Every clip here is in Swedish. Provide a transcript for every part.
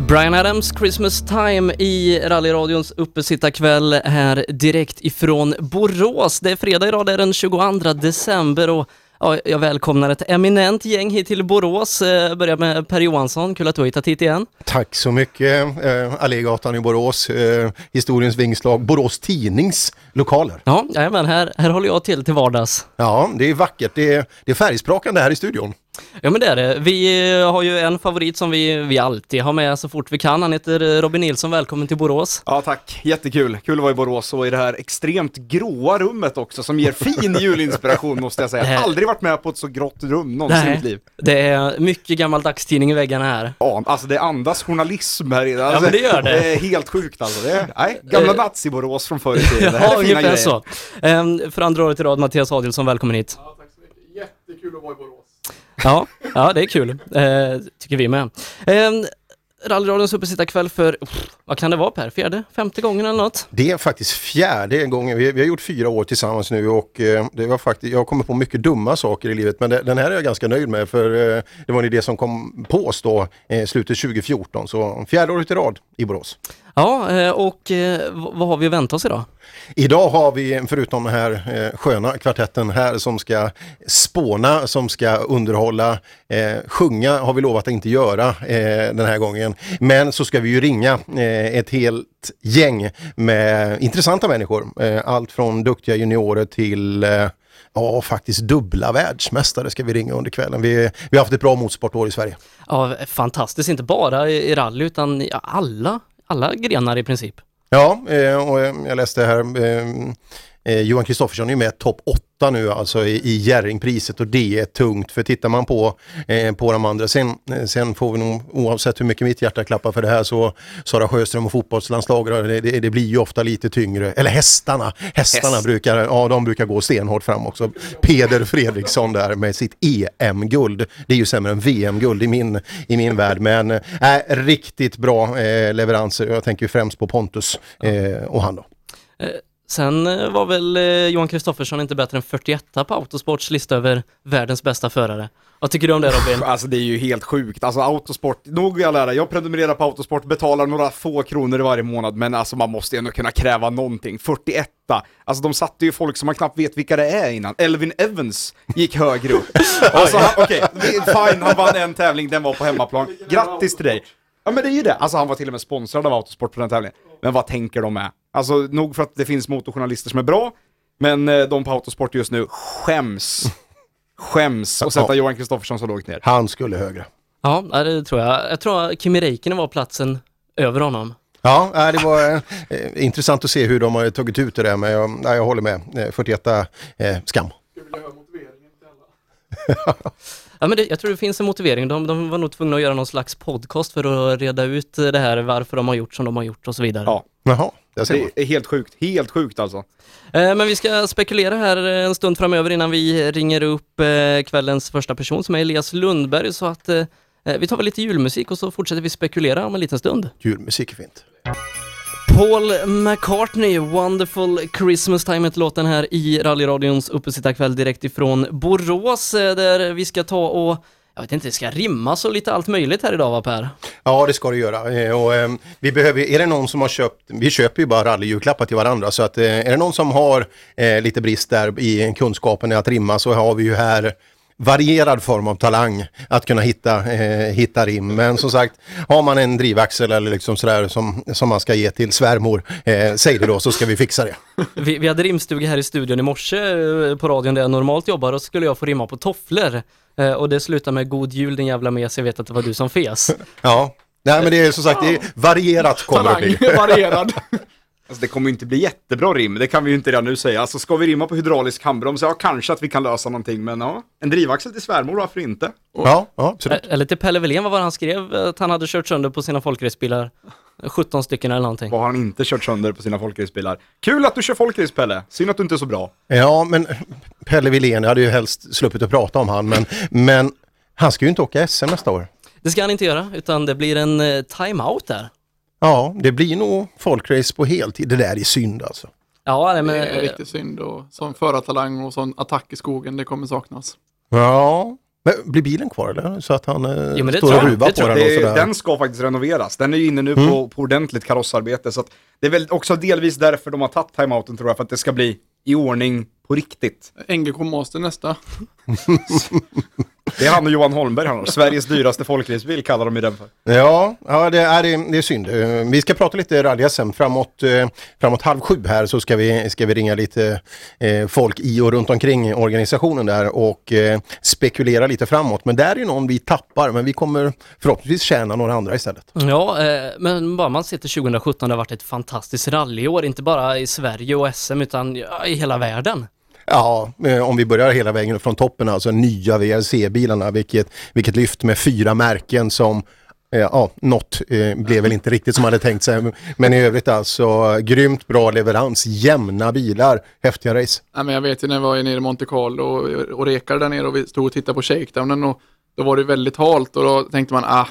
Brian Adams Christmas time i rallyradions uppesittarkväll här direkt ifrån Borås. Det är fredag idag, det är den 22 december och ja, jag välkomnar ett eminent gäng hit till Borås. Eh, Börjar med Per Johansson, kul att du har hittat hit igen. Tack så mycket. Eh, Allégatan i Borås, eh, historiens vingslag, Borås Tidnings lokaler. Ja, men här, här håller jag till till vardags. Ja, det är vackert. Det är, det är färgsprakande här i studion. Ja men det är det. Vi eh, har ju en favorit som vi, vi alltid har med så fort vi kan. Han heter eh, Robin Nilsson, välkommen till Borås. Ja tack, jättekul. Kul att vara i Borås och i det här extremt gråa rummet också som ger fin julinspiration måste jag säga. Det- Aldrig varit med på ett så grått rum någonsin i mitt liv. det är mycket gammal dagstidning i väggarna här. Ja, alltså det andas journalism här inne. Alltså, men det gör det. Det är helt sjukt alltså. Det är, nej, gamla Eh, nazi-Borås från förr i tiden. Det här Ja, är fina grejer. så. Ehm, För andra året i rad, Mattias Adilsson, välkommen hit. Ja, tack så mycket. Jättekul att vara i Borås. Ja, ja det är kul. Eh, tycker vi med. Eh, Rallyradions uppesittarkväll för, pff, vad kan det vara Per? Fjärde, femte gången eller något? Det är faktiskt fjärde gången. Vi, vi har gjort fyra år tillsammans nu och eh, det var faktiskt, jag har kommit på mycket dumma saker i livet men det, den här är jag ganska nöjd med för eh, det var en idé som kom på oss då eh, slutet 2014 så fjärde året i rad i Borås. Ja, eh, och eh, vad har vi att vänta oss idag? Idag har vi, förutom den här eh, sköna kvartetten här som ska spåna, som ska underhålla, eh, sjunga har vi lovat att inte göra eh, den här gången. Men så ska vi ju ringa eh, ett helt gäng med intressanta människor. Allt från duktiga juniorer till Ja, faktiskt dubbla världsmästare ska vi ringa under kvällen. Vi, vi har haft ett bra motorsportår i Sverige. Ja, fantastiskt, inte bara i rally utan alla, alla grenar i princip. Ja, eh, och eh, jag läste här, eh, Johan Kristoffersson är ju med topp 8 nu alltså i, i Jerringpriset och det är tungt för tittar man på, eh, på de andra, sen, eh, sen får vi nog oavsett hur mycket mitt hjärta klappar för det här så Sara Sjöström och fotbollslandslaget, det, det, det blir ju ofta lite tyngre, eller hästarna, hästarna Häst. brukar, ja de brukar gå stenhårt fram också. Peder Fredriksson där med sitt EM-guld, det är ju sämre än VM-guld i min, i min värld men äh, riktigt bra eh, leveranser, jag tänker främst på Pontus eh, och han då. Sen eh, var väl eh, Johan Kristoffersson inte bättre än 41 på Autosports lista över världens bästa förare. Vad tycker du om det Robin? Alltså det är ju helt sjukt. Alltså autosport, nog jag lära. Jag prenumererar på autosport, betalar några få kronor i varje månad, men alltså man måste ju ändå kunna kräva någonting. 41 Alltså de satte ju folk som man knappt vet vilka det är innan. Elvin Evans gick högre upp. Alltså okej, fine, han vann en tävling, den var på hemmaplan. Grattis till dig. Ja men det är ju det. Alltså han var till och med sponsrad av Autosport på den tävlingen. Men vad tänker de med? Alltså nog för att det finns motorjournalister som är bra, men eh, de på Autosport just nu skäms. Skäms och sätta Ja. Johan Kristoffersson så lågt ner. Han skulle högre. Ja, det tror jag. Jag tror att Kimi Räikkönen var platsen över honom. Ja, nej, det var eh, intressant att se hur de har tagit ut det där men jag, nej, jag håller med. Eh, 41 eh, skam. Ja, men det, jag tror det finns en motivering. De, de var nog tvungna att göra någon slags podcast för att reda ut det här, varför de har gjort som de har gjort och så vidare. Ja, Jaha, det är helt sjukt. Helt sjukt alltså. Eh, Men vi ska spekulera här en stund framöver innan vi ringer upp eh, kvällens första person som är Elias Lundberg så att eh, vi tar väl lite julmusik och så fortsätter vi spekulera om en liten stund. Julmusik är fint. Paul McCartney, Wonderful Christmas Time heter låten här i rallyradions uppesittarkväll direkt ifrån Borås eh, där vi ska ta och jag vet inte, det ska rimmas och lite allt möjligt här idag va Per? Ja, det ska det göra. Eh, och, eh, vi behöver, är det någon som har köpt, vi köper ju bara rallyjulklappar till varandra, så att, eh, är det någon som har eh, lite brist där i kunskapen i att rimma så har vi ju här varierad form av talang att kunna hitta, eh, hitta rim. Men som sagt, har man en drivaxel eller liksom sådär som, som man ska ge till svärmor, eh, säg det då så ska vi fixa det. Vi, vi hade rimstuga här i studion i morse eh, på radion där jag normalt jobbar och så skulle jag få rimma på tofflor. Eh, Och det slutade med God Jul din jävla mes, jag vet att det var du som fes. Ja, nej men det är som sagt, det är varierat kommer det bli. Talang varierad. Alltså det kommer ju inte bli jättebra rim, det kan vi ju inte redan nu säga. Alltså ska vi rimma på hydraulisk handbroms, ja kanske att vi kan lösa någonting, men ja, en drivaxel till svärmor, varför inte? Ja, ja absolut. Eller till Pelle Wilén, vad var det han skrev? Att han hade kört sönder på sina folkracebilar. 17 stycken eller någonting. Vad har han inte kört sönder på sina folkracebilar? Kul att du kör folkrace Pelle, synd att du inte är så bra. Ja, men Pelle Wilén, jag hade ju helst sluppit att prata om han, men, men han ska ju inte åka SM nästa år. Det ska han inte göra, utan det blir en eh, time-out där. Ja, det blir nog folkrace på heltid. Det där är synd alltså. Ja, nej, men, Det är eh, riktigt synd och sån förartalang och sån attack i skogen, det kommer saknas. Ja, Men blir bilen kvar eller? Så att han eh, Jo, men det står och ruvar Det på tror jag. den och Det är, sådär. den ska faktiskt renoveras. Den är ju inne nu Mm. på, på ordentligt karossarbete. Så att det är väl också delvis därför de har tagit timeouten tror jag, för att det ska bli i ordning på riktigt. NGK Master nästa. Det är han och Johan Holmberg han har. Sveriges dyraste folkracebil kallar de ju den för. Ja, ja det, är, det, det är synd. Vi ska prata lite rally sen. Framåt, eh, framåt halv sju här så ska vi, ska vi ringa lite eh, folk i och runt omkring organisationen där och eh, spekulera lite framåt. Men där är ju någon vi tappar, men vi kommer förhoppningsvis tjäna några andra istället. Ja, men bara man ser till 2017 det har varit ett fantastiskt rallyår, inte bara i Sverige och SM utan i hela världen. Ja, om vi börjar hela vägen från toppen, alltså nya VRC-bilarna, vilket, vilket lyft med fyra märken som eh, Ja, något eh, blev väl inte riktigt som man hade tänkt sig. Men i övrigt alltså grymt bra leverans, jämna bilar, häftiga race. Ja, men jag vet ju när jag var nere i Monte Carlo och, och rekade där nere och vi stod och tittade på shakedownen och då var det väldigt halt och då tänkte man ah,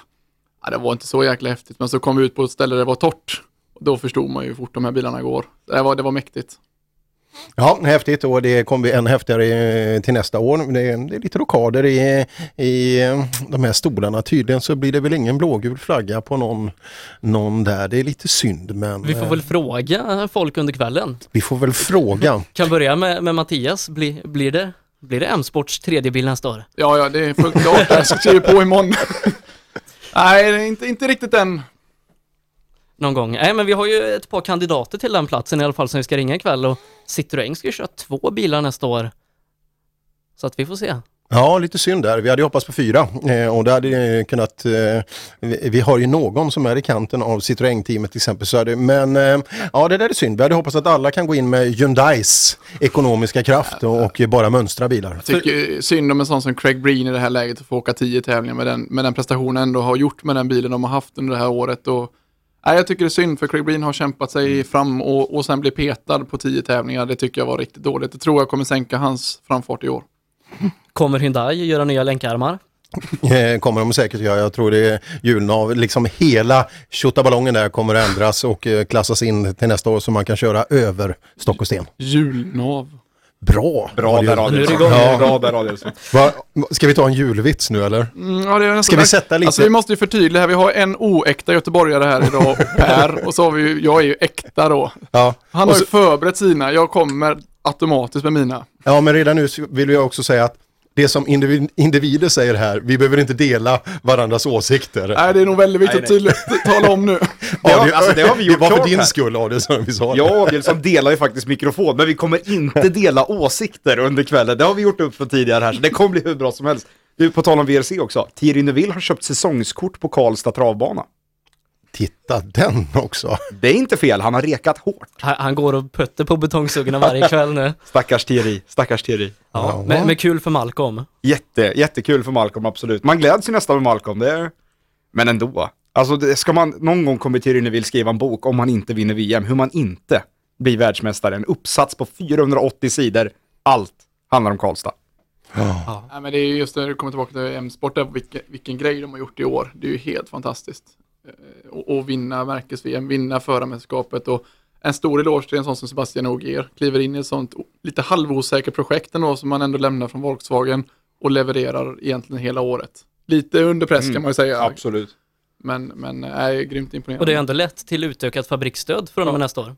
det var inte så jäkla häftigt. Men så kom vi ut på ett ställe där det var torrt. Då förstod man ju hur fort de här bilarna går. Det var, det var mäktigt. Ja, häftigt och det kommer bli än häftigare eh, till nästa år. Det är, det är lite rockader i, i eh, de här stolarna. Tydligen så blir det väl ingen blågul flagga på någon, någon där. Det är lite synd men Vi får eh, väl fråga folk under kvällen. vi får väl fråga. Kan börja med, med Mattias, Bli, blir det, blir det M-sports tredje bil nästa år? Ja, ja, det är fullt klart. Jag skriver på imorgon. Nej, det är inte, inte riktigt än. Någon gång. Nej men vi har ju ett par kandidater till den platsen i alla fall som vi ska ringa ikväll och Citroën ska ju köra två bilar nästa år. Så att vi får se. Ja, lite synd där. Vi hade hoppats på fyra eh, och det hade kunnat... Eh, vi, vi har ju någon som är i kanten av Citroën-teamet till exempel. Så det, men eh, ja, det där är synd. Vi hade hoppats att alla kan gå in med Hyundais ekonomiska kraft och, och bara mönstra bilar. Jag tycker synd om en sån som Craig Breen i det här läget att få åka tio tävlingar med den, med den prestationen ändå har gjort med den bilen de har haft under det här året. Och, nej, jag tycker det är synd för Craig Breen har kämpat sig fram och, och sen bli petad på tio tävlingar. Det tycker jag var riktigt dåligt. Det tror jag kommer sänka hans framfart i år. Kommer Hyundai göra nya länkarmar? Eh, kommer de säkert göra. Jag tror det är julnav. Liksom hela tjottaballongen där kommer att ändras och eh, klassas in till nästa år så man kan köra över stock och sten. Julnav. Bra! Bra där Nu är det Adielsson. igång. Ja. Bra där Adielsson. Va, ska vi ta en julvits nu eller? Mm, ja, det är Ska vi sätta lite- Alltså vi måste ju förtydliga här. Vi har en oäkta göteborgare här idag, Per. Och så har vi ju, jag är ju äkta då. Ja. Han Och har ju så- förberett sina. Jag kommer automatiskt med mina. Ja, men redan nu vill jag också säga att det som individ, individer säger här, vi behöver inte dela varandras åsikter. Nej, det är nog väldigt viktigt att tydligt tala om nu. Det har- alltså, det har vi gjort Det var för din här. skull, Adielsson, vi sa det. Och Adielsson delar ju faktiskt mikrofon, men vi kommer inte dela åsikter under kvällen. Det har vi gjort upp för tidigare här, så det kommer bli hur bra som helst. Du, på tal om VRC också. Thierry Neuville har köpt säsongskort på Karlstad travbana. Titta den också. Det är inte fel, han har rekat hårt. Han, han går och putter på betongsuggorna varje kväll nu. Stackars Thierry, stackars Thierry. Ja, Ja. men, men kul för Malcolm. Jätte, jättekul för Malcolm, absolut. Man gläds ju nästan med Malcolm, det är... Men ändå. Alltså, det, ska man, någon gång kommer Thierry Neuville skriva en bok om man inte vinner VM, hur man inte blir världsmästare. En uppsats på 480 sidor, allt handlar om Karlstad. Nej, men det är ju just när du kommer tillbaka till M-sport, där, vilken, vilken grej de har gjort i år. Det är ju helt fantastiskt. Eh, Och, och vinna märkes-VM, vinna förarmästerskapet och en stor eloge till en sån som Sebastian Ogier. Kliver in i ett sånt lite halvosäkert projekt ändå som man ändå lämnar från Volkswagen och levererar egentligen hela året. Lite under press kan man ju säga. Absolut. Men, men är grymt imponerande. Och det är ändå lätt till utökat fabriksstöd från och med nästa år.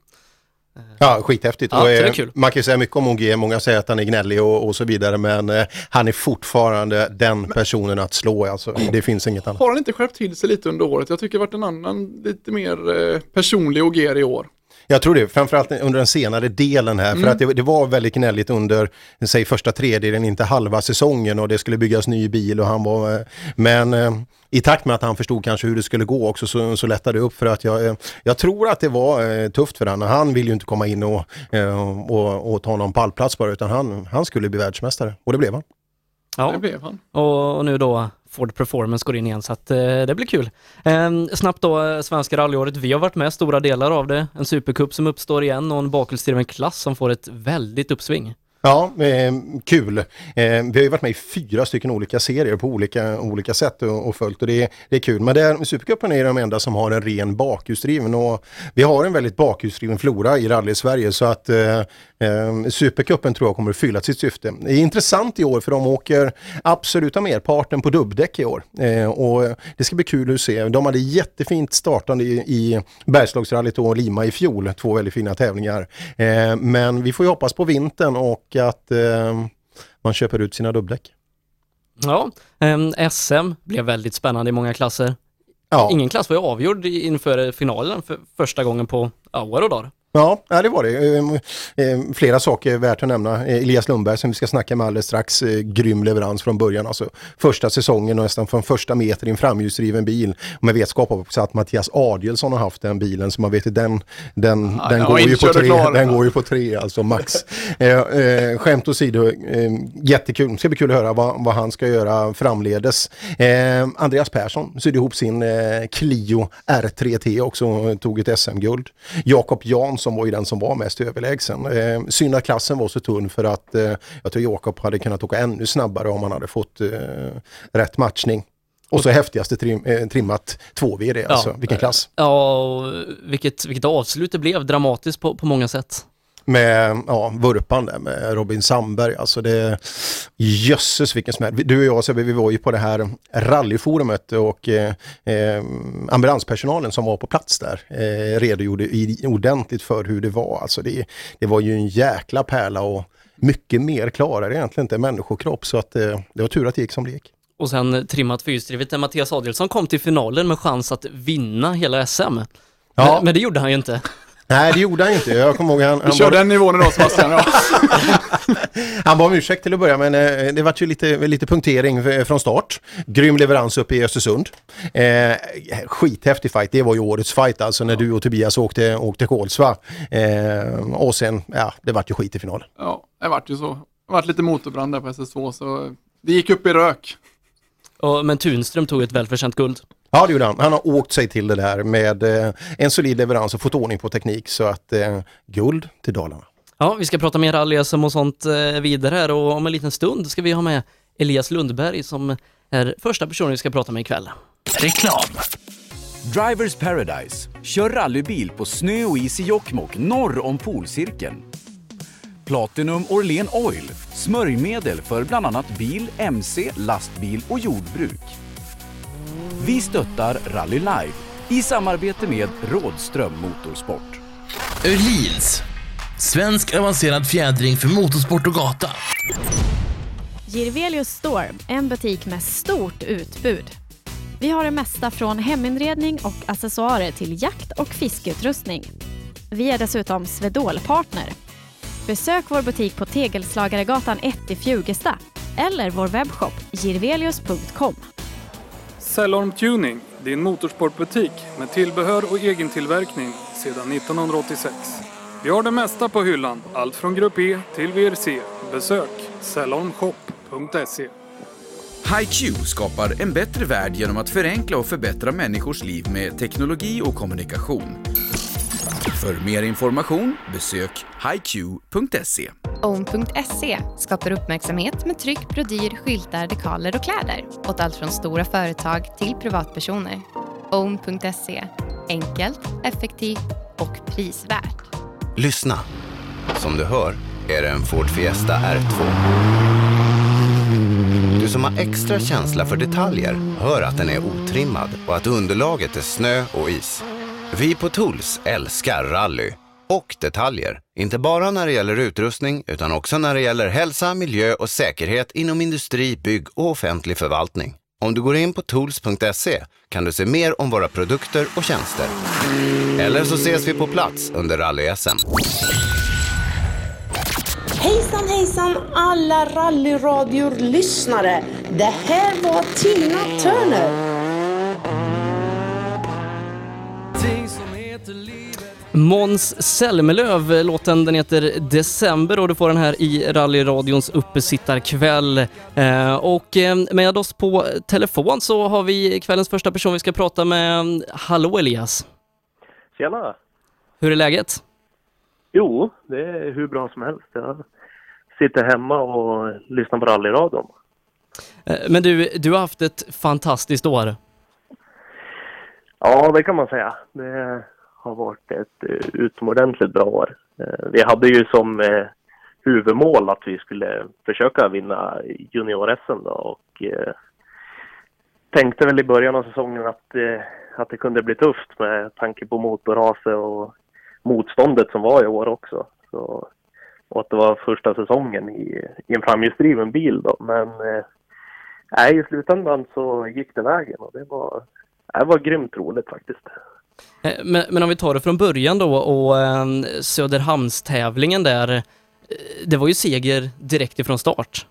Ja, skithäftigt. Ja, och, så det är eh, kul. Man kan ju säga mycket om OG, många säger att han är gnällig och, och så vidare, men eh, han är fortfarande den personen att slå. Alltså, det finns inget annat. Har han inte skärpt till sig lite under året? Jag tycker det varit en annan, lite mer eh, personlig Ogier i år. Jag tror det, framförallt under den senare delen här, Mm. för att det, det var väldigt gnälligt under, säg första tredjedelen, inte halva säsongen och det skulle byggas ny bil och han var, men eh, i takt med att han förstod kanske hur det skulle gå också så, så lättade det upp för att jag, eh, jag tror att det var eh, tufft för honom. Han vill ju inte komma in och, eh, och, och ta någon pallplats bara utan han, han skulle bli världsmästare och det blev han. Ja. Det blev han. Och, och nu då Ford Performance går in igen så att eh, det blir kul. Eh, snabbt då, eh, Svenska rallyåret. Vi har varit med stora delar av det. En supercup som uppstår igen och en bakhjulsdriven klass som får ett väldigt uppsving. Ja, eh, kul. Eh, vi har ju varit med i fyra stycken olika serier på olika, olika sätt och, och följt och det, det är kul. Men Supercupen är de enda som har en ren bakhjulsdriven och vi har en väldigt bakhjulsdriven flora i rally-Sverige så att eh, eh, Supercupen tror jag kommer att fylla sitt syfte. Det är intressant i år för de åker absoluta merparten på dubbdäck i år eh, och det ska bli kul att se. De hade jättefint startande i, i Bergslagsrallyt och Lima i fjol, två väldigt fina tävlingar. Eh, men vi får ju hoppas på vintern och att eh, man köper ut sina dubbdäck. Ja, eh, SM blev väldigt spännande i många klasser. Ja. Ingen klass var ju avgjord inför finalen för första gången på ja, år och dagar. Ja, det var det. Ehm, ehm, Flera saker värt att nämna. Eh, Elias Lundberg som vi ska snacka med alldeles strax. eh, Grym leverans från början. Alltså, första säsongen och nästan från första meter i en framhjulsdriven bil. Med vetskap också att Mattias Adielsson har haft den bilen. Så man vet att den, den, Ja, den, går ju på tre, klar. den går ju på tre, alltså max. eh, eh, skämt åsido, eh, jättekul. Det ska bli kul att höra vad, vad han ska göra framledes. Eh, Andreas Persson sydde ihop sin eh, Clio R3T också och tog ett SM-guld. Jakob Jansson var ju den som var mest överlägsen. Eh, synd att klassen var så tunn för att eh, jag tror Jakob hade kunnat åka ännu snabbare om han hade fått eh, rätt matchning. Och så häftigaste trim, eh, trimmat 2VD, alltså vilken klass. Ja, vilket, vilket avslut det blev, dramatiskt på, på många sätt. Med ja, vurpan där med Robin Sandberg. Alltså det, jösses vilken smäll. Du och jag Sebbe, vi var ju på det här rallyforumet och eh, eh, ambulanspersonalen som var på plats där eh, redogjorde i, ordentligt för hur det var. Alltså det, det var ju en jäkla pärla och mycket mer klarar egentligen inte människokropp så att eh, det var tur att det gick som det gick. Och sen trimmat fyrhjulsdrivet där Mattias Adielsson kom till finalen med chans att vinna hela SM. Ja. Men, men det gjorde han ju inte. Nej, det gjorde han inte. Jag kommer ihåg han, Vi han, kör bad, den nivån idag Sebastian. Ja. han bad om ursäkt till att börja men eh, det var ju lite, lite punktering från start. Grym leverans uppe i Östersund. Eh, skithäftig fight, det var ju årets fight alltså när du och Tobias åkte, åkte Kolsva. Eh, och sen, ja, det vart ju skit i finalen. ja, det vart ju så. Det vart lite motorbrand där på SS2 så det gick upp i rök. Och, men Tunström tog ett välförtjänt guld. Ja, det gjorde han. Han har åkt sig till det där med eh, en solid leverans och fått ordning på teknik så att eh, guld till Dalarna. Ja, vi ska prata mer rally-SM och sånt eh, vidare här och om en liten stund ska vi ha med Elias Lundberg som är första personen vi ska prata med ikväll. Reklam. Drivers Paradise. Kör rallybil på snö och is i Jokkmokk norr om polcirkeln. Platinum Orlen Oil. Smörjmedel för bland annat bil, mc, lastbil och jordbruk. Vi stöttar Rally Life i samarbete med Rådström Motorsport. Öhlins. Svensk avancerad fjädring för motorsport och gata. Girvelius Store, en butik med stort utbud. Vi har det mesta från heminredning och accessoarer till jakt och fiskeutrustning. Vi är dessutom Swedol-partner. Besök vår butik på Tegelslagaregatan 1 i Fjugesta eller vår webbshop girvelius.com. Cellorm Tuning, din motorsportbutik med tillbehör och egen tillverkning sedan 1986. Vi har det mesta på hyllan, allt från Grupp E till VRC. Besök cellormshop.se. HiQ skapar en bättre värld genom att förenkla och förbättra människors liv med teknologi och kommunikation. För mer information besök hiq.se. Own.se skapar uppmärksamhet med tryck, brodyr, skyltar, dekaler och kläder åt allt från stora företag till privatpersoner. Own.se enkelt, effektivt och prisvärt. Lyssna. Som du hör är det en Ford Fiesta R2. Du som har extra känsla för detaljer hör att den är otrimmad och att underlaget är snö och is. Vi på Tools älskar rally och detaljer. Inte bara när det gäller utrustning utan också när det gäller hälsa, miljö och säkerhet inom industri, bygg och offentlig förvaltning. Om du går in på tools.se kan du se mer om våra produkter och tjänster. Eller så ses vi på plats under rally-SM. Hejsan hejsan alla rallyradior-lyssnare. Det här var Tina Turner. Måns Zelmerlöw, låten den heter December och du får den här i rallyradions uppesittarkväll. Eh, och eh, med oss på telefon så har vi kvällens första person vi ska prata med. Hallå Elias! Tjena! Hur är läget? Jo, det är hur bra som helst. Jag sitter hemma och lyssnar på rallyradion. Eh, Men du, du har haft ett fantastiskt år. Ja, det kan man säga. Det har varit ett eh, utomordentligt bra år. Eh, vi hade ju som eh, huvudmål att vi skulle försöka vinna junior-SM då och tänkte väl i början av säsongen att, att det kunde bli tufft med tanke på motorraset och motståndet som var i år också. Så, och att det var första säsongen i, i en framhjulsdriven bil då. Men nej, i slutändan så gick det vägen och det var, det var grymt roligt faktiskt. Eh, men, men om vi tar det från början då och ehm, Söderhamnstävlingen där. Eh, det var ju seger direkt ifrån start.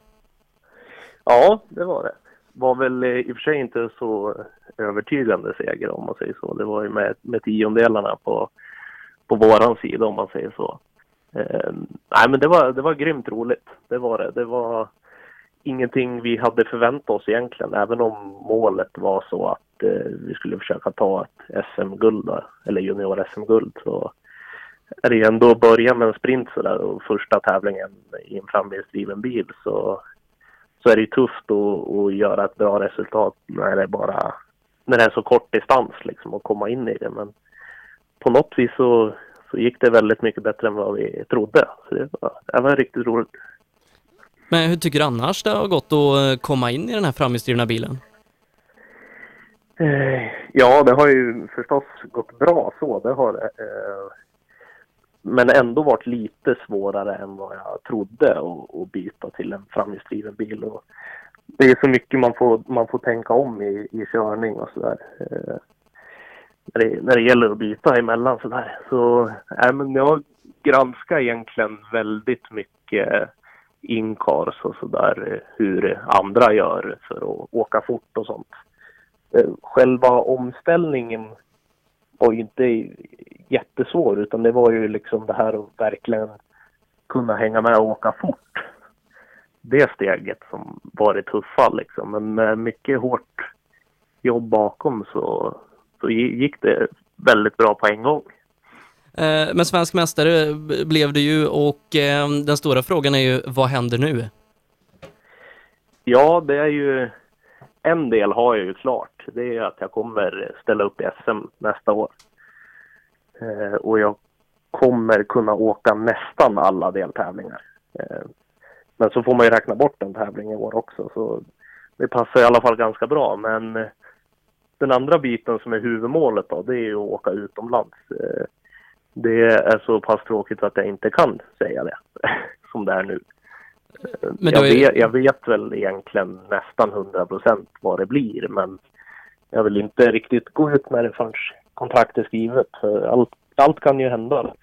Ja, det var det. Var väl eh, i och för sig inte så övertygande seger om man säger så. Det var ju med, med tiondelarna på, på våran sida om man säger så. Eh, nej men det var, det var grymt roligt. Det var det. Det var ingenting vi hade förväntat oss egentligen. Även om målet var så att eh, vi skulle försöka ta ett SM-guld eller junior-SM-guld så är det ju ändå att börja med en sprint sådär och första tävlingen i en framhjulsdriven bil så så är det ju tufft att, att göra ett bra resultat när det är bara när det är så kort distans liksom att komma in i det. Men på något vis så, så gick det väldigt mycket bättre än vad vi trodde. Så det var, det var riktigt roligt. Men hur tycker du annars det har gått att eh, komma in i den här framhjulsdrivna bilen? Eh, ja, det har ju förstås gått bra så, det har det. Eh, Men ändå varit lite svårare än vad jag trodde att, att byta till en framhjulsdriven bil. Och det är så mycket man får, man får tänka om i, i körning och sådär. Eh, När det, när det gäller att byta emellan sådär. Så, nej, men jag granskar egentligen väldigt mycket incars och sådär, eh, hur andra gör för att åka fort och sånt. Eh, själva omställningen var ju inte jättesvår utan det var ju liksom det här att verkligen kunna hänga med och åka fort. Det steget som var det tuffa liksom. Men med mycket hårt jobb bakom så, så gick det väldigt bra på en gång. Eh, men svensk mästare blev du ju och eh, den stora frågan är ju vad händer nu? Ja, det är ju en del har jag ju klart. Det är att jag kommer ställa upp i SM nästa år. Eh, och jag kommer kunna åka nästan alla deltävlingar. Men så får man ju räkna bort en tävling i år också. Så det passar i alla fall ganska bra. Men den andra biten som är huvudmålet då, det är ju att åka utomlands. Det är så pass tråkigt att jag inte kan säga det som det är nu. Men jag, är- vet, jag vet väl egentligen nästan 100 procent vad det blir, men jag vill inte riktigt gå ut med det förrän kontraktet är skrivet. För allt, allt kan ju hända.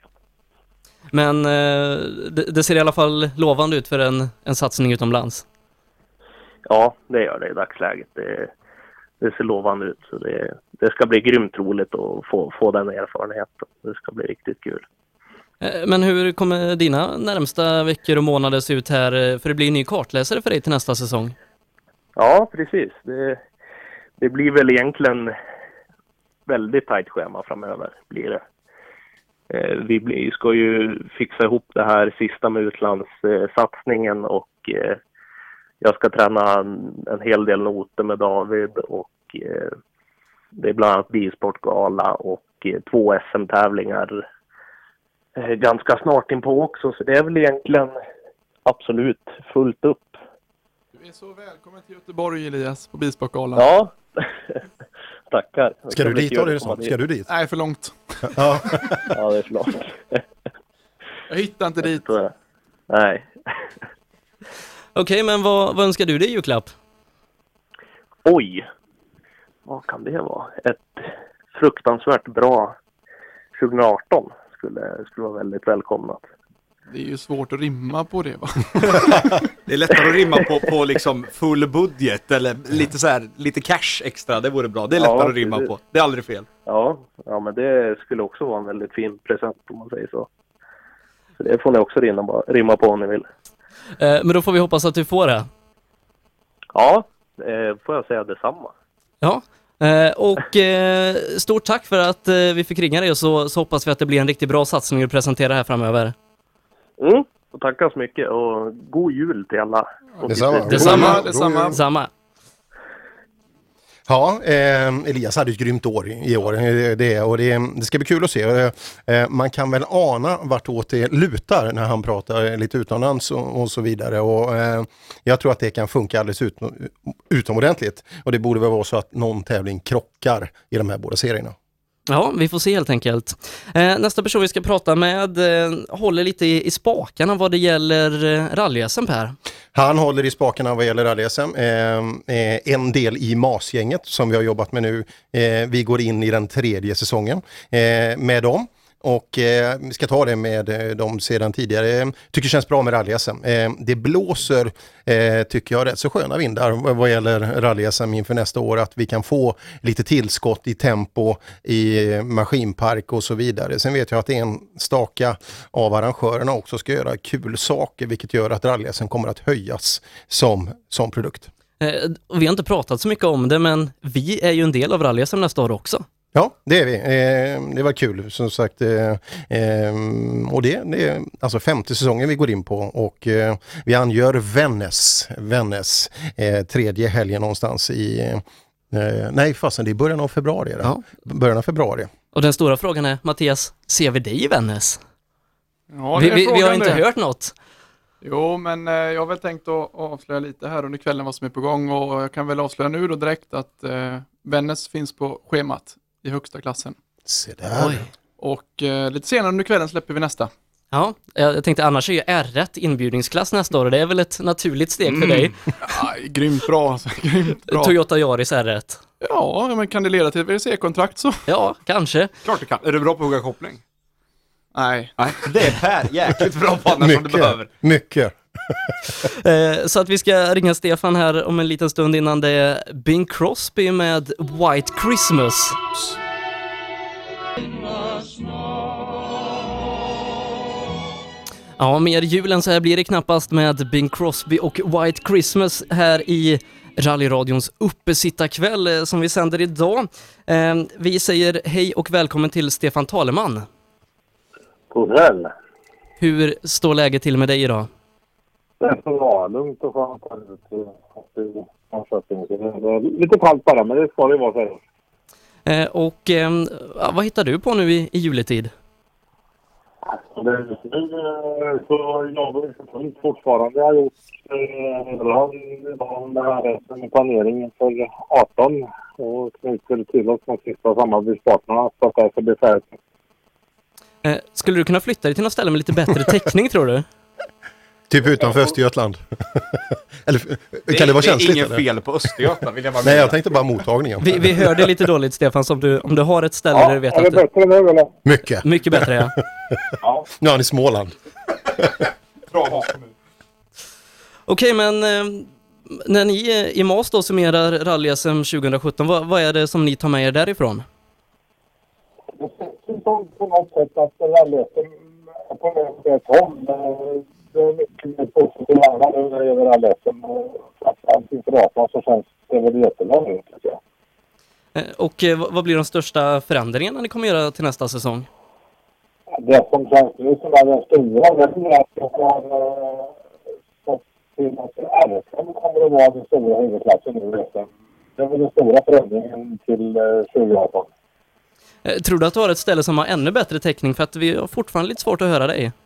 Men eh, det, det ser i alla fall lovande ut för en, en satsning utomlands. Ja, det gör det i dagsläget. Det, det ser lovande ut. Så det, det ska bli grymt roligt att få, få den erfarenheten. Det ska bli riktigt kul. Eh, Men hur kommer dina närmsta veckor och månader se ut här? Eh, För det blir en ny kartläsare för dig till nästa säsong. Ja, precis. Det, det blir väl egentligen väldigt tajt schema framöver, blir det. Eh, Vi blir, ska ju fixa ihop det här sista med utlandssatsningen och jag ska träna en, en hel del noter med David och eh, det är bland annat bilsportgala och eh, två SM-tävlingar eh, ganska snart inpå också. Så det är väl egentligen absolut fullt upp. Du är så välkommen till Göteborg Elias, på Bilsportgalan. Ja, tackar. Ska du dit då? det så? Ska du dit? Nej, för långt. Ja. Ja, det är för långt. Jag hittar inte dit. Nej. Okej, men vad, vad önskar du dig i julklapp? Oj! Vad kan det vara? Ett fruktansvärt bra 2018 skulle, skulle vara väldigt välkomnat. Det är ju svårt att rimma på det va? Det är lättare att rimma på, på liksom full budget eller lite så här, lite cash extra, det vore bra. Det är lättare Ja, att rimma precis. på. Det är aldrig fel. Ja, ja, men det skulle också vara en väldigt fin present om man säger så. Så det får ni också rimma, rimma på om ni vill. Eh, Men då får vi hoppas att du får det. Ja, eh, får jag säga detsamma. Ja, eh, och stort tack för att vi fick ringa dig och så, så hoppas vi att det blir en riktigt bra satsning att presentera här framöver. Mm, Får tacka så mycket och god jul till alla. Och Detsamma. Detsamma. detsamma. Detsamma. Ja, eh, Elias hade ett grymt år i år. Eh, det, och det, det ska bli kul att se. Eh, eh, man kan väl ana vartåt det lutar när han pratar lite utomlands och, och så vidare. Och, eh, jag tror att det kan funka alldeles ut, utomordentligt. Och det borde väl vara så att någon tävling krockar i de här båda serierna. Ja, vi får se helt enkelt. Eh, nästa person vi ska prata med eh, håller lite i, i spakarna vad det gäller eh, rally-SM Per. Han håller i spakarna vad gäller rally-SM. Eh, eh, en del i MAS-gänget som vi har jobbat med nu. Eh, vi går in i den tredje säsongen eh, med dem. Och eh, vi ska ta det med eh, dem sedan tidigare. Tycker det känns bra med rally-SM. Eh, det blåser, eh, tycker jag, rätt så sköna vindar vad- gäller rally-SM inför nästa år. Att vi kan få lite tillskott i tempo, i maskinpark och så vidare. Sen vet jag att enstaka av arrangörerna också ska göra kul saker, vilket gör att rally-SM kommer att höjas som, som produkt. Eh, vi har inte pratat så mycket om det, men vi är ju en del av rally-SM nästa år också. Ja, det är vi. Eh, det var kul som sagt. Eh, eh, och det, det är alltså femte säsongen vi går in på och eh, vi angör Vännäs, Vännäs eh, tredje helgen någonstans i nej fasen det är början av februari. Ja. Början av februari. Och den stora frågan är, Mattias, ser vi dig i Vännäs? Ja, vi, det är vi, vi har inte det. hört något. Jo, men eh, jag har väl tänkt att avslöja lite här under kvällen vad som är på gång och jag kan väl avslöja nu då direkt att eh, Vännäs finns på schemat i högsta klassen. Se där. Oj. Och eh, lite senare under kvällen släpper vi nästa. Ja, jag tänkte annars är ju R1 inbjudningsklass nästa år och det är väl ett naturligt steg för dig. Ja, grymt bra alltså. Grymt bra. Toyota Yaris R1. Ja, men kan det leda till ett WRC-kontrakt så? Ja, kanske. Klart du kan. Är du bra på att hugga koppling? Nej. Nej, det är Per jäkligt bra på annars som du behöver. Mycket, Så att vi ska ringa Stefan här om en liten stund innan det är Bing Crosby med White Christmas. Ja, mer jul än så här blir det knappast med Bing Crosby och White Christmas här i rallyradions uppesittarkväll eh, som vi sänder idag. Eh, Vi säger hej och välkommen till Stefan Taleman. God kväll. Hur står läget till med dig idag? Det är så bra. Lugnt och skönt här ute i Norrköping. Lite kallt bara, men det ska det vara. Så här. Eh, Och eh, vad hittar du på nu i, i juletid? Så det nu så jobbar vi för fullt fortfarande. Jag har gjort eh, här resten med planeringen för 18 och knyter till oss de sista samarbetspartnerna så att det ska bli färdigt. Eh, Skulle du kunna flytta dig till något ställe med lite bättre täckning tror du? Typ utanför Östergötland. eller kan det vara känsligt? Det är inget eller? fel på Östergötland vill jag bara Nej, jag tänkte bara mottagningen. Vi, vi hörde lite dåligt Stefan, så om du, om du har ett ställe där du vet är det att... bättre nu eller? Mycket. Mycket bättre ja. Ja. Nu är han i Småland. Bra. Okej, men eh, när ni eh, i MAS då summerar rally-SM 2017, vad, vad är det som ni tar med er därifrån? Det känns som på något sätt att rallyetten är på väg åt rätt håll. Det är mycket positivt nu när det gäller rallyetten. Framförallt inför 18 så känns det väl jättebra nu tycker jag. Eh, Och eh, vad blir de största förändringarna ni kommer göra till nästa säsong? Det som känns nu som är den stora det är att jag har fått till att RSM kommer att vara den stora huvudklassen nu i SM. Det är väl den stora förändringen till eh, 2018. Eh, Tror du att du har ett ställe som har ännu bättre täckning? För att vi har fortfarande lite svårt att höra dig. Det är så alltså.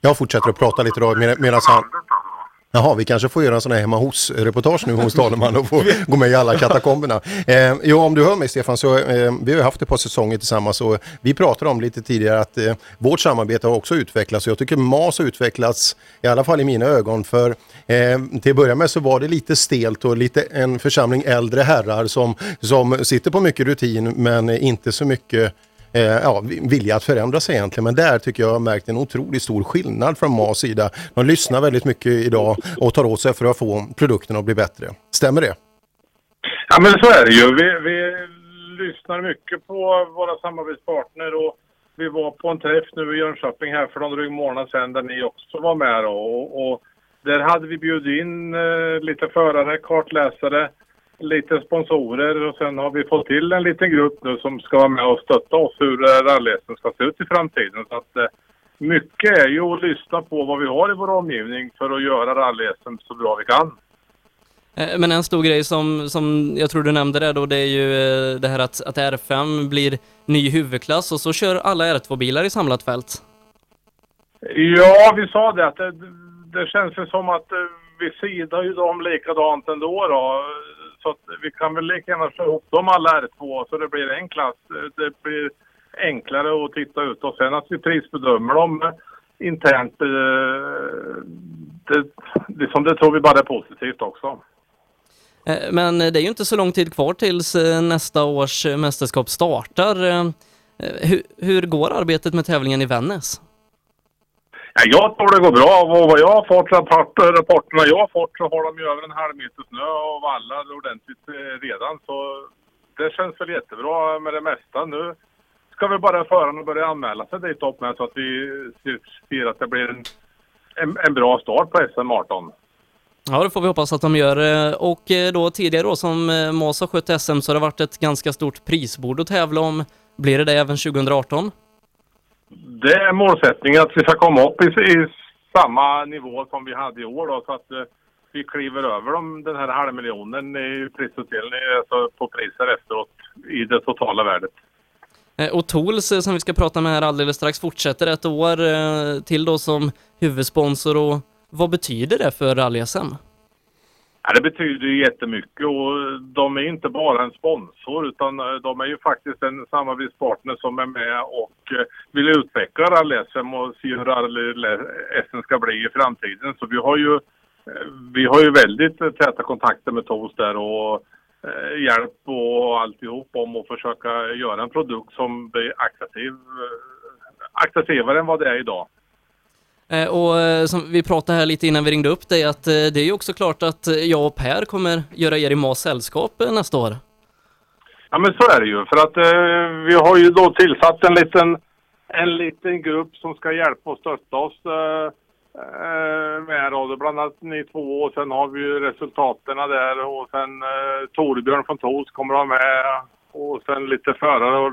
Jag fortsätter att prata lite då medan han... Jaha, vi kanske får göra en sån här hemma hos-reportage nu hos Dahlman och få gå med i alla katakomberna. Eh, jo, om du hör mig Stefan, så eh, vi har ju haft ett par säsonger tillsammans och vi pratade om lite tidigare att eh, vårt samarbete har också utvecklats och jag tycker MAS har utvecklats, i alla fall i mina ögon, för eh, till att börja med så var det lite stelt och lite en församling äldre herrar som, som sitter på mycket rutin men inte så mycket eh, ja, vilja att förändra sig egentligen. Men där tycker jag har märkt en otroligt stor skillnad från MAs sida. De lyssnar väldigt mycket idag och tar åt sig för att få produkten att bli bättre. Stämmer det? Ja, men så är det ju. Vi, vi lyssnar mycket på våra samarbetspartner och vi var på en träff nu i Jönköping här för någon dryg månad sedan där ni också var med då. Och, och där hade vi bjudit in eh, lite förare, kartläsare, lite sponsorer och sen har vi fått till en liten grupp nu som ska vara med och stötta oss hur rallyhästen ska se ut i framtiden. Så att, eh, mycket är ju att lyssna på vad vi har i vår omgivning för att göra rally-SM så bra vi kan. Eh, Men en stor grej som, som jag tror du nämnde det då, det är ju eh, det här att, att R5 blir ny huvudklass och så kör alla R2-bilar i samlat fält. Ja, vi sa det att det, det känns ju som att eh, vi sidar ju dem likadant ändå då. Så att vi kan väl lika gärna slå ihop dem alla R2 så det blir en klass. Det blir enklare att titta ut och sen att vi prisbedömer dem internt. Eh, det, liksom det tror vi bara är positivt också. Eh, men det är ju inte så lång tid kvar tills eh, nästa års mästerskap startar. Hur, hur går arbetet med tävlingen i Vännäs? Ja, jag tror det går bra. Och vad jag har fått rapporter, rapporterna jag har fått så har de ju över en halv meter snö och vallar ordentligt eh, redan. Så det känns väl jättebra med det mesta. Nu ska vi bara förarna börja anmäla sig dit upp med så att vi ser- att det blir en, en, en bra start på SM 18. Ja, det får vi hoppas att de gör. Eh, och eh, då tidigare då som Mas har skött SM så har det varit ett ganska stort prisbord att tävla om. Blir det det även 2018? Det är målsättningen att vi ska komma upp i, i samma nivå som vi hade i år då, så att eh, vi kliver över de, den här halvmiljonen i prisutdelning, alltså på priser efteråt i det totala värdet. Eh, och Tools eh, som vi ska prata med här alldeles strax fortsätter ett år eh, till då som huvudsponsor och vad betyder det för rally-SM? Ja, det betyder ju jättemycket och de är inte bara en sponsor utan eh, de är ju faktiskt en samarbetspartner som är med och eh, vill utveckla rally-SM och se hur rally-SM ska bli i framtiden. Så vi har ju, eh, vi har ju väldigt täta kontakter med Toast där och hjälp och alltihop om att försöka göra en produkt som blir attraktiv, attraktivare än vad det är idag. Eh, och eh, som vi pratade här lite innan vi ringde upp dig att eh, det är ju också klart att jag och Per kommer göra er i Mas sällskap nästa år. Ja men så är det ju för att eh, vi har ju då tillsatt en liten, en liten grupp som ska hjälpa och stötta oss eh, med då. Bland annat ni två och sen har vi ju resultaten där och sen eh, Torbjörn från Tos kommer att vara med och sen lite förare och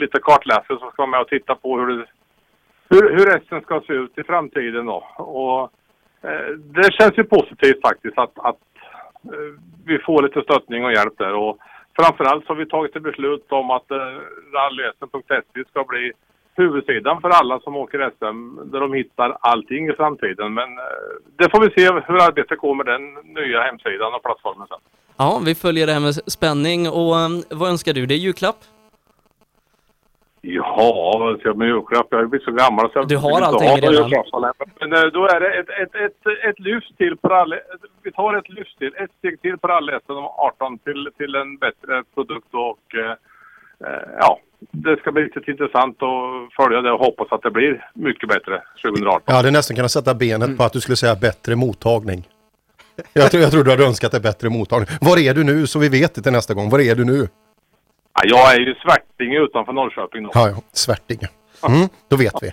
lite kartläsare som ska vara med och titta på hur det hur, hur resten ska se ut i framtiden då. Och eh, det känns ju positivt faktiskt att, att eh, vi får lite stöttning och hjälp där. Och framförallt så har vi tagit ett beslut om att eh, rallysm.se ska bli huvudsidan för alla som åker SM där de hittar allting i framtiden. Men eh, det får vi se hur arbetet går med den nya hemsidan och plattformen sen. Ja, vi följer det här med spänning och eh, vad önskar du? dig i julklapp? Ja, ska jag med julklapp? Jag har blivit så gammal så jag Du har allting ha redan. Men eh, då är det ett, ett, ett, ett lyft till på rally. Vi tar ett lyft till, ett steg till på rally SM 18 till, till en bättre produkt och eh, eh, ja, det ska bli riktigt intressant att följa det och hoppas att det blir mycket bättre 2018. Jag hade nästan kunnat sätta benet på att du skulle säga bättre mottagning. Jag tror, jag tror du hade önskat dig bättre mottagning. Var är du nu så vi vet det till nästa gång? Var är du nu? Ja, jag är ju Svärtinge utanför Norrköping då. Ja, ja, Svärtinge. Mm, då vet vi.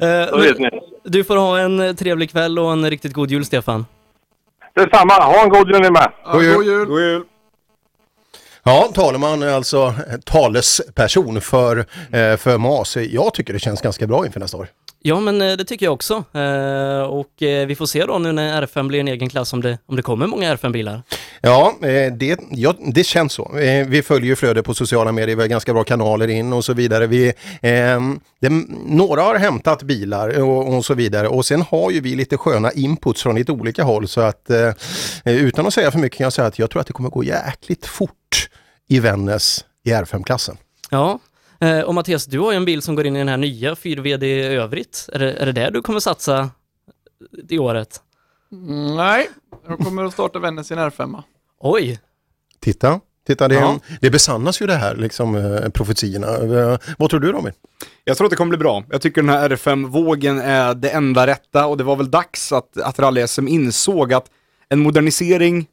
Eh, Då vet ni. Du får ha en eh, trevlig kväll och en riktigt god jul, Stefan. Detsamma, ha en god jul ni med! God jul. God jul! Ja, Taleman är alltså eh, talesperson för, eh, för MAS. Jag tycker det känns ganska bra inför nästa år. Ja, men eh, det tycker jag också. Eh, Och eh, vi får se då nu när R5 blir en egen klass om det, om det kommer många R5-bilar. Ja, eh, det, ja, det känns så. Eh, Vi följer ju flödet på sociala medier, vi har ganska bra kanaler in och så vidare. Vi, ehm, det, några har hämtat bilar och, och så vidare och sen har ju vi lite sköna inputs från lite olika håll så att eh, utan att säga för mycket kan jag säga att jag tror att det kommer gå jäkligt fort i Vännäs i R5-klassen. Ja, eh, och Mattias, du har ju en bil som går in i den här nya 4VD i övrigt. Är det, är det där du kommer satsa i året? Mm, nej, jag kommer att starta Vännäs i en R5. Oj! Titta, titta det, Ja. det besannas ju det här, liksom eh, profetierna. Eh, vad tror du Robin? Jag tror att det kommer bli bra. Jag tycker den här R5-vågen är det enda rätta och det var väl dags att, att Rally-SM insåg att en modernisering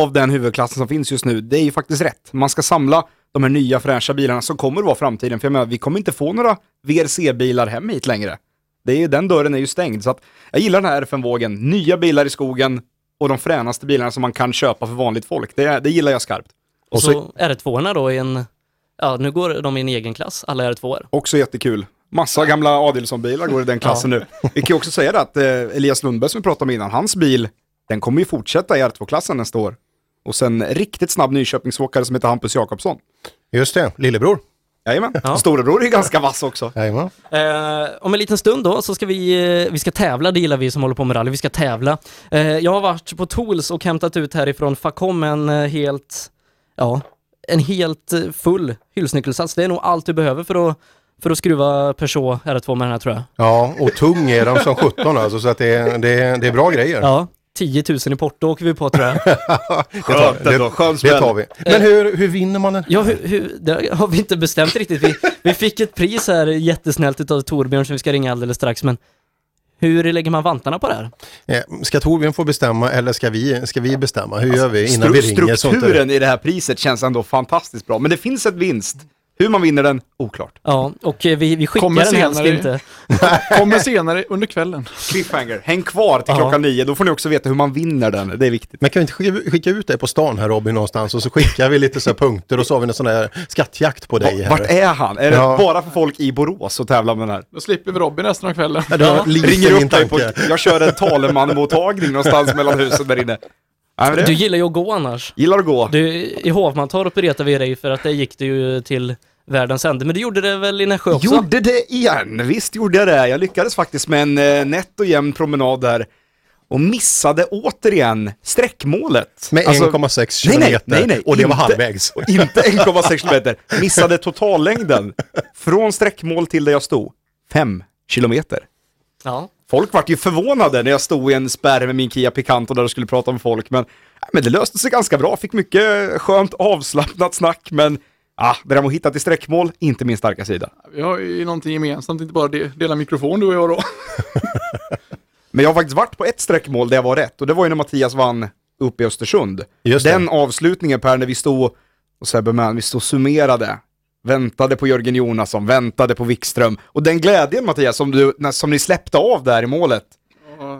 av den huvudklassen som finns just nu, det är ju faktiskt rätt. Man ska samla de här nya fräscha bilarna som kommer att vara framtiden. För jag menar, vi kommer inte få några VRC-bilar hem hit längre. Det är, den dörren är ju stängd. Så att jag gillar den här R5-vågen. Nya bilar i skogen och de fränaste bilarna som man kan köpa för vanligt folk. Det, det gillar jag skarpt. Och så R2 då i en, ja nu går de i en egen klass, alla R2 Också jättekul. Massa gamla Adilson-bilar går i den klassen nu. Vi kan ju också säga det att eh, Elias Lundberg som vi pratade om innan, hans bil, den kommer ju fortsätta i R2-klassen nästa år. Och sen riktigt snabb Nyköpingsåkare som heter Hampus Jakobsson. Just det, lillebror. Jajamän, storebror är ganska vass också. Jajamän. Eh, om en liten stund då så ska vi, eh, vi ska tävla, det gillar vi som håller på med rally, vi ska tävla. Eh, jag har varit på Tools och hämtat ut härifrån Facom en eh, helt, ja, en helt eh, full hylsnyckelsats. Det är nog allt du behöver för att, för att skruva Peugeot R2 med den här tror jag. Ja, och tung är de som 17 alltså, så att det, är- det, är- det är bra grejer. Ja, 10 000 i porto åker vi på tror jag. det tar, det, det tar vi. Men hur, hur vinner man den? Ja, hur, hur, det har vi inte bestämt riktigt. Vi, vi fick ett pris här jättesnällt utav Torbjörn som vi ska ringa alldeles strax, men hur lägger man vantarna på det här? Eh, Ska Torbjörn få bestämma eller ska vi, ska vi bestämma? Hur gör vi innan Stru- vi ringer? Strukturen i det här priset känns ändå fantastiskt bra. Men det finns ett vinst. Hur man vinner den, oklart. Ja, och eh, vi, vi skickar Kommer den helst senare. inte. Kommer senare under kvällen. Cliffhanger, häng kvar till Ja. klockan nio. Då får ni också veta hur man vinner den. Det är viktigt. Men kan vi inte skicka, skicka ut det på stan här Robin någonstans och så skickar vi lite så här punkter och så har vi en sån där skattjakt på dig här. Vart är han? Är det Ja. bara för folk i Borås att tävla om den här? Då slipper vi Robin resten av kvällen. Ja, det var lite Ringer min upp dig på, tanke. jag kör en talemanmottagning någonstans mellan husen där inne. Men det, Du gillar ju att gå annars. gillar att gå. Du, I Hovmantorp retade vi dig för att det gick du ju till världens ände, men det gjorde det väl i Nässjö också? Gjorde det igen, visst gjorde jag det. Jag lyckades faktiskt med en eh, nätt och jämn promenad där. Och missade återigen sträckmålet. Med Alltså- 1,6 Nej, kilometer. nej, nej, nej. Och det var Inte- halvvägs. Och inte 1,6 kilometer. Missade totallängden. Från sträckmål till där jag stod. 5 kilometer. Ja. Folk vart ju förvånade när jag stod i en spärr med min Kia Picanto där och skulle prata med folk, men, men det löste sig ganska bra. Fick mycket skönt avslappnat snack, men ah, det där med att hitta till sträckmål, inte min starka sida. Vi har ju någonting gemensamt, inte bara de, dela mikrofon du och jag då. Men jag har faktiskt varit på ett sträckmål där jag var rätt, och det var ju när Mattias vann uppe i Östersund. Just det. Den avslutningen Per, när vi stod, och Sebbe med, vi stod och summerade. Väntade på Jörgen Jonasson, väntade på Wikström. Och den glädjen Mattias, som, du, när, som ni släppte av där i målet.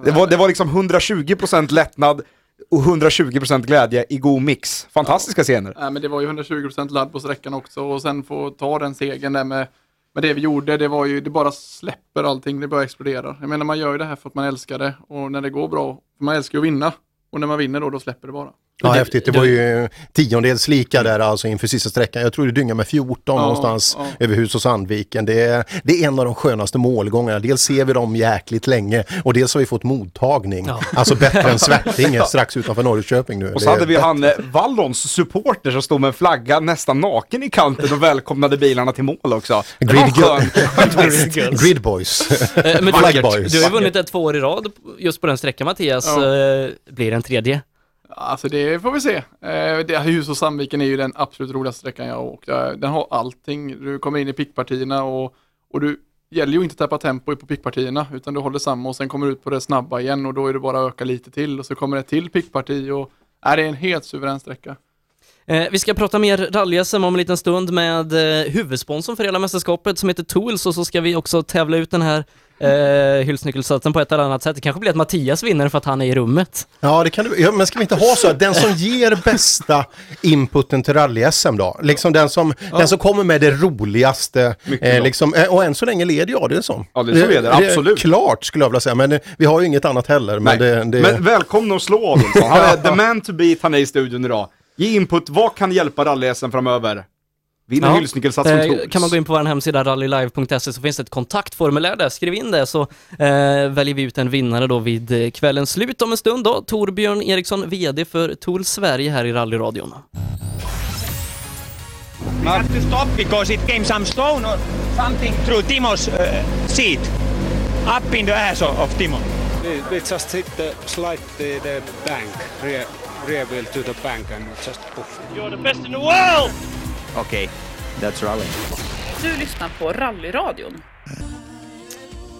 Det var, det var liksom 120% lättnad och 120% glädje i god mix. Fantastiska scener. Nej, men det var ju 120% ladd på sträckan också och sen få ta den segern där med, med det vi gjorde. Det var ju, det bara släpper allting, det bara exploderar. Jag menar man gör ju det här för att man älskar det och när det går bra, för man älskar ju att vinna. Och när man vinner då, då släpper det bara. Ja, Du- häftigt. Det du- var ju tiondels lika där alltså inför sista sträckan. Jag tror det dyngar med 14 någonstans ja. över hus och Sandviken. Det är, det är en av de skönaste målgångarna. Dels ser vi dem jäkligt länge och dels har vi fått mottagning. Ja. Alltså bättre än Svärtinge strax utanför Norrköping nu. Och så Det hade vi bättre. han eh, Vallons supporter som stod med en flagga nästan naken i kanten och välkomnade bilarna till mål också. Det Grid, skön- Grid, Boys. Eh, men Flag du, Boys. du har ju vunnit det två år i rad just på den sträckan Mattias. Ja. Eh, blir det en tredje? Alltså det får vi se. Eh, det, hus och Sandviken är ju den absolut roligaste sträckan jag har åkt. Den har allting. Du kommer in i pickpartierna och, och du gäller ju inte att tappa tempo på pickpartierna utan du håller samma och sen kommer du ut på det snabba igen och då är det bara att öka lite till och så kommer det till pickparti och är det är en helt suverän sträcka. Eh, vi ska prata mer rally om en liten stund med eh, huvudsponsorn för hela mästerskapet som heter Tools och så ska vi också tävla ut den här eh, hylsnyckelsatsen på ett eller annat sätt. Det kanske blir att Mattias vinner för att han är i rummet. Ja, det kan du. Ja, men ska vi inte ha så att den som ger bästa inputen till rally-SM då? Liksom den som, den som kommer med det roligaste. Eh, liksom, eh, och än så länge leder jag det som. Ja, det är så leder, absolut. Klart skulle jag vilja säga, men eh, vi har ju inget annat heller. Men det, det, Men välkomna att slå Adolfsson. Han är the man to beat, han är i studion idag. Ge input, vad kan hjälpa rally framöver? Vinna Ja. hyllsnyckelsats som Eh, kan man gå in på vår hemsida rallylive.se så finns det ett kontaktformulär där. Skriv in det så eh, väljer vi ut en vinnare då vid eh, kvällens slut om en stund då. Torbjörn Eriksson, VD för Tools Sverige här i rallyradion. We have to stop because it came some stone or something through Timo's uh, seat, up in the ass of, of Timo. We, we just hit the slide the, the bank, rear, rear wheel to the bank and just poof. You're the best in the world! Okay, that's rally. Du lyssnar på Rallyradion.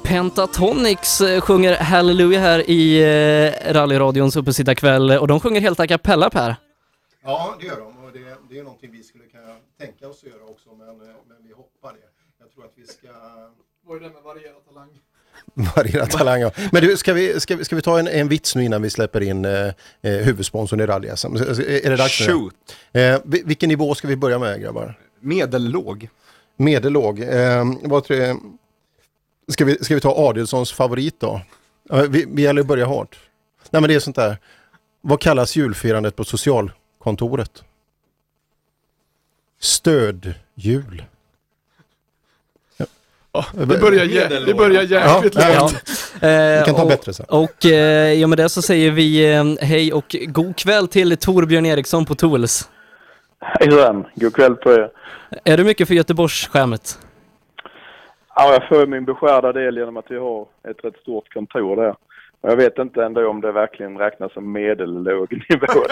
Pentatonix eh, sjunger Hallelujah här i eh, rallyradions uppesittarkväll och de sjunger helt a cappella Per. Ja, det gör de. Och det, det är någonting vi skulle kunna tänka oss att göra också, men, eh, men vi hoppar det. Jag tror att vi ska... Vad är det med varierad talang? Varierad talang, ja. Men du, ska vi, ska, vi- ska vi ta en, en vits nu innan vi släpper in eh, eh, huvudsponsorn i rally -SM? Är det dags nu? Shoot. Eh, vi- vilken nivå ska vi börja med grabbar? Medellåg. Medellåg. Eh, vad tror jag? Ska vi, ska vi ta Adelssons favorit då? Ja, Vi, vi gäller att börja hårt. Nej men det är sånt där. Vad kallas julfirandet på socialkontoret? Stödjul. Det börjar jä- det börjar jäkligt ja, ja. lågt. Vi kan ta Eh, och, bättre sen. Och eh, ja, med det så säger vi eh, hej och god kväll till Torbjörn Eriksson på Tools. Hejsan, god kväll på er. Är du mycket för Göteborgsskämmet? Ja, jag får min beskärda del genom att vi har ett rätt stort kontor där. Och jag vet inte ändå om det verkligen räknas som medellåg nivå.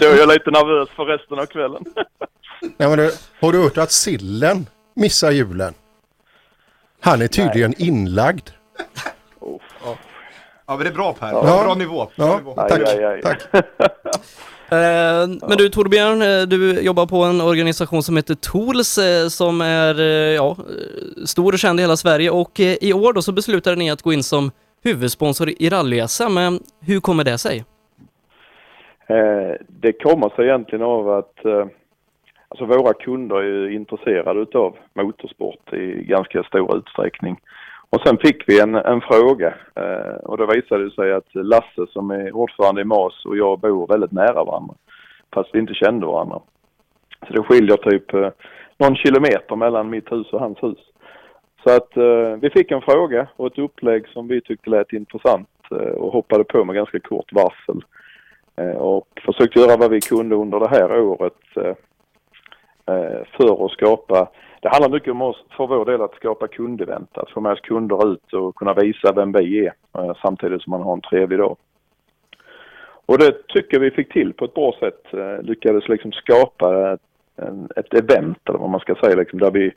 Då är jag lite nervös för resten av kvällen. Nej, men du, har du hört att sillen missar julen? Han är tydligen inlagd. Ja, men det är bra Per. Ja. Bra nivå. Bra Ja, nivå. tack. tack. Eh, Men du Torbjörn, eh, du jobbar på en organisation som heter Tools eh, som är eh, ja, stor och känd i hela Sverige och i år då så beslutade ni att gå in som huvudsponsor i rally-SM. Hur kommer det sig? Det kommer sig egentligen av att alltså våra kunder är ju intresserade utav motorsport i ganska stor utsträckning. Och sen fick vi en, en fråga eh, och då visade det sig att Lasse som är ordförande i MAS och jag bor väldigt nära varandra fast vi inte kände varandra. Så det skiljer typ eh, någon kilometer mellan mitt hus och hans hus. Så att eh, vi fick en fråga och ett upplägg som vi tyckte lät intressant eh, och hoppade på med ganska kort varsel. Eh, och försökte göra vad vi kunde under det här året eh, Eh, för att skapa, det handlar mycket om oss för vår del att skapa kundevent, att få med oss kunder ut och kunna visa vem vi är eh, samtidigt som man har en trevlig dag. Och det tycker vi fick till på ett bra sätt, eh, lyckades liksom skapa ett, ett event eller vad man ska säga liksom, där vi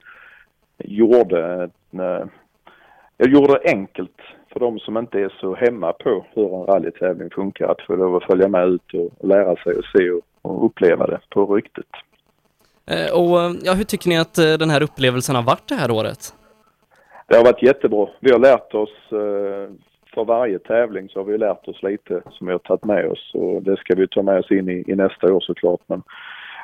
gjorde, en, eh, jag gjorde det enkelt för de som inte är så hemma på hur en rallytävling funkar att få lov att följa med ut och, och lära sig och se och, och uppleva det på riktigt. Eh, och ja, hur tycker ni att eh, den här upplevelsen har varit det här året? Det har varit jättebra. Vi har lärt oss eh, för varje tävling så har vi lärt oss lite som vi har tagit med oss och det ska vi ta med oss in i, i nästa år såklart. Men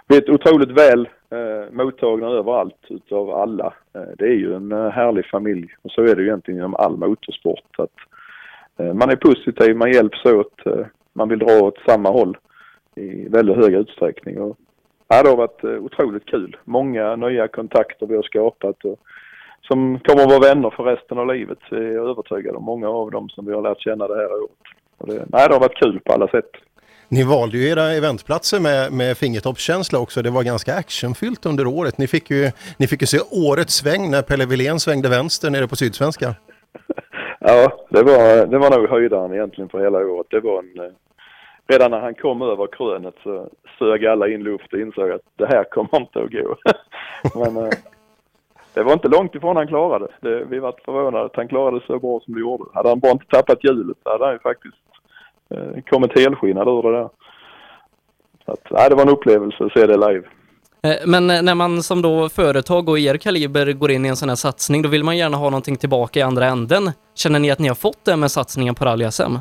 vi är otroligt väl eh, mottagna överallt utav alla. Det är ju en härlig familj och så är det ju egentligen inom all motorsport. Att, eh, man är positiv, man hjälps åt, eh, man vill dra åt samma håll i väldigt hög utsträckning. Och, ja, det har varit eh, otroligt kul. Många nya kontakter vi har skapat och som kommer att vara vänner för resten av livet är jag övertygad om. Många av dem som vi har lärt känna det här året. Och det, nej, det har varit kul på alla sätt. Ni valde ju era eventplatser med, med fingertoppskänsla också. Det var ganska actionfyllt under året. Ni fick ju, ni fick ju se årets sväng när Pelle Wilén svängde vänster nere på Sydsvenska. Ja, det var, det var nog höjdaren egentligen för hela året. Det var en, eh, redan när han kom över krönet så sög alla in luft och insåg att det här kommer inte att gå. Men eh, det var inte långt ifrån han klarade det. Vi var förvånade att han klarade det så bra som det gjorde. Hade han bara inte tappat hjulet så hade han ju faktiskt eh, kommit helskinnad ur det där. Så att, nej, det var en upplevelse att se det live. Eh, men när man som då företag och er kaliber går in i en sån här satsning, då vill man gärna ha någonting tillbaka i andra änden. Känner ni att ni har fått det med satsningen på rally-SM?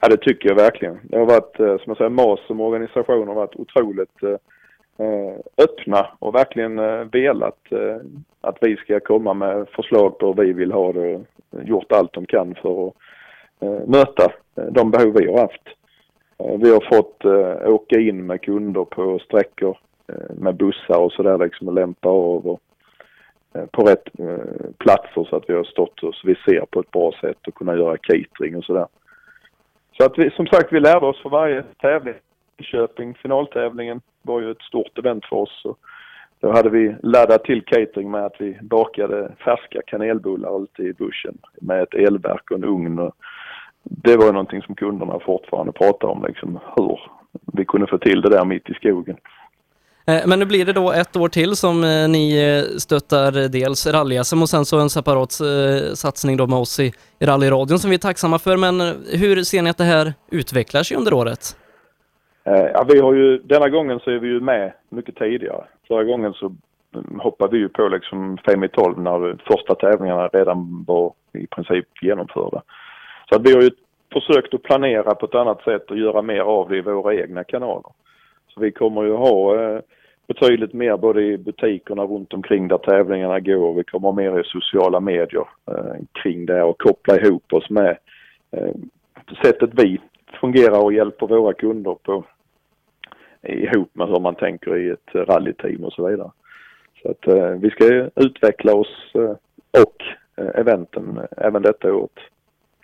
Ja, det tycker jag verkligen. Det har varit, eh, som jag säger, MAS som organisation har varit otroligt eh, öppna och verkligen eh, velat att vi ska komma med förslag på hur vi vill ha det och gjort allt de kan för att möta de behov vi har haft. Vi har fått åka in med kunder på sträckor med bussar och sådär liksom och lämpa av och, på rätt platser så att vi har stått och så vi ser på ett bra sätt och kunna göra catering och sådär. Så att vi, som sagt, vi lärde oss för varje tävling. Köping, finaltävlingen, var ju ett stort event för oss. Och då hade vi laddat till catering med att vi bakade färska kanelbullar ute i bussen med ett elverk och en ugn. Och det var ju någonting som kunderna fortfarande pratar om, liksom hur vi kunde få till det där mitt i skogen. Eh, men nu blir det då ett år till som eh, ni eh, stöttar dels rally-SM och sen så en separat satsning då med oss i rallyradion som vi är tacksamma för. Men hur ser ni att det här utvecklar sig under året? Ja, vi har ju, denna gången så är vi ju med mycket tidigare. Förra gången så mm, hoppade vi ju på liksom fem i tolv när första tävlingarna redan var i princip genomförda. Så att vi har ju försökt att planera på ett annat sätt och göra mer av det i våra egna kanaler. Så vi kommer ju ha eh, betydligt mer både i butikerna runt omkring där tävlingarna går. Vi kommer mer i sociala medier eh, kring det och koppla ihop oss med eh, sättet vi fungerar och hjälper våra kunder på ihop med hur man tänker i ett rallyteam och så vidare. Så att vi ska utveckla oss och eventen även detta året.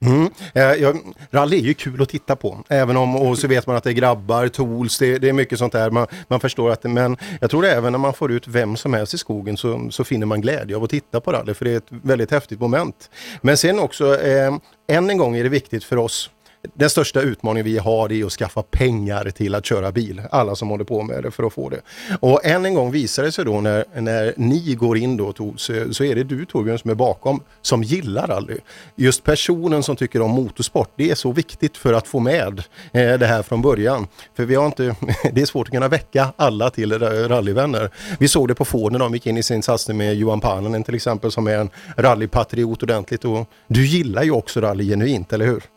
Mm. Eh, ja, rally är ju kul att titta på, även om, och så vet man att det är grabbar, tools, det, det är mycket sånt där. Man, man förstår att det, men jag tror även när man får ut vem som helst i skogen så, så finner man glädje av att titta på rally, för det är ett väldigt häftigt moment. Men sen också, eh, än en gång är det viktigt för oss den största utmaningen vi har är att skaffa pengar till att köra bil. Alla som håller på med det för att få det. Och än en gång visar det sig då när, när ni går in då så, så är det du Torbjörn som är bakom som gillar rally. Just personen som tycker om motorsport, det är så viktigt för att få med eh, det här från början. För vi har inte, det är svårt att kunna väcka alla till rallyvänner. Vi såg det på Ford när de gick in i sin satsning med Johan Paananen till exempel som är en rallypatriot ordentligt. Och du gillar ju också rally genuint, eller hur?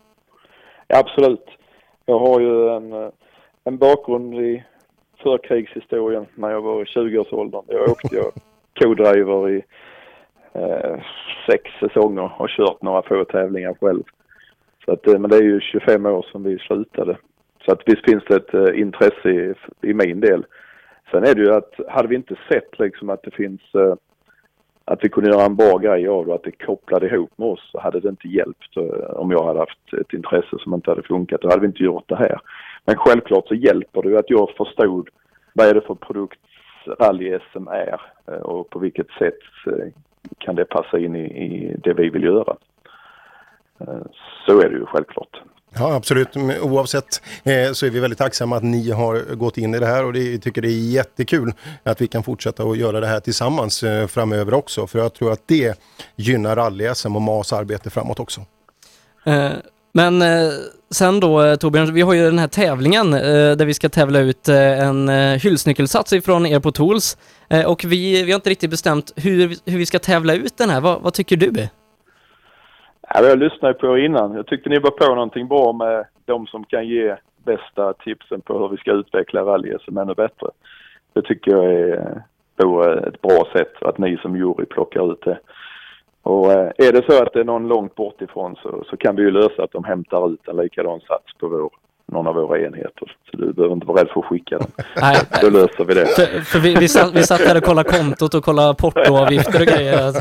Ja, absolut. Jag har ju en, en bakgrund i förkrigshistorien när jag var i 20-årsåldern. Jag åkte jag co-driver i eh, sex säsonger och kört några få tävlingar själv. Så att, eh, men det är ju 25 år sedan vi slutade. Så att visst finns det ett eh, intresse i, i min del. Sen är det ju att hade vi inte sett liksom att det finns eh, att vi kunde göra en bra grej av det och att det kopplade ihop med oss så hade det inte hjälpt eh, om jag hade haft ett intresse som inte hade funkat. Då hade vi inte gjort det här. Men självklart så hjälper det ju att jag förstod vad är det för produkt rally-SM är eh, och på vilket sätt eh, kan det passa in i, i det vi vill göra. Så är det ju självklart. Ja absolut, oavsett eh, så är vi väldigt tacksamma att ni har gått in i det här och det, tycker det är jättekul att vi kan fortsätta att göra det här tillsammans eh, framöver också. För jag tror att det gynnar rally-SM och MAS arbete framåt också. Eh, men eh, sen då eh, Torbjörn, vi har ju den här tävlingen eh, där vi ska tävla ut en hyllsnyckelsats ifrån er på Tools. och vi, vi har inte riktigt bestämt hur, hur vi ska tävla ut den här. vad, vad tycker du? Ja, jag lyssnade på er innan. Jag tyckte ni var på någonting bra med de som kan ge bästa tipsen på hur vi ska utveckla rally som ännu bättre. Det tycker jag är, ett bra sätt att ni som jury plockar ut det. Och eh, är det så att det är någon långt bort ifrån så, så kan vi ju lösa att de hämtar ut en likadan sats på vår, någon av våra enheter. Så du behöver inte vara rädd för att skicka den. Nej. Då löser vi det. För, för vi, vi, satt, vi satt där och kollade kontot och kollade portoavgifter och grejer.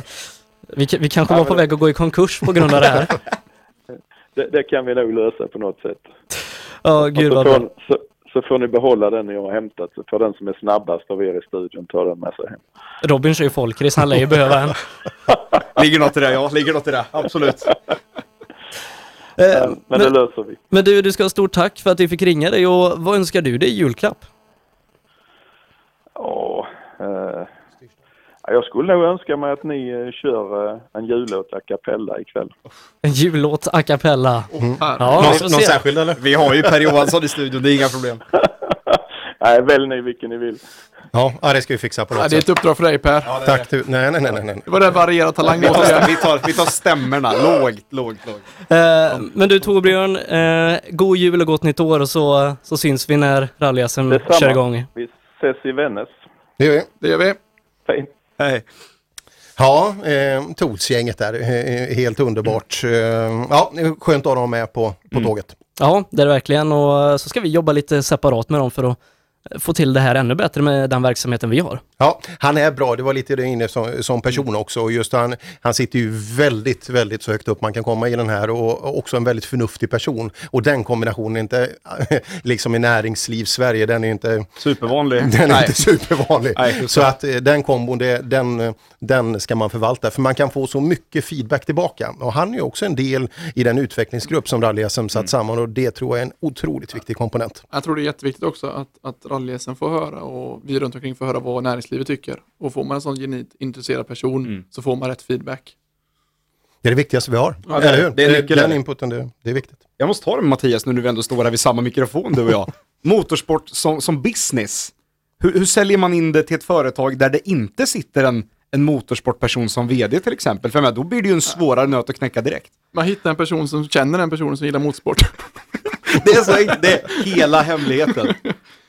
Vi, vi kanske var på väg att gå i konkurs på grund av det här. det, det, kan vi nog lösa på något sätt. Ja, gud vad bra. Så, så får ni behålla den ni har hämtat. Så får den som är snabbast av er i studion ta den med sig hem. Robin kör ju folkrace, han lär ju behöva en. ligger något i det, ja. Ligger något i det, absolut. men, eh, men, men det löser vi. Men du, du ska ha stort tack för att vi fick ringa dig och vad önskar du dig i julklapp? Ja, eh, jag skulle nog önska mig att ni eh, kör eh, en jullåt a cappella ikväll. En jullåt a cappella? Mm. Ja, någon, någon särskild eller? Vi har ju Per Johansson i studion, det är inga problem. Nej, välj ni vilken ni vill. Ja, det ska vi fixa på något ja, Det är ett uppdrag för dig Per. Ja, Tack du. Nej, nej, nej, nej. Det var det varierade talang. vi, tar, vi, tar, vi tar stämmorna, lågt, lågt, lågt. Eh, men du Torbjörn, eh, god jul och gott nytt år och så, så syns vi när rally kör igång. Vi ses i Vännäs. Det gör vi. Det gör vi. Fint. Hej. Ja, eh, Tools-gänget där, eh, helt underbart. Eh, ja, skönt att ha dem med på, på mm. tåget. Ja, det är det verkligen och så ska vi jobba lite separat med dem för att få till det här ännu bättre med den verksamheten vi har. Ja, han är bra. Det var lite det inne som, som person mm. också. Just han, han sitter ju väldigt, väldigt så högt upp man kan komma i den här och också en väldigt förnuftig person. Och den kombinationen är inte, liksom i näringsliv-Sverige, den är inte supervanlig. Den är Nej. inte supervanlig. Nej, så att eh, den kombon, det, den, den ska man förvalta. För man kan få så mycket feedback tillbaka. Och han är också en del i den utvecklingsgrupp som Rally SM satt mm. samman och det tror jag är en otroligt viktig komponent. Jag tror det är jätteviktigt också att, att Rally SM får höra och vi runt omkring får höra vad näringslivet tycker. Och får man en sån genuint intresserad person mm. så får man rätt feedback. Det är det viktigaste vi har. Ja, det, är, det är Den inputen, det, det, är viktigt. Jag måste ta det med Mattias nu när vi ändå står här vid samma mikrofon du och jag. Motorsport som, som business. Hur, hur, säljer man in det till ett företag där det inte sitter en, en motorsportperson som vd till exempel? För då blir det ju en svårare nöt att knäcka direkt. Man hittar en person som känner en person som gillar motorsport. det är så det är hela hemligheten.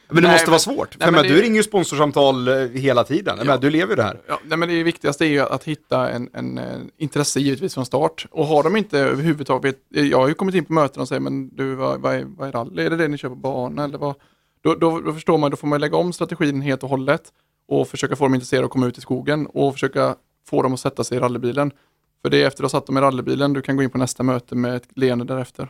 Men det Nej, måste men- vara svårt. För nej, jag men menar, det- du ringer ju sponsorsamtal eh, hela tiden. Jag menar, Du lever ju det här. Ja, nej, men det viktigaste är ju att hitta en, en, eh, intresse givetvis från start. Och har de inte överhuvudtaget, jag har ju kommit in på möten och säger men du vad, vad, är, vad är rally? Är det det ni kör på bana eller vad? Då, då, då förstår man, då får man lägga om strategin helt och hållet och försöka få dem intresserade att komma ut i skogen och försöka få dem att sätta sig i rallybilen. För det är efter att ha satt dem i rallybilen du kan gå in på nästa möte med ett leende därefter.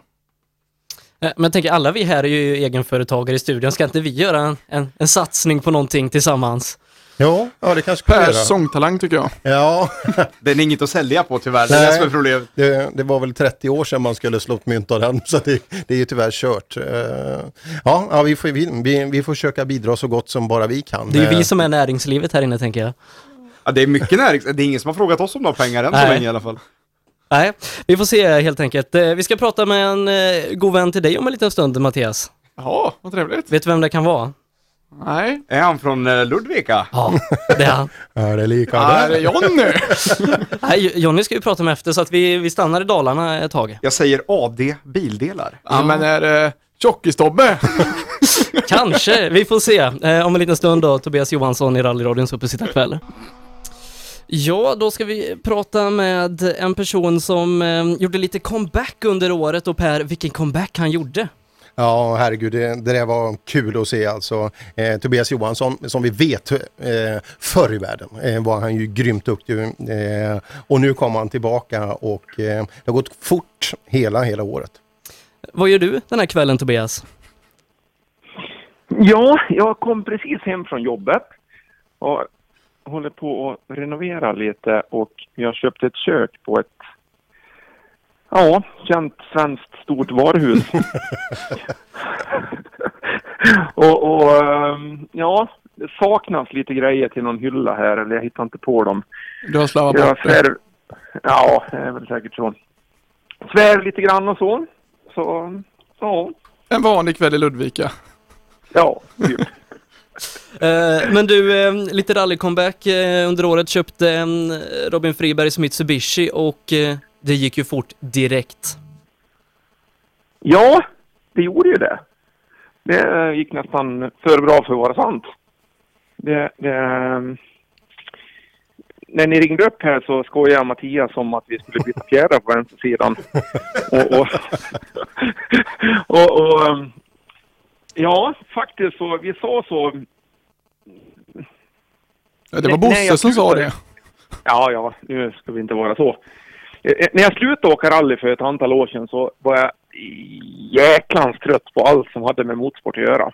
Eh, Men jag tänker, alla vi här är ju egenföretagare i studion. Ska inte vi göra en, en, en satsning på någonting tillsammans? Ja, ja det kanske kan göra. sångtalang tycker jag. Ja. Den är inget att sälja på tyvärr. Det är det som är problemet. det, det var väl 30 år sedan man skulle slå ett mynt av den, så det, det är ju tyvärr kört. Eh, Ja, ja vi, får, vi, vi, vi får försöka bidra så gott som bara vi kan. Det är ju Eh, vi som är näringslivet här inne tänker jag. Ja, det är mycket närings... Det är ingen som har frågat oss om några pengar än så Nej. länge i alla fall. Nej, vi får se helt enkelt. Eh, Vi ska prata med en eh, god vän till dig om en liten stund, Mattias. Ja, vad trevligt. Vet du vem det kan vara? Nej. Är han från eh, Ludvika? Ja, det är han. Är det lika det är Jonny! Nej, Jonny ska vi prata med efter så att vi, vi stannar i Dalarna ett tag. Jag säger AD Bildelar. Ja, men är det Tjockis-Tobbe? Kanske, vi får se. Om en liten stund då, Tobias Johansson i rallyradions uppesittarkväll. Ja, då ska vi prata med en person som eh, gjorde lite comeback under året och Per, vilken comeback han gjorde. Ja, herregud, det, det där var kul att se alltså. Eh, Tobias Johansson, som vi vet, eh, förr i världen eh, var han ju grymt duktig. Eh, och nu kommer han tillbaka och eh, det har gått fort hela, hela året. Vad gör du den här kvällen Tobias? Ja, jag kom precis hem från jobbet och håller på att renovera lite och jag köpte ett kök på ett ja, känt svenskt stort varuhus. och, och ehm, ja, det saknas lite grejer till någon hylla här, eller jag hittar inte på dem. Du har slarvat Jag bort det. ja, det är väl säkert så. Svär lite grann och så. Så, ja. En vanlig kväll i Ludvika. Ja, typ. Eh, men du, eh, lite rally-comeback eh, under året, köpte eh, Robin Fribergs Mitsubishi och eh, det gick ju fort direkt. Ja, det gjorde ju det. Det gick nästan för bra för att vara sant. Det, det, när ni ringde upp här så skojade Mattias om att vi skulle byta fjädrar på vänstersidan. Och, och, och, och, ja, faktiskt så, vi sa så. Ja, det var Bosse som sa det. Ja, ja, nu ska vi inte vara så. Eh, eh, När jag slutade åka rally för ett antal år sedan så var jag jäklans trött på allt som hade med motorsport att göra.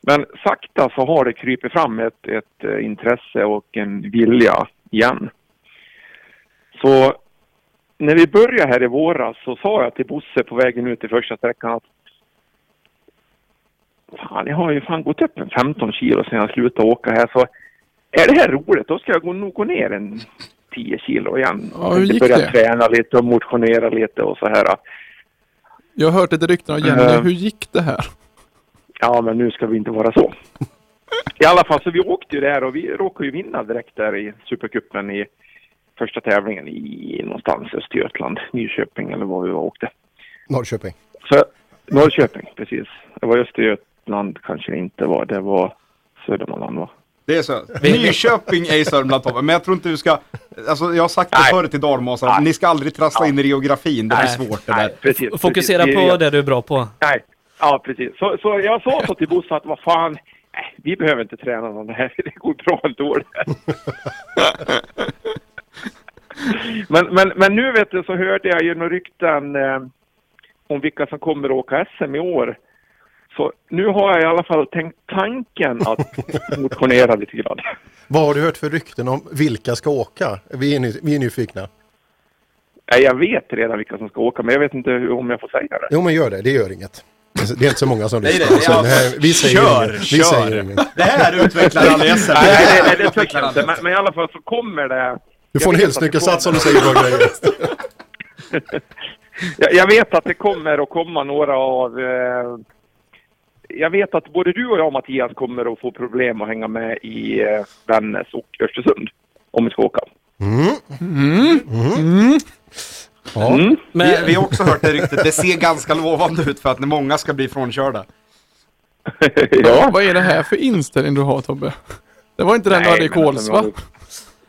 Men sakta så har det krypit fram ett, ett eh, intresse och en vilja igen. Så när vi började här i våras så sa jag till Bosse på vägen ut i första sträckan att Fan, jag har ju fan gått upp en 15 kilo sedan jag slutade åka här så är det här roligt då ska jag gå- nog gå ner en 10 kilo igen. Ja, hur gick börja det? träna lite och motionera lite och så här. Jag har hört lite rykten av Jenny. Eh. Hur gick det här? Ja, men nu ska vi inte vara så. I alla fall, så vi åkte ju där och vi råkade ju vinna direkt där i Supercupen i första tävlingen i någonstans Östergötland, Nyköping eller var vi var åkte. Norrköping. Så, Norrköping, precis. Det var Östergötland kanske det inte var, det var Södermanland va? Det är så. Nyköping är i Sörmland Tobbe, men jag tror inte du ska... Alltså jag har sagt det Nej. förr till dalmasarna, ni ska aldrig trassla in i geografin, det blir Nej. svårt det där. Precis, Fokusera precis. på det du är bra på. Nej, ja precis. Så, så jag sa så till Bosse att vad fan, nej, vi behöver inte träna någon det här, det går bra ändå men, men, men nu vet du så hörde jag ju några rykten eh, om vilka som kommer att åka SM i år. Så nu har jag i alla fall tänkt tanken att motionera lite grann. Vad har du hört för rykten om vilka ska åka? Vi är, ny, vi är nyfikna. Nej, jag vet redan vilka som ska åka, men jag vet inte hur, om jag får säga det. Jo men gör det, det gör inget. Det är inte så många som Nej, lyssnar. nej, så ja, nej, vi säger kör, inget. Vi kör. säger inget. Det här utvecklar aldrig SM. Nej, nej, nej, det jag inte. Men, men i alla fall så kommer det... Du får en hyllsnyckelsats om du säger bra grejer. jag, jag vet att det kommer att komma några av... Eh, jag vet att både du och jag, Mattias, kommer att få problem att hänga med i eh, Vännäs och Östersund. Om vi ska åka. Mm. Mm. Ja. Mm. Vi, vi har också hört det ryktet, det ser ganska lovande ut för att många ska bli frånkörda. ja. Vad är det här för inställning du har Tobbe? Det var inte den du hade i men alltså, Kolsva?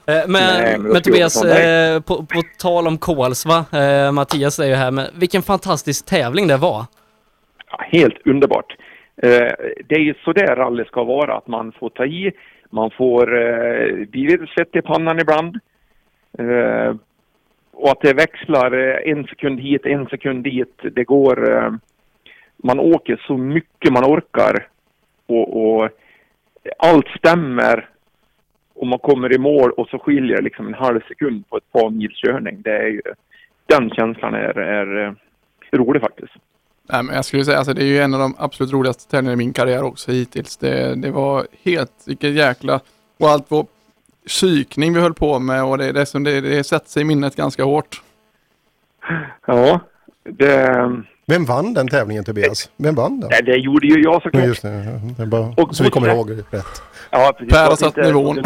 Eh, Men, Nej, men men, Tobias, eh, på, på tal om Kolsva, eh, Mattias är ju här, men vilken fantastisk tävling det var. helt underbart. Eh, det är ju så där rally ska vara, att man får ta i, man får eh, bli svett i pannan ibland. Eh, och att det växlar eh, en sekund hit, en sekund dit. Det går... Eh, man åker så mycket man orkar och, och allt stämmer och man kommer i mål och så skiljer det liksom en halv sekund på ett par mils körning. Det är ju, den känslan är, är eh, rolig faktiskt. Nej, men jag skulle säga alltså det är ju en av de absolut roligaste tävlingarna i min karriär också hittills. Det, det var helt, vilket jäkla, och allt vår psykning vi höll på med och det, det, som det, det sätter sig i minnet ganska hårt. Ja, det... Vem vann den tävlingen Tobias? Vem vann den? Nej, det gjorde ju jag såklart. Ja, just det. det bara, Och så vi kommer ihåg rätt. Ja, precis. Per har satt nivån.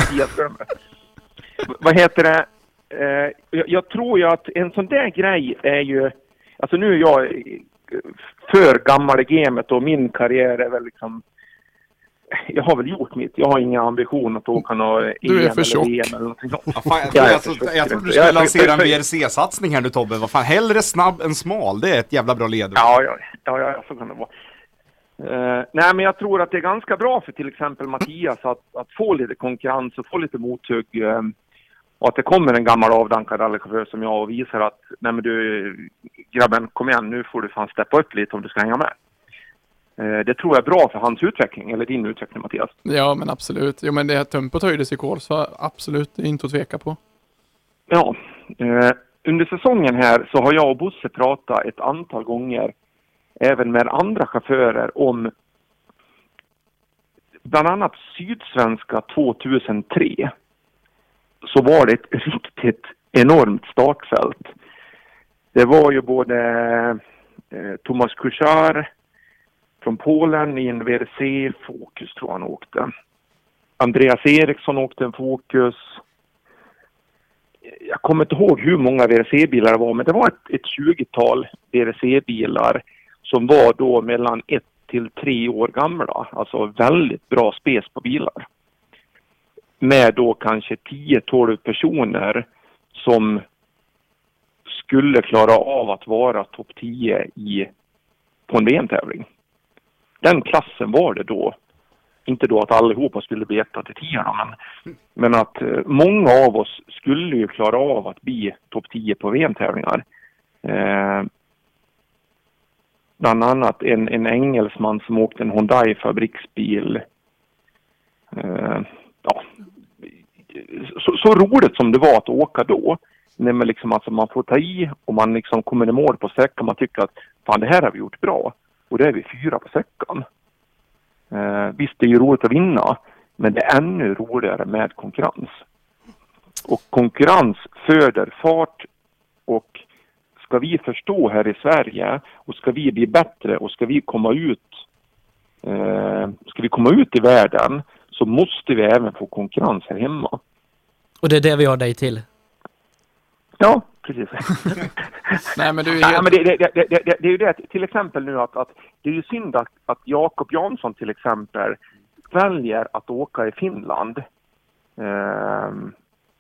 Vad heter det? Eh, jag, jag tror ju att en sån där grej är ju... Alltså nu är jag för gammal i gamet och min karriär är väl liksom... Jag har väl gjort mitt. Jag har inga ambitioner att åka något Du är för EM eller VM eller någonting sånt. Ja, fan, jag, Jag jag trodde du skulle lansera en VRC-satsning här nu Tobbe. Vad fan, hellre snabb än smal. Det är ett jävla bra ledord. Ja, ja, ja, ja, så kan det vara. Eh, nej, men jag tror att det är ganska bra för till exempel Mattias att, att få lite konkurrens och få lite mothugg. eh, och att det kommer en gammal avdankad rallychaufför som jag och visar att nej men du grabben kom igen nu får du fan steppa upp lite om du ska hänga med. Eh, det tror jag är bra för hans utveckling, eller din utveckling Mattias. Ja men absolut. Jo men det här tempot höjdes i Kolsva, absolut, det är inte att tveka på. Ja, eh, under säsongen här så har jag och Bosse pratat ett antal gånger även med andra chaufförer om bland annat Sydsvenska 2003 så var det ett riktigt enormt startfält. Det var ju både eh, Thomas Kuchar från Polen i en WRC Focus tror jag han åkte. Andreas Eriksson åkte en Focus jag kommer inte ihåg hur många WRC-bilar det var, men det var ett, ett 20-tal WRC-bilar som var då mellan ett till tre år gamla. Alltså väldigt bra spes på bilar. Med då kanske 10-12 personer som skulle klara av att vara topp 10 i, på en VM-tävling. Den klassen var det då. Inte då att allihopa skulle bli 1 till 10 men men att eh, många av oss skulle ju klara av att bli topp 10 på VM-tävlingar. Eh, bland annat en, en engelsman som åkte en Hyundai fabriksbil. Eh, ja. så, så roligt som det var att åka då. När man, liksom, alltså, man får ta i och man liksom kommer i mål på sträckan. Man tycker att fan det här har vi gjort bra. Och det är vi fyra på sträckan. Eh, visst, det är ju roligt att vinna. Men det är ännu roligare med konkurrens. Och konkurrens föder fart och ska vi förstå här i Sverige och ska vi bli bättre och ska vi komma ut eh, ska vi komma ut i världen så måste vi även få konkurrens här hemma. Och det är det vi har dig till. Ja, precis. Nej men du är Nej, helt... men det, det, det, det, det, det är ju det, till exempel nu att, att det är ju synd att, att Jakob Jansson till exempel väljer att åka i Finland. Ehm,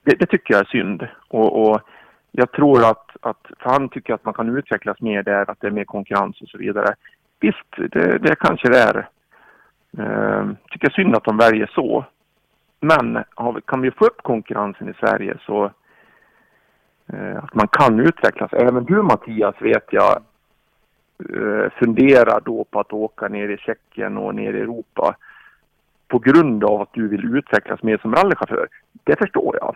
det, det tycker jag är synd. Och, och jag tror att, att för han tycker att man kan utvecklas mer där, att det är mer konkurrens och så vidare. Visst, det, det kanske det är. Ehm, tycker synd att de väljer så. Men vi, kan vi få upp konkurrensen i Sverige så eh, att man kan utvecklas. Även du Mattias vet jag eh, funderar då på att åka ner i Tjeckien och ner i Europa på grund av att du vill utvecklas mer som rallychaufför. Det förstår jag.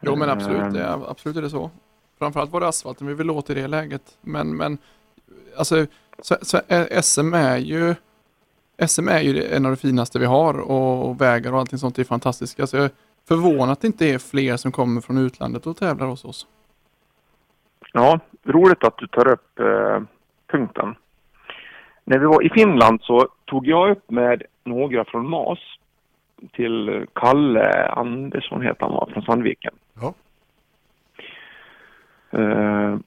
Jo men absolut, det Ehm. är, absolut är det så. Framförallt var det asfalten vi vill åt i det läget. Men, men alltså så, så, eh, SM är ju SM är ju en av de finaste vi har och vägar och allting sånt är fantastiskt. Alltså, jag är förvånad att det inte är fler som kommer från utlandet och tävlar hos oss. Ja, roligt att du tar upp eh, punkten. När vi var i Finland så tog jag upp med några från MAS till Kalle Andersson heter han från Sandviken. Ja. Eh,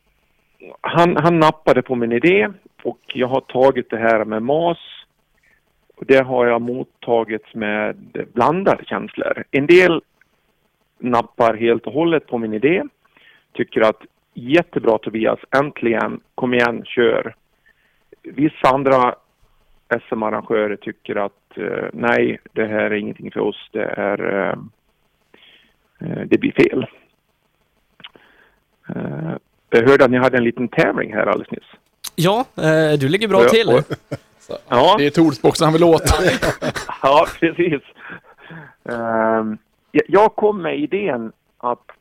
han, han nappade på min idé och jag har tagit det här med MAS Och det har jag mottagits med blandade känslor. En del nappar helt och hållet på min idé. Tycker att jättebra Tobias, äntligen, kom igen, kör. Vissa andra SM-arrangörer tycker att eh, nej, det här är ingenting för oss, det är eh, det blir fel. Eh, jag hörde att ni hade en liten tävling här alldeles nyss. Ja, du ligger bra till. och- Ja. Det är Toolsboxen han vill åt. ja, precis. Jag- jag kom med idén att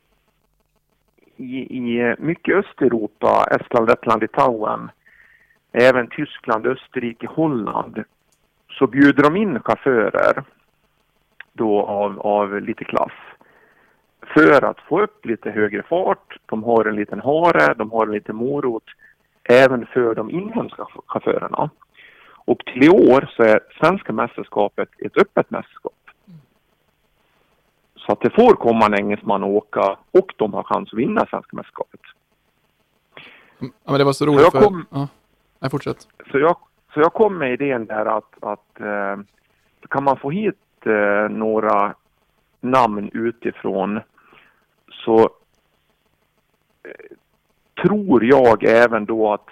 i, i mycket Östeuropa, Estland, Lettland, Litauen, även Tyskland, Österrike, Holland, så bjuder de in chaufförer då av, av lite klass för att få upp lite högre fart. De har en liten hare, de har en liten morot även för de inhemska chaufförerna. Och till i år så är svenska mästerskapet ett öppet mästerskap. Så att det får komma en engelsman och åka och de har chans att vinna svenska mästerskapet. Ja, men det var så Så roligt jag för... kom- Ja. Nej, fortsätt. Så jag, så jag kom med idén där att, att eh, kan man få hit eh, några namn utifrån så eh, tror jag även då att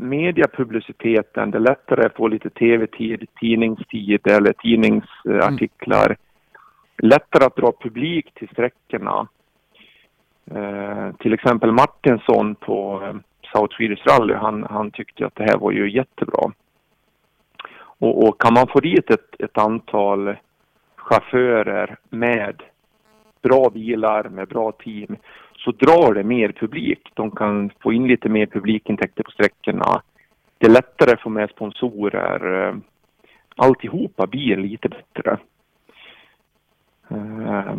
mediapubliciteten, det är lättare att få lite tv-tid, tidningstid eller tidningsartiklar. Lättare att dra publik till sträckorna. Eh, till exempel Martinsson på eh, South Swedish Rally, han, han tyckte att det här var ju jättebra. Och, och kan man få dit ett, ett antal chaufförer med bra bilar, med bra team, så drar det mer publik. De kan få in lite mer publikintäkter på sträckorna. Det är lättare att få med sponsorer. Eh, alltihopa blir lite bättre. Eh,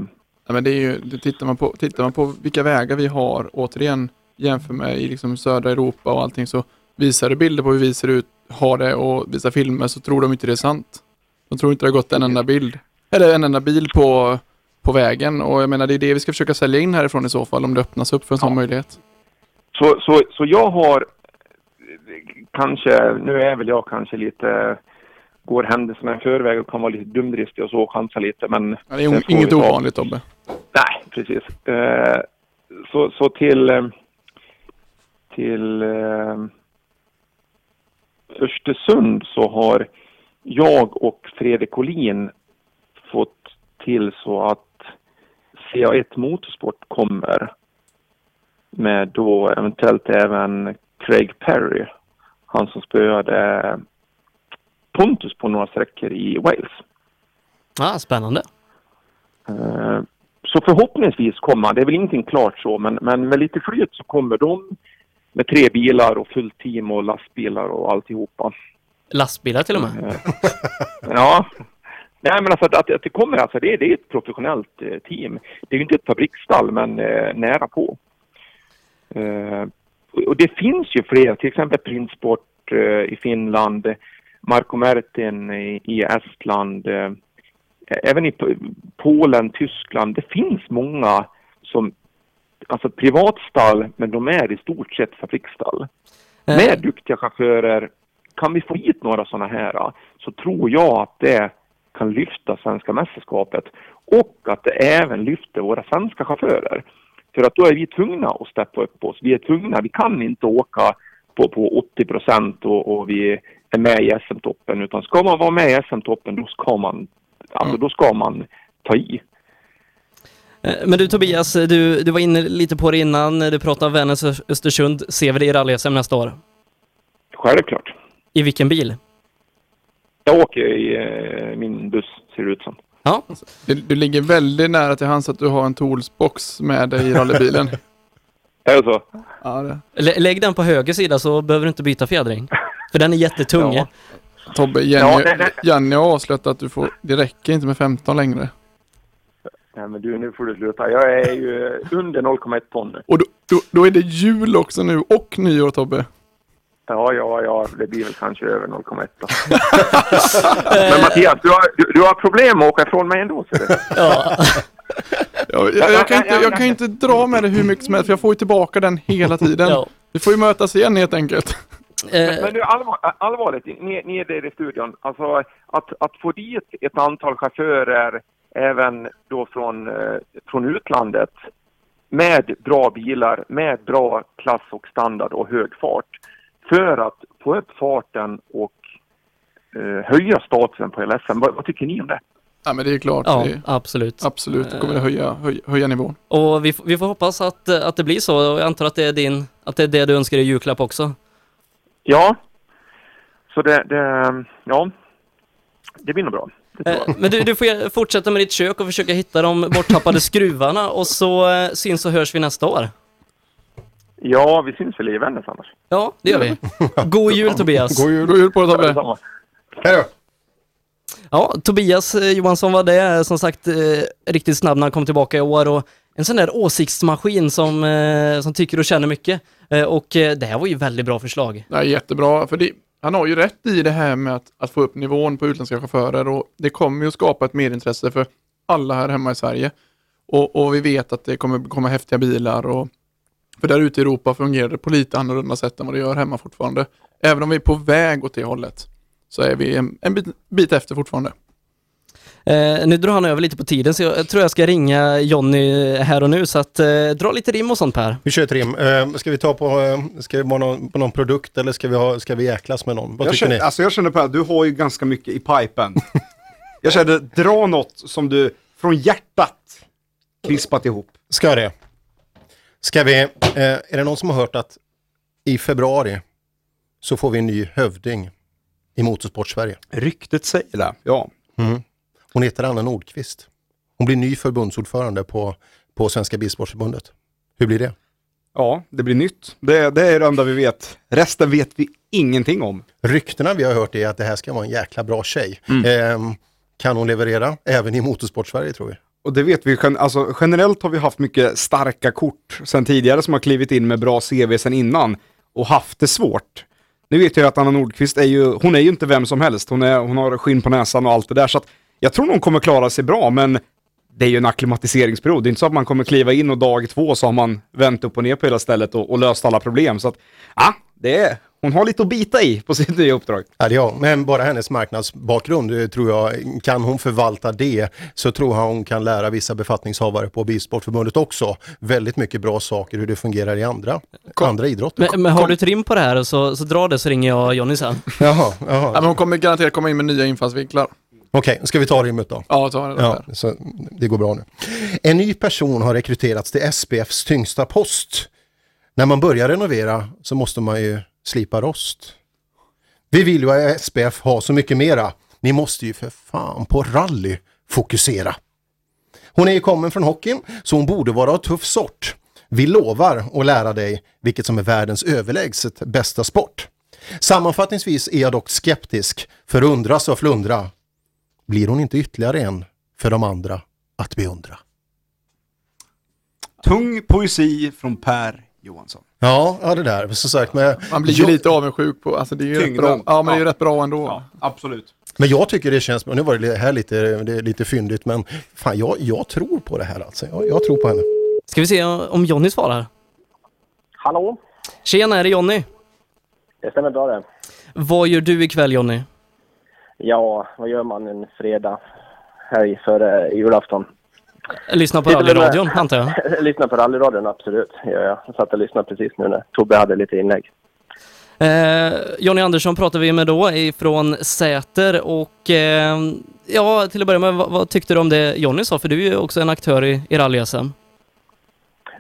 ja, men det är ju, tittar, man på, tittar man på vilka vägar vi har, återigen, jämför med i liksom södra Europa och allting, så visar det bilder på hur vi ser ut, har det och visar filmer så tror de inte det är sant. De tror inte det har gått en enda bild, eller en enda bil på, på vägen och jag menar det är det vi ska försöka sälja in härifrån i så fall om det öppnas upp för en sån möjlighet. Så, så, så jag har kanske, nu är väl jag kanske lite, går händelserna i förväg och kan vara lite dumdristig och så och chansa lite men... Ja, det är inget ovanligt Tobbe. Nej, precis. Eh, så, så till, eh, till eh, Östersund så har jag och Fredrik Olin fått till så att CA1 Motorsport kommer med då eventuellt även Craig Perry, han som spöade Pontus på några sträckor i Wales. Ah, spännande. Eh, Så förhoppningsvis kommer han. Det är väl ingenting klart så, men, men med lite flyt så kommer de med tre bilar och fullt team och lastbilar och alltihopa. Lastbilar till och med. Ja. Nej men alltså att, att, att det kommer alltså, det, är- det är ett professionellt eh, team. Det är ju inte ett fabriksstall men eh, nära på. Eh, och- det finns ju fler, till exempel Printsport eh, i Finland, Marco Mertin i, i Estland, eh, även i Polen, Tyskland. Det finns många som, alltså privatstall, men de är i stort sett fabriksstall. Med duktiga chaufförer, kan vi få hit några sådana här så tror jag att det kan lyfta svenska mästerskapet och att det även lyfter våra svenska chaufförer. För att då är vi tvungna att steppa upp oss. Vi är tvungna, vi kan inte åka på, på 80 procent och, och vi är med i SM-toppen utan ska man vara med i SM-toppen då ska man, alltså då ska man ta i. Eh, Men du Tobias, du, du var inne lite på det innan, du pratade om Vännäs Östersund. Ser vi det i rally-SM nästa år? Självklart. I vilken bil? Jag åker i eh, min buss ser det ut som. Ja. Du, du ligger väldigt nära till hands att du har en Toolsbox med dig i rallybilen. Är det så? Ja, det. Lä- Lägg den på höger sida så behöver du inte byta fjädring. För den är jättetung. Ja. Tobbe, Jenny, Jenny har avslöjat att du får, det räcker inte med 15 längre. Nej men du, nu får du sluta. Jag är ju under 0,1 ton nu. Och då, då, då är det jul också nu och nyår Tobbe. Ja, ja, ja, det blir väl kanske över 0,1 då. Men Mattias, du har, du, du har problem att åka ifrån mig ändå ser du. Ja. Jag, jag, jag, kan inte, jag kan inte dra med det hur mycket som helst för jag får ju tillbaka den hela tiden. Ja. Vi får ju mötas igen helt enkelt. Men, men nu allvar, allvarligt, ni, ni är där i studion. Alltså att, att få dit ett antal chaufförer även då från, eh, från utlandet med bra bilar, med bra klass och standard och hög fart för att få upp farten och eh, höja statusen på LSM. Vad, vad tycker ni om det? Ja men det är klart. Ja, det, absolut. absolut, det kommer att höja, höja, höja nivån. Och vi, vi får hoppas att, eh, att det blir så och jag antar att det är din, att det är det du önskar i julklapp också. Ja, så det, det ja, det blir nog bra. Eh, Men du, du får fortsätta med ditt kök och försöka hitta de borttappade skruvarna och så eh, syns och hörs vi nästa år. Ja, vi syns väl i Vännäs annars. Ja, det gör vi. God jul Tobias! God jul! God jul på dig Tobbe! Detsamma. Hej då! Ja, Tobias eh, Johansson var det, som sagt eh, riktigt snabb när han kom tillbaka i år och en sån där åsiktsmaskin som, eh, som tycker och känner mycket. Eh, och eh, det här var ju väldigt bra förslag. Det är jättebra, för det, han har ju rätt i det här med att, att få upp nivån på utländska chaufförer och det kommer ju att skapa ett merintresse för alla här hemma i Sverige. Och, och vi vet att det kommer komma häftiga bilar och för där ute i Europa fungerar det på lite annorlunda sätt än vad det gör hemma fortfarande. Även om vi är på väg åt det hållet så är vi en, en bit, bit efter fortfarande. Eh, nu drar han över lite på tiden så jag tror jag ska ringa Jonny här och nu så att eh, dra lite rim och sånt Per. Vi kör ett rim. Eh, ska vi ta på, eh, ska vi vara någon, på någon produkt eller ska vi, ha, ska vi jäklas med någon? Vad Jag tycker känner, ni? alltså jag känner på att du har ju ganska mycket i pipen. jag känner, dra något som du från hjärtat krispat ihop. Ska jag det? Ska vi, eh, är det någon som har hört att i februari så får vi en ny hövding i Motorsport-Sverige? Ryktet säger det, ja. Mm. Hon heter Anna Nordqvist. Hon blir ny förbundsordförande på, på Svenska Bilsportförbundet. Hur blir det? Ja, det blir nytt. Det, det är det enda vi vet. Resten vet vi ingenting om. Ryktena vi har hört är att det här ska vara en jäkla bra tjej. Ehm, kan hon leverera även i Motorsport-Sverige tror vi? Och det vet vi, alltså, generellt har vi haft mycket starka kort sen tidigare som har klivit in med bra CV sen innan och haft det svårt. Nu vet jag att Anna Nordqvist är ju, hon är ju inte vem som helst, hon, är, hon har skinn på näsan och allt det där. Så att jag tror hon kommer klara sig bra men det är ju en akklimatiseringsperiod, det är inte så att man kommer kliva in och dag två så har man vänt upp och ner på hela stället och, och löst alla problem. Så att, ja, det är, hon har lite att bita i på sitt nya uppdrag. Ja, ja, men bara hennes marknadsbakgrund eh, tror jag, kan hon förvalta det så tror jag hon kan lära vissa befattningshavare på Bilsportförbundet också väldigt mycket bra saker hur det fungerar i andra, andra idrotter. Men, men har du ett rim på det här så, så dra det så ringer jag Jonny sen. Jaha, Ja, jaha. men hon kommer garanterat komma in med nya infallsvinklar. Okej, ska vi ta rimmet då? Ja, ta det Ja, så det går bra nu. En ny person har rekryterats till SPFs tyngsta post. När man börjar renovera så måste man ju slipa rost. Vi vill ju att SPF ha så mycket mera. Ni måste ju för fan på rally fokusera. Hon är ju kommen från hockeyn så hon borde vara av tuff sort. Vi lovar att lära dig vilket som är världens överlägset bästa sport. Sammanfattningsvis är jag dock skeptisk, för undras och flundra blir hon inte ytterligare en för de andra att beundra. Tung poesi från Per Johansson. Ja, ja det där. Som sagt, men, Man blir ju lite avundsjuk på, alltså det är ju rätt bra. Ja, men det är ju Ja. rätt bra ändå. Absolut. men jag tycker det känns, nu var det här lite, det är lite fyndigt, men fan jag, jag tror på det här alltså. Jag, jag tror på henne. Ska vi se om Jonny svarar? Hallå? Tjena, är det Jonny? Det stämmer bra det. Vad gör du ikväll Jonny? Ja, vad gör man en fredag helg före julafton? Lyssna på rallyradion antar jag? Lyssna på rallyradion, absolut. Ja, ja. Jag satt och lyssnade precis nu när Tobbe hade lite inlägg. Eh, Jonny Andersson pratar vi med då ifrån Säter och eh, ja, till att börja med, vad, vad tyckte du om det Jonny sa? För du är ju också en aktör i, i rally-SM.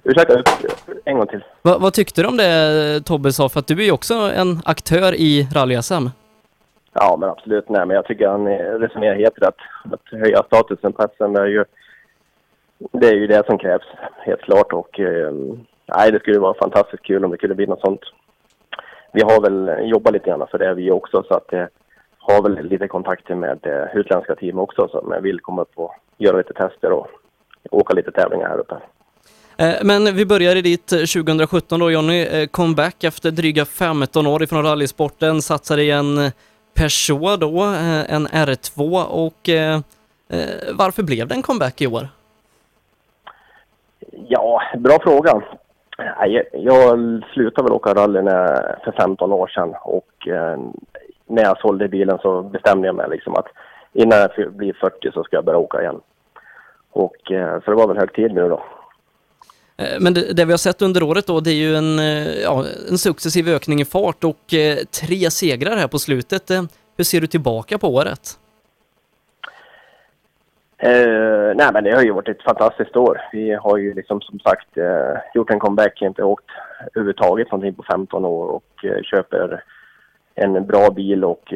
Ursäkta, en gång till. Va, vad tyckte du om det Tobbe sa? För att du är ju också en aktör i rally-SM. Ja, men absolut. Nej, men jag tycker han resonerar helt rätt. Att höja statusen på SM är ju, det är ju det som krävs, helt klart. Och eh, nej, det skulle vara fantastiskt kul om det kunde bli något sånt. Vi har väl jobbat lite grann för det vi också, så att eh, har väl lite kontakter med eh, utländska team också som vill komma upp och göra lite tester och åka lite tävlingar här uppe. Eh, men vi börjar i ditt eh, 2017 då Jonny, eh, comeback efter dryga 15 år ifrån rallysporten, satsar i en Peugeot då, en R2 och eh, varför blev det en comeback i år? Ja, bra fråga. Jag, Jag slutade väl åka rally när, för 15 år sedan och eh, när jag sålde bilen så bestämde jag mig liksom att innan jag blir 40 så ska jag börja åka igen. Och eh, så det var väl hög tid nu då. Eh, men det, det vi har sett under året då, det är ju en, eh, ja, en successiv ökning i fart och eh, tre segrar här på slutet. Eh, hur ser du tillbaka på året? Uh, nej men det har ju varit ett fantastiskt år. Vi har ju liksom som sagt uh, gjort en comeback, inte åkt överhuvudtaget någonting på 15 år och uh, köper en bra bil och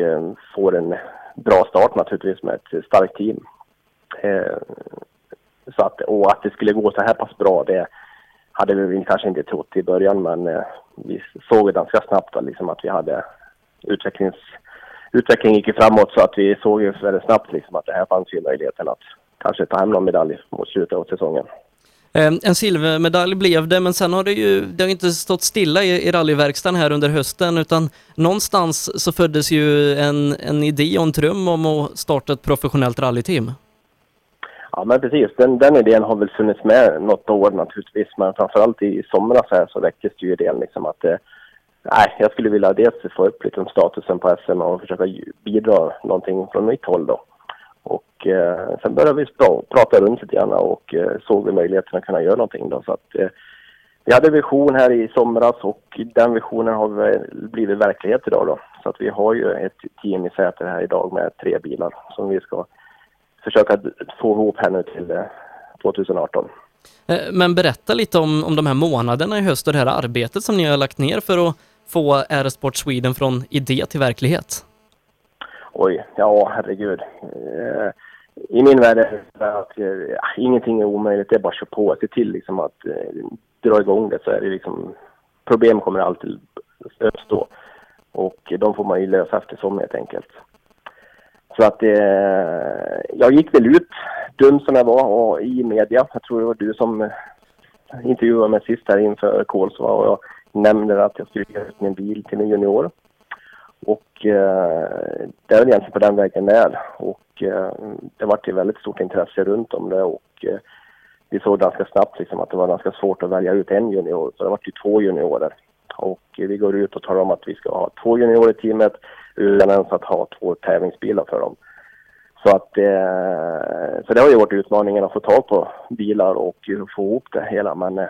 får en bra start naturligtvis med ett starkt team. Så att, och att det skulle gå så här pass bra det hade vi väl kanske inte trott i början men vi såg ganska snabbt då, liksom att vi hade utvecklings utvecklingen gick ju framåt så att vi såg ju väldigt snabbt liksom att det här fanns ju möjligheten att kanske ta hem någon medalj mot slutet av säsongen. Eh, En silvermedalj blev det, men sen har det ju det har inte stått stilla i, i rallyverkstan här under hösten, utan någonstans så föddes ju en, en idé och en dröm om att starta ett professionellt rallyteam. Ja men precis, den, den idén har väl funnits med något år naturligtvis men framförallt i somras här så väcktes ju idén liksom att eh, nej, jag skulle vilja dels få upp liksom statusen på SM och försöka bidra någonting från mitt håll då. Och eh, sen började vi prata runt lite grann och eh, såg vi möjligheten att kunna göra någonting då så att eh, vi hade vision här i somras och den visionen har blivit verklighet idag då. Så att vi har ju ett team i Säter här idag med tre bilar som vi ska försöka få ihop här nu till eh, 2018. Eh, men berätta lite om, om de här månaderna i höst och det här arbetet som ni har lagt ner för att få R-Sport Sweden från idé till verklighet. Oj, ja herregud. Eh, I min värld är det att eh, ingenting är omöjligt, det är bara att köra på. Se till liksom att eh, dra igång det så är det liksom, problem kommer alltid uppstå. Och de får man ju lösa eftersom helt enkelt. Så att eh, jag gick väl ut, dum som jag var, och i media. Jag tror det var du som eh, intervjuade mig sist här inför Kolsva och jag nämnde att jag skulle ge ut min bil till en junior. Och eh, det är väl egentligen på den vägen det är. Och eh, det vart ju väldigt stort intresse runt om det och eh, vi såg ganska snabbt liksom att det var ganska svårt att välja ut en junior. Så det vart ju två juniorer. Och eh, vi går ut och talar om att vi ska ha två juniorer i teamet utan ens att ha två tävlingsbilar för dem. Så att eh, så det har ju varit utmaningen att få tag på bilar och få ihop det hela. Men eh,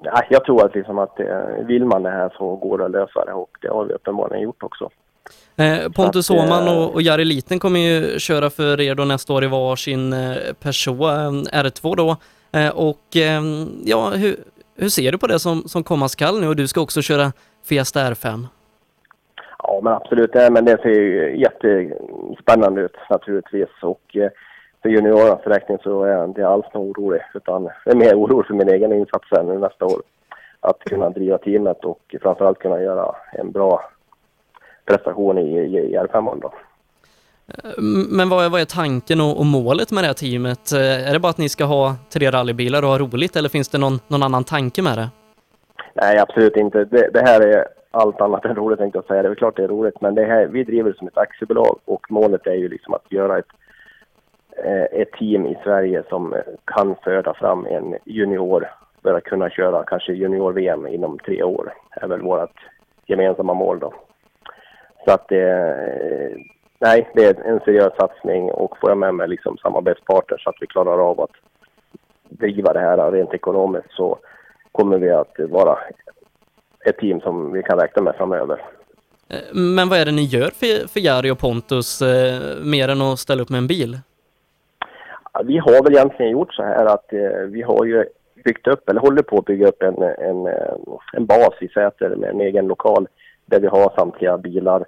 nej, jag tror att liksom att eh, vill man det här så går det att lösa det och det har vi uppenbarligen gjort också. Eh, Pontus Åhman eh, och, och Jari Liten kommer ju köra för er då nästa år i varsin Peugeot eh, R2 då. Eh, och eh, ja, hur, hur ser du på det som, som komma skall nu? Och du ska också köra Fiesta R5. Ja, men absolut. Men det ser ju jättespännande ut naturligtvis. Och för juniorernas räkning så är jag inte alls orolig. Utan jag är mer orolig för min egen insats sen nästa år. Att kunna driva teamet och framförallt kunna göra en bra prestation i, i, i R5 då. Eh, Men vad är, vad är tanken och, och målet med det här teamet? Eh, Är det bara att ni ska ha tre rallybilar och ha roligt eller finns det någon, någon annan tanke med det? Nej, absolut inte. Det, det här är allt annat än roligt tänkte jag säga. Det är klart det är roligt, men det här, vi driver det som ett aktiebolag och målet är ju liksom att göra ett, Eh, ett team i Sverige som kan föda fram en junior för att kunna köra kanske junior-VM inom tre år. Det är väl vårt gemensamma mål då. Så att eh, nej, det är en seriös satsning och får jag med mig liksom samarbetspartner så att vi klarar av att driva det här rent ekonomiskt så kommer vi att vara ett team som vi kan räkna med framöver. Eh, men vad är det ni gör för, för Jari och Pontus eh, mer än att ställa upp med en bil? Ja, Vi har väl egentligen gjort så här att eh, vi har ju byggt upp, eller håller på att bygga upp en, en, eh, en bas i Säter med en egen lokal där vi har samtliga bilar.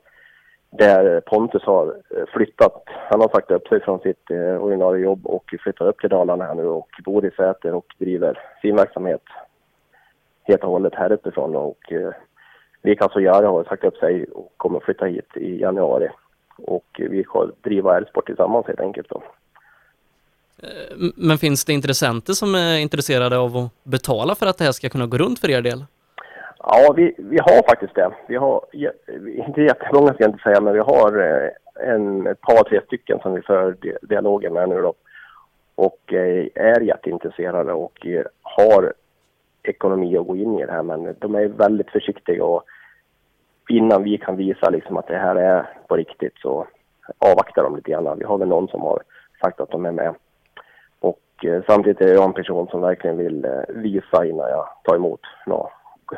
Där Pontus har eh, flyttat, han har sagt upp sig från sitt eh, ordinarie jobb och flyttar upp till Dalarna här nu och bor i Säter och driver sin verksamhet helt och hållet här uppifrån och eh, likaså Jari har sagt upp sig och kommer flytta hit i januari. Och eh, vi ska driva Älvsport tillsammans helt enkelt då. Eh, men finns det intressenter som är intresserade av att betala för att det här ska kunna gå runt för er del? Ja, vi, vi har faktiskt det. Vi har, inte jättemånga ska jag inte säga, men vi har eh, en, ett par, tre stycken som vi för dialogen med nu då. Och eh, är jätteintresserade och har ekonomi att gå in i det här men de är väldigt försiktiga och innan vi kan visa liksom att det här är på riktigt så avvaktar de lite grann. Vi har väl någon som har sagt att de är med. Eh, samtidigt är jag en person som verkligen vill eh, visa innan jag tar emot några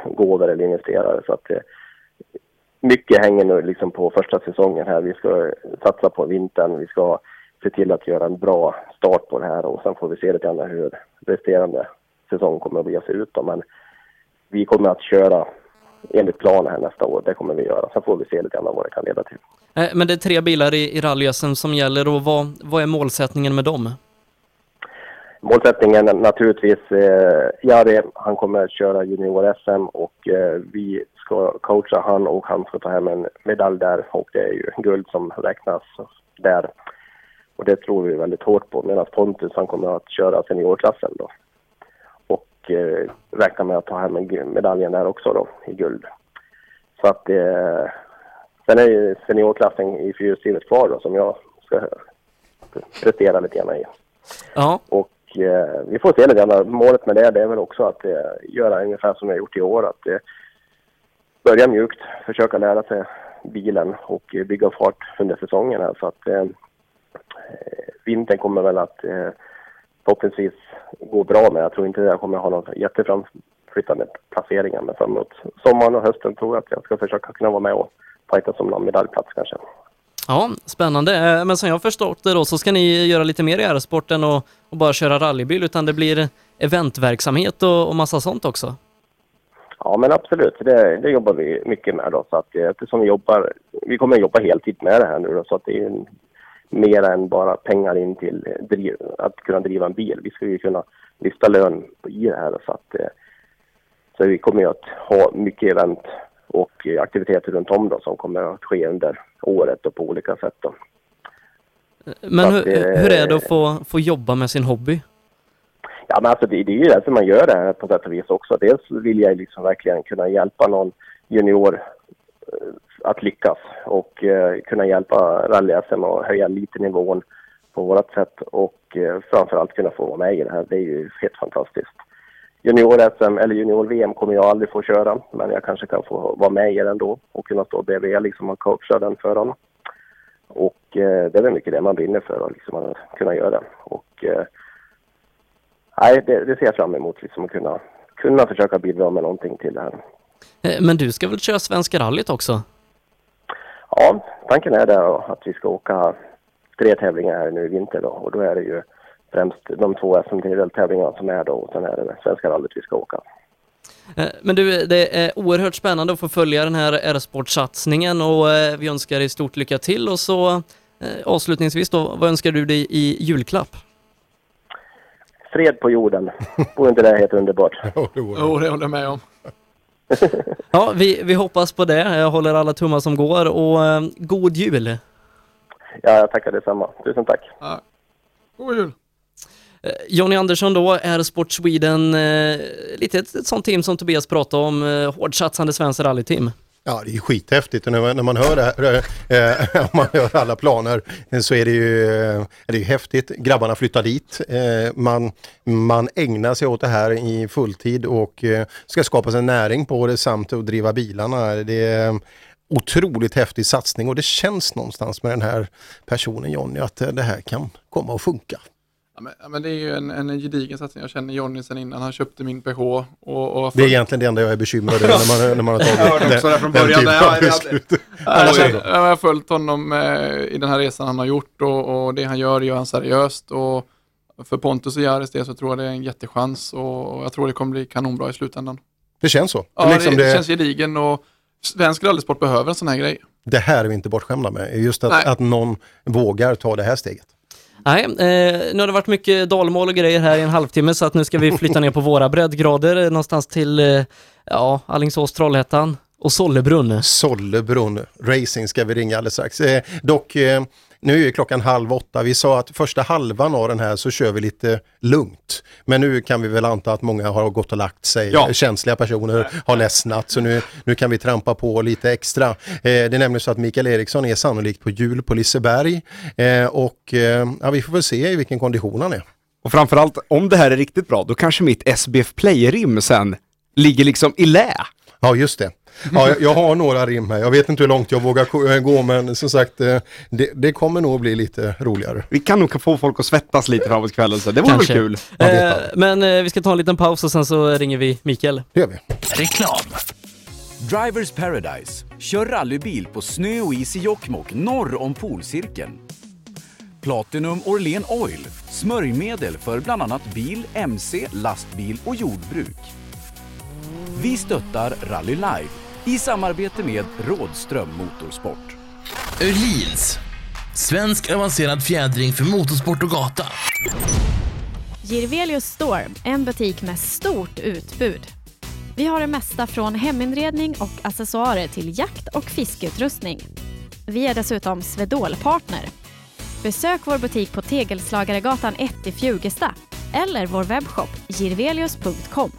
gåvor eller investerare. Så att, eh, mycket hänger nu liksom på första säsongen här. Vi ska satsa på vintern. Vi ska se till att göra en bra start på det här och sen får vi se lite grann hur resterande säsong kommer att bli se ut. Då. Men vi kommer att köra enligt planen här nästa år. Det kommer vi göra. Sen får vi se lite grann vad det kan leda till. Men det är tre bilar i, i rally som gäller och vad, vad är målsättningen med dem? Målsättningen naturligtvis, eh, Jari, han kommer att köra junior-SM och eh, vi ska coacha han och han ska ta hem en medalj där och det är ju guld som räknas där. Och det tror vi väldigt hårt på medan Pontus han kommer att köra seniorklassen då. Och eh, räknar med att ta hem medaljen där också då i guld. Så att eh, sen är ju seniorklassen i fyrhjulsdrivet kvar då som jag ska prestera lite grann i. Ja. Och eh, vi får se lite grann. Målet med det, det är väl också att eh, göra ungefär som vi har gjort i år. Att eh, börja mjukt, försöka lära sig bilen och eh, bygga fart under säsongen här. Så att eh, eh, vintern kommer väl att eh, förhoppningsvis gå bra med. Jag tror inte jag kommer ha någon jätteframflyttande placeringar. Men framåt sommaren och hösten tror jag att jag ska försöka kunna vara med och fighta som någon medaljplats kanske. Ja, spännande. Eh, men som jag har förstått det då så ska ni göra lite mer i R-sporten och, och bara köra rallybil utan det blir eventverksamhet och, och massa sånt också. Ja men absolut, det, det jobbar vi mycket med då. Så att eh, eftersom vi jobbar, vi kommer att jobba heltid med det här nu då, så att det är en, mer än bara pengar in till driv, att kunna driva en bil. Vi ska ju kunna lyfta lön i det här så att eh, så vi kommer ju att ha mycket event och aktiviteter runt om då som kommer att ske under året och på olika sätt då. Men hur, att det- hur är det att få, få jobba med sin hobby? Ja, men alltså det, det är ju därför man gör det här på sätt och vis också. Dels vill jag liksom verkligen kunna hjälpa någon junior eh, att lyckas och eh, kunna hjälpa rally-SM och höja lite nivån på vårt sätt och eh, framförallt kunna få vara med i det här. Det är ju helt fantastiskt. Junior-SM eller junior-VM kommer jag aldrig få köra, men jag kanske kan få vara med i det ändå och kunna stå bredvid liksom och coacha den föraren. Och eh, det är väl mycket det man brinner för, att liksom att kunna göra det. Och eh, nej, det, det ser jag fram emot, liksom att kunna, kunna försöka bidra med någonting till det här. Eh, Men du ska väl köra Svenska rallyt också? Ja, tanken är där att vi ska åka tre tävlingar här nu i vinter då och då är det ju främst de två SM-tävlingarna som är då och sen är det Svenska rallyt vi ska åka. Eh, Men du, det är oerhört spännande att få följa den här R-sportsatsningen och eh, vi önskar dig stort lycka till och så eh, avslutningsvis då, vad önskar du dig i julklapp? Fred på jorden, vore inte det helt underbart? Jo, det håller jag med om. Ja, vi, vi hoppas på det. Jag håller alla tummar som går och eh, god jul! Ja, jag tackar detsamma. Tusen tack. God jul! Eh, Jonny Andersson då, är Sport Sweden, eh, lite ett, ett sånt team som Tobias pratade om, eh, hårdsatsande svenskt rallyteam. Ja, det är skithäftigt och när man, hör det här, eh, eh om man hör alla planer eh, så är det ju är det ju häftigt. Grabbarna flyttar dit, eh, man, man ägnar sig åt det här i fulltid och eh, ska skapa sig en näring på det samt att driva bilarna. Det är en otroligt häftig satsning och det känns någonstans med den här personen Jonny att det här kan komma att funka. Ja, men, det är ju en, en gedigen satsning. Jag känner Jonny sen innan han köpte min PH. Och, och Det är egentligen det enda jag är bekymrad över när man, när man har tagit Jag hörde också det från den början. av jag- beslut. Jag, har följt honom eh, i den här resan han har gjort och, och det han gör, det gör han seriöst. Och för Pontus och Jaris del så tror jag det är en jättechans och, jag tror det kommer bli kanonbra i slutändan. Det känns så. Ja, Liksom det, det- känns gedigen och svensk rallysport behöver en sån här grej. Det här är vi inte bortskämda med. Just Nej. att, att någon vågar ta det här steget. Nej, eh, nu har det varit mycket dalmål och grejer här i en halvtimme så att nu ska vi flytta ner på våra breddgrader eh, någonstans till eh, ja, Alingsås, Trollhättan och Sollebrunn. Sollebrunn Racing ska vi ringa alldeles strax. Eh, dock, eh, nu är klockan halv åtta. Vi sa att första halvan av den här så kör vi lite lugnt. Men nu kan vi väl anta att många har gått och lagt sig. Ja. Känsliga personer har ledsnat så nu, nu kan vi trampa på lite extra. Eh, det är nämligen så att Mikael Eriksson är sannolikt på jul på Liseberg. Eh, och eh, ja, vi får väl se i vilken kondition han är. Och framförallt, om det här är riktigt bra, då kanske mitt SBF Play-rim sen ligger liksom i lä. Ja, just det. Ja, jag, har några rim här. Jag vet inte hur långt jag vågar eh, gå, men som sagt, eh, det, det kommer nog bli lite roligare. Vi kan nog få folk att svettas lite framåt kvällen, så det vore väl kul. Eh, men eh, vi ska ta en liten paus och sen så ringer vi Mikael. Det gör vi. Reklam. Drivers Paradise. Kör rallybil på snö och is i Jokkmokk norr om polcirkeln. Platinum Orlen Oil. Smörjmedel för bland annat bil, mc, lastbil och jordbruk. Vi stöttar Rally Life i samarbete med Rådström Motorsport. Öhlins. Svensk avancerad fjädring för motorsport och gata. Girvelius Store, en butik med stort utbud. Vi har det mesta från heminredning och accessoarer till jakt och fiskeutrustning. Vi är dessutom Swedol-partner. Besök vår butik på Tegelslagaregatan 1 i Fjugesta eller vår webbshop girvelius.com.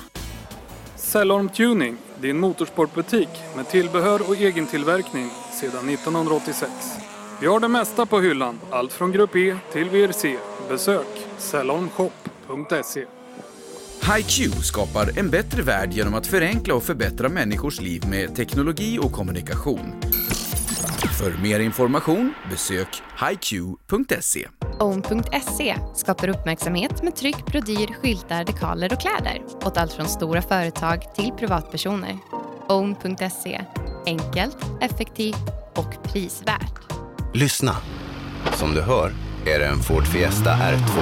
Cellorm Tuning, din motorsportbutik med tillbehör och egen tillverkning sedan 1986. Vi har det mesta på hyllan, allt från Grupp E till VRC. Besök salonshop.se. HiQ skapar en bättre värld genom att förenkla och förbättra människors liv med teknologi och kommunikation. För mer information besök hiq.se. Own.se skapar uppmärksamhet med tryck, brodyr, skyltar, dekaler och kläder åt allt från stora företag till privatpersoner. Own.se enkelt, effektivt och prisvärt. Lyssna. Som du hör är det en Ford Fiesta R2.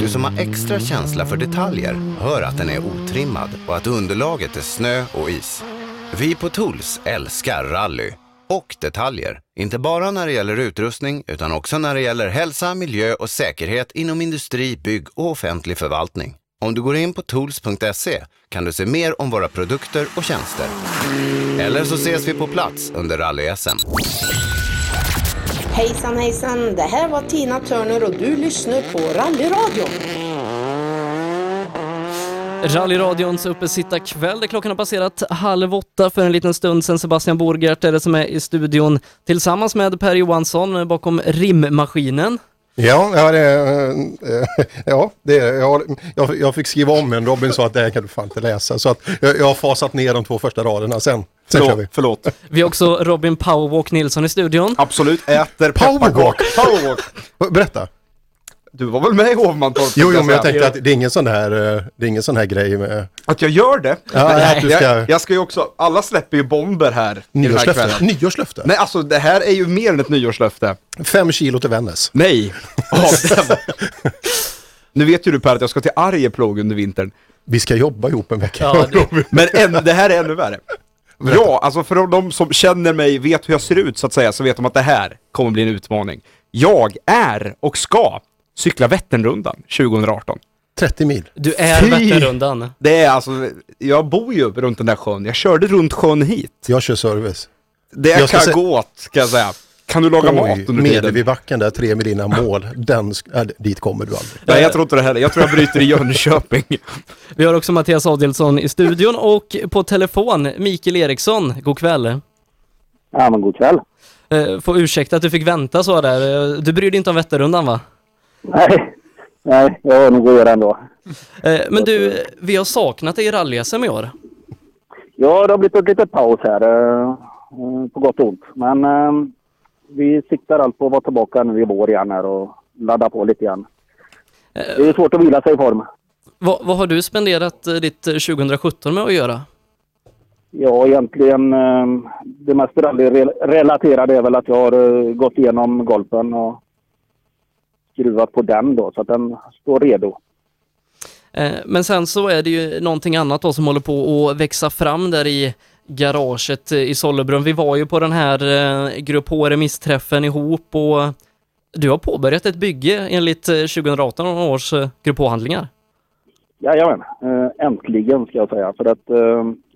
Du som har extra känsla för detaljer hör att den är otrimmad och att underlaget är snö och is. Vi på Tools älskar rally och detaljer. Inte bara när det gäller utrustning utan också när det gäller hälsa, miljö och säkerhet inom industri, bygg och offentlig förvaltning. Om du går in på tools.se kan du se mer om våra produkter och tjänster. Eller så ses vi på plats under rally-SM. Hejsan hejsan, det här var Tina Turner och du lyssnar på Rallyradion. Rallyradions uppesittarkväll där klockan har passerat halv åtta för en liten stund sedan. Sebastian Borgert är det som är i studion tillsammans med Per Johansson bakom rimmaskinen. Ja, ja, det, eh, ja, det, ja jag, jag fick skriva om en. Robin sa att det här kan du fan inte läsa. Så att jag, jag har fasat ner de två första raderna sen. Sen kör vi. Förlåt. Vi har också Robin Powerwalk Nilsson i studion. Absolut, äter Powerwalk. Powerwalk. Berätta. Du var väl med i Hovmantorp? Jo, jo, men jag tänkte att det är ingen sån här, eh, det är ingen sån här grej med... Att jag gör det? Ja, Nej, ska- jag, jag ska ju också, alla släpper ju bomber här i den här Nyårslöfte. Nyårslöfte. Nej, alltså det här är ju mer än ett nyårslöfte. Fem kilo till Vännäs. Nej. Det- nu vet ju du Per att jag ska till Arjeplog under vintern. Vi ska jobba ihop en vecka. Ja, det, men än, det här är ännu värre. Ja, alltså för de som känner mig, vet hur jag ser ut så att säga, så vet de att det här kommer bli en utmaning. Jag är och ska cykla Vätternrundan 2018. 30 mil. Du är Fy! Vätternrundan. Det är alltså, jag bor ju runt den där sjön. Jag körde runt sjön hit. Jag kör service. Det Jag ska kan se- gå åt, kan jag säga. Kan du laga mat under tiden? vid backen där, tre mil innan mål. Den, äh, dit kommer du aldrig. Nej, jag tror inte det heller. Jag tror jag bryter i Jönköping. Vi har också Mattias Adielsson i studion och på telefon Mikael Eriksson. God kväll. Ja, men god kväll. Eh, Får ursäkta att du fick vänta så där. Eh, Du bryr dig inte om Vätternrundan va? Nej, nej, jag har nog att göra ändå. Eh, Men du, vi har saknat dig i rally-SM i år. Ja, det har blivit ett litet paus här, eh, eh, på gott och ont. Men vi siktar allt på att vara tillbaka nu i vår igen här och ladda på lite igen. Det är svårt att vila sig i form. Vad, vad har du spenderat ditt eh, 2017 med att göra? Ja, egentligen det mest rallyrelaterade är väl att jag har gått igenom golfen och skruvat på den då så att den står redo. Eh, Men sen så är det ju någonting annat då som håller på att växa fram där i garaget eh, i Sollebrunn. Vi var ju på den här eh, Grupp H-remissträffen ihop och du har påbörjat ett bygge enligt eh, 2018 års Grupp H-handlingar. Jajamän, äntligen ska jag säga. För att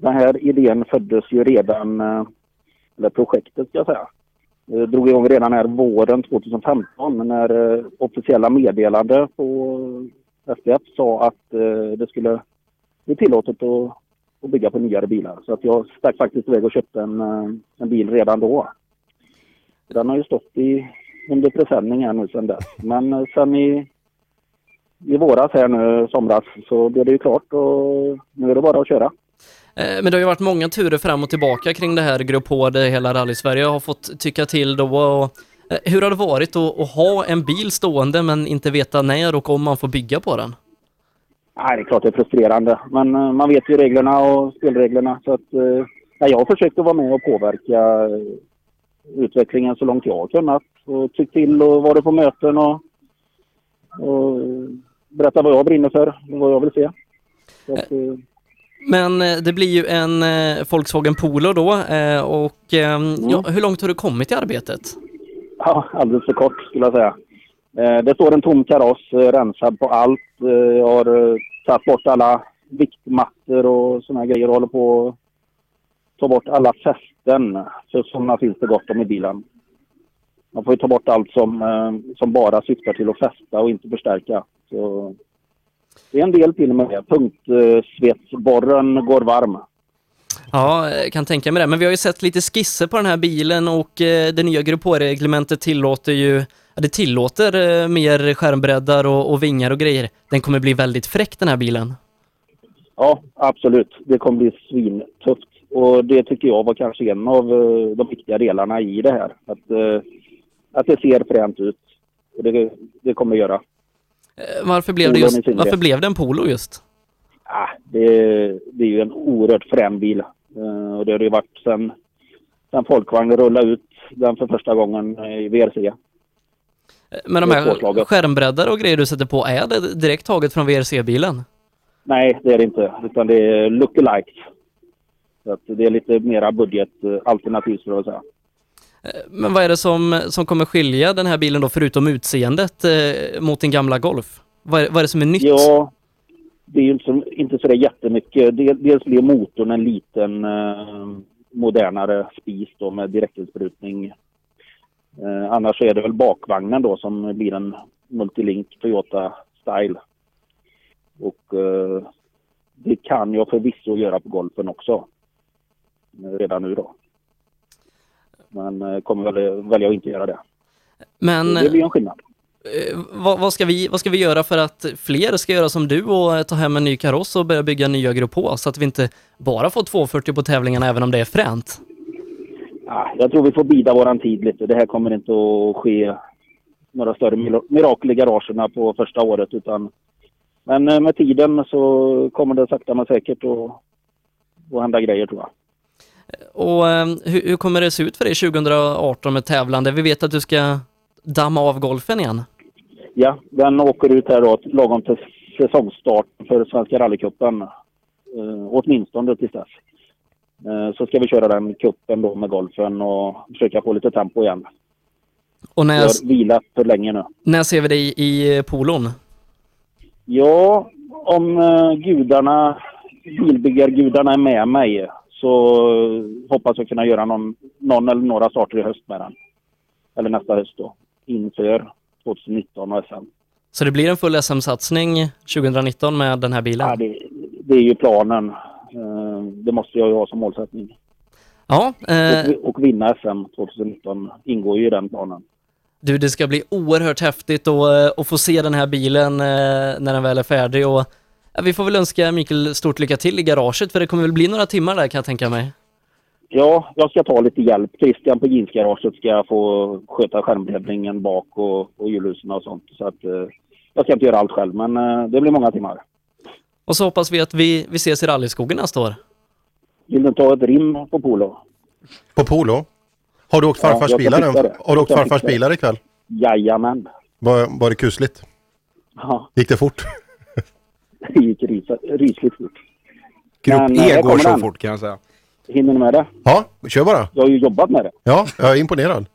den här idén föddes ju redan, eller projektet ska jag säga, Eh, drog igång redan här våren 2015 när eh, officiella meddelande på SPF sa att eh, det skulle bli tillåtet att, att bygga på nyare bilar. Så att jag stack faktiskt iväg och köpte en, en bil redan då. Den har ju stått i under presenning här nu sedan dess. Men sen i, i våras här nu, somras, så blev det ju klart och nu är det bara att köra. Eh, Men det har ju varit många turer fram och tillbaka kring det här Grupp H, där hela rally-Sverige har fått tycka till då. Och, eh, hur har det varit att, ha en bil stående men inte veta när och om man får bygga på den? Nej, det är klart det är frustrerande. Men eh, man vet ju reglerna och spelreglerna. Så att, nej, jag har försökt att vara med och påverka utvecklingen så långt jag har kunnat. Och tyckt till och varit på möten och, och berätta vad jag brinner för och vad jag vill se. Så att, Men eh, det blir ju en eh, Volkswagen Polo då eh, och eh, ja, hur långt har du kommit i arbetet? Ja, alldeles för kort skulle jag säga. Det står en tom kaross, rensad på allt. Jag har tagit bort alla viktmattor och såna här grejer och håller på att ta bort alla fästen. Så sådana finns det gott om i bilen. Man får ju ta bort allt som, som bara syftar till att fästa och inte förstärka. Så det är en del till med det. Punktsvetsborren går varm. Ja, kan tänka mig det. Men vi har ju sett lite skisser på den här bilen och eh, det nya Grupp H-reglementet tillåter ju ja, det tillåter eh, mer skärmbreddar och, och vingar och grejer. Den kommer bli väldigt fräck den här bilen. Ja, absolut. Det kommer bli svintufft. Och det tycker jag var kanske en av eh, de viktiga delarna i det här. Att, att det ser fränt ut. Och det, det kommer det göra. Eh, Varför blev, det Polon i just, varför blev det en Polo just? Ah, det, det är ju en oerhört frän bil. Eh, och det har det ju varit sen, sen Folkvagn rullade ut den för första gången i VRC. Eh, Men de här skärmbreddar och grejer du sätter på, är det direkt taget från VRC-bilen? Nej, det är det inte. Utan det är lookalikes. Så det är lite mera budgetalternativ skulle jag säga. Eh, men vad är det som, som kommer skilja den här bilen då, förutom utseendet, eh, mot din gamla Golf? Vad är, vad är det som är nytt? Ja, det är ju inte inte så där jättemycket. Dels blir motorn en liten eh, modernare spis då med direktinsprutning. Eh, annars är det väl bakvagnen då som blir en Multilink Toyota Style. Och eh, det kan jag förvisso göra på Golfen också. Redan nu då. Men eh, kommer väl välja att inte göra det. Men Det blir en skillnad. eh, vad, vad, ska vi, vad ska vi göra för att fler ska göra som du och eh, ta hem en ny kaross och börja bygga nya Grupp så att vi inte bara får 240 på tävlingarna även om det är fränt? Ja, jag tror vi får bida våran tid lite. Det här kommer inte att ske några större mirakel i garagerna på första året utan men eh, med tiden så kommer det sakta men säkert att, att hända grejer tror jag. Och eh, hur, hur kommer det se ut för dig 2018 med tävlande? Vi vet att du ska damma av golfen igen. Ja, den åker ut här då lagom till säsongstart för Svenska rallycupen. Eh, åtminstone tills dess. Eh, så ska vi köra den cupen då med golfen och försöka få lite tempo igen. Och Jag när, har vilat för länge nu. när ser vi dig i eh, polon? Ja, om uh, gudarna, bilbyggargudarna är med mig så hoppas jag kunna göra någon, någon eller några starter i höst med den. Eller nästa höst då. Inför 2019 och SM. Så det blir en full SM-satsning 2019 med den här bilen? Ja, det, det är ju planen. Eh, det måste jag ju ha som målsättning. Ja, eh, Och, och vinna SM 2019 ingår ju i den planen. du det ska bli oerhört häftigt att, eh, att få se den här bilen eh, när den väl är färdig och vi får väl önska Mikael stort lycka till i garaget för det kommer väl bli några timmar där kan jag tänka mig. Ja, jag ska ta lite hjälp. Christian på jeansgaraget ska få sköta skärmbreddningen bak och, och hjulhusen och sånt. Så att, eh, jag ska inte göra allt själv, men eh, det blir många timmar. Och så hoppas vi att vi, vi ses i rallyskogen nästa år. Vill du ta ett rim på polo? På Polo? Har du åkt Ja, farfars ska bilar. Har du åkt farfars bilar ikväll? Jajamän. Var, var det kusligt? Ja, Gick det fort? Det gick ris- rysligt fort. Grupp Men, eh, E här går så den. fort kan jag säga. Hinner ni med det? Ja, kör bara. Jag har ju jobbat med det. Ja, jag är imponerad.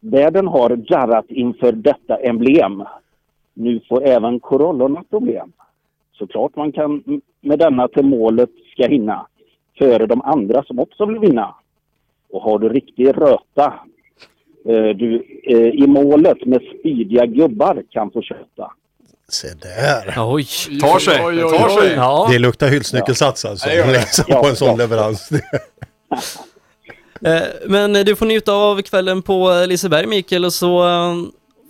Världen har jarrat inför detta emblem. Nu får även Corollorna problem. Såklart man kan med denna till målet ska hinna. Före de andra som också vill vinna. Och har du riktig röta. eh, Du eh, i målet med spydiga gubbar kan få köta. Se där. Oj. Tar sig, Oj, det oj, tar sig. Ja. Det luktar hylsnyckelsats alltså. Ja, det. Liksom Ja, på en sån ja. leverans. Eh, Men du får njuta av kvällen på Liseberg Mikael och så eh,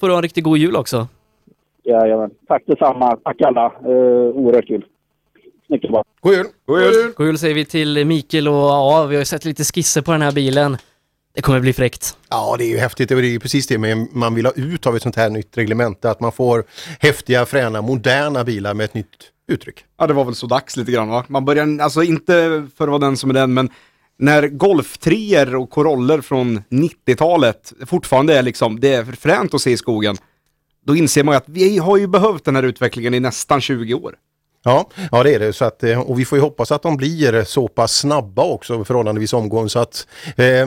får du ha en riktigt god jul också. Jajamän. Tack detsamma. Tack alla. Uh, oerhört kul. Mycket bra. God jul! God jul! God jul säger vi till Mikael och ja, vi har ju sett lite skisser på den här bilen. Det kommer bli fräckt. Ja, det är ju häftigt. Det är ju precis det med man vill ha ut av ett sånt här nytt reglemente. Att man får häftiga, fräna, moderna bilar med ett nytt uttryck. Ja, det var väl så dags lite grann va? Man börjar, alltså inte för att vara den som är den, men när golftrier och koroller från 90-talet fortfarande är liksom, det är för fränt att se i skogen, då inser man ju att vi har ju behövt den här utvecklingen i nästan 20 år. Ja, ja det är det. Så att, eh, och vi får ju hoppas att de blir så pass snabba också förhållandevis omgående. Så att, eh,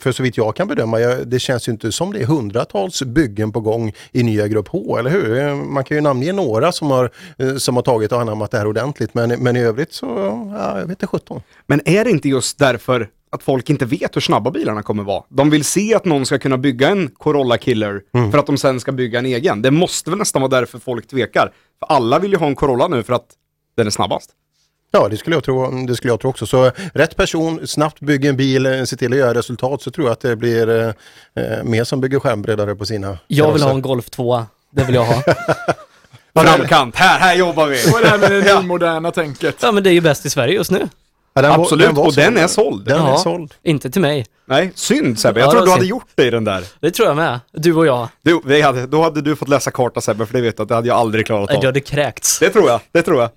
för så vitt jag kan bedöma, det känns ju inte som det är hundratals byggen på gång i nya Grupp H, eller hur? Eh, man kan ju namnge några som har, som har tagit och anammat det här ordentligt, men, men i övrigt så, ja, jag vet inte 17. Men är det inte just därför att folk inte vet hur snabba bilarna kommer vara? De vill se att någon ska kunna bygga en Corolla Killer för att de sen ska bygga en egen. Det måste väl nästan vara därför folk tvekar. För alla vill ju ha en Corolla nu för att den är snabbast. Ja, det skulle jag tro, det skulle jag tro också. Så rätt person, snabbt bygger en bil, eh, se till att göra resultat så tror jag att det blir eh, eh, mer som bygger skärmbreddare på sina Jag vill ha en Golf 2. Det vill jag ha. Framkant, här, här jobbar vi! Vad är det här med det moderna tänket? Ja men det är ju bäst i Sverige just nu. Ja, den var- Absolut, den var och den är såld. Den är Ja. såld. Inte till mig. Nej, synd Sebbe. Jag Ja, trodde det du var hade synd. gjort det i den där. Det tror jag med. Du och jag. Du, vi hade, då hade du fått läsa karta Sebbe, för det vet du att det hade jag aldrig klarat av. Du hade kräkts. Det tror jag, det tror jag.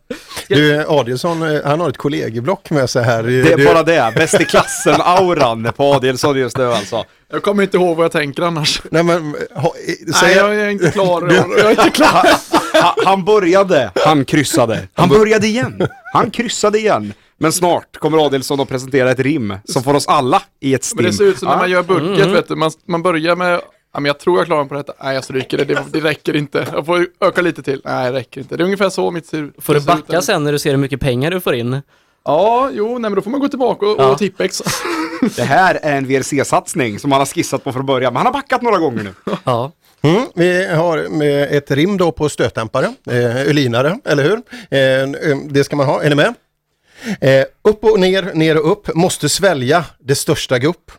Du, Adielsson, eh, han har ett kollegieblock med sig här. Det är du, bara det, bäst i klassen-auran på Adielsson just nu alltså. Jag kommer inte ihåg vad jag tänker annars. Nej, men, ha, eh, Nej, säg, jag är inte klar. Jag är inte klar. Han, han började, han kryssade. Han började igen. Han kryssade igen. Men snart kommer Adielsson att presentera ett rim som får oss alla i ett stim. Men det ser ut som när man gör bucket, Mm. vet du. Man, man börjar med, ja men jag tror jag klarar mig på detta. Nej, jag stryker det. det. Det räcker inte. Jag får öka lite till. Nej, det räcker inte. Det är ungefär så mitt ser Får du ser ut. backa sen när du ser hur mycket pengar du får in? Ja, jo, nej men då får man gå tillbaka och, Ja. och tippex. Det här är en VRC-satsning som han har skissat på från början, men han har backat några gånger nu. Ja. Mm, vi har med ett rim då på stötdämpare, eh, ölinare, eller hur? Eh, eh, det ska man ha, är ni med? Eh, upp och ner, ner och upp, måste svälja det största gupp.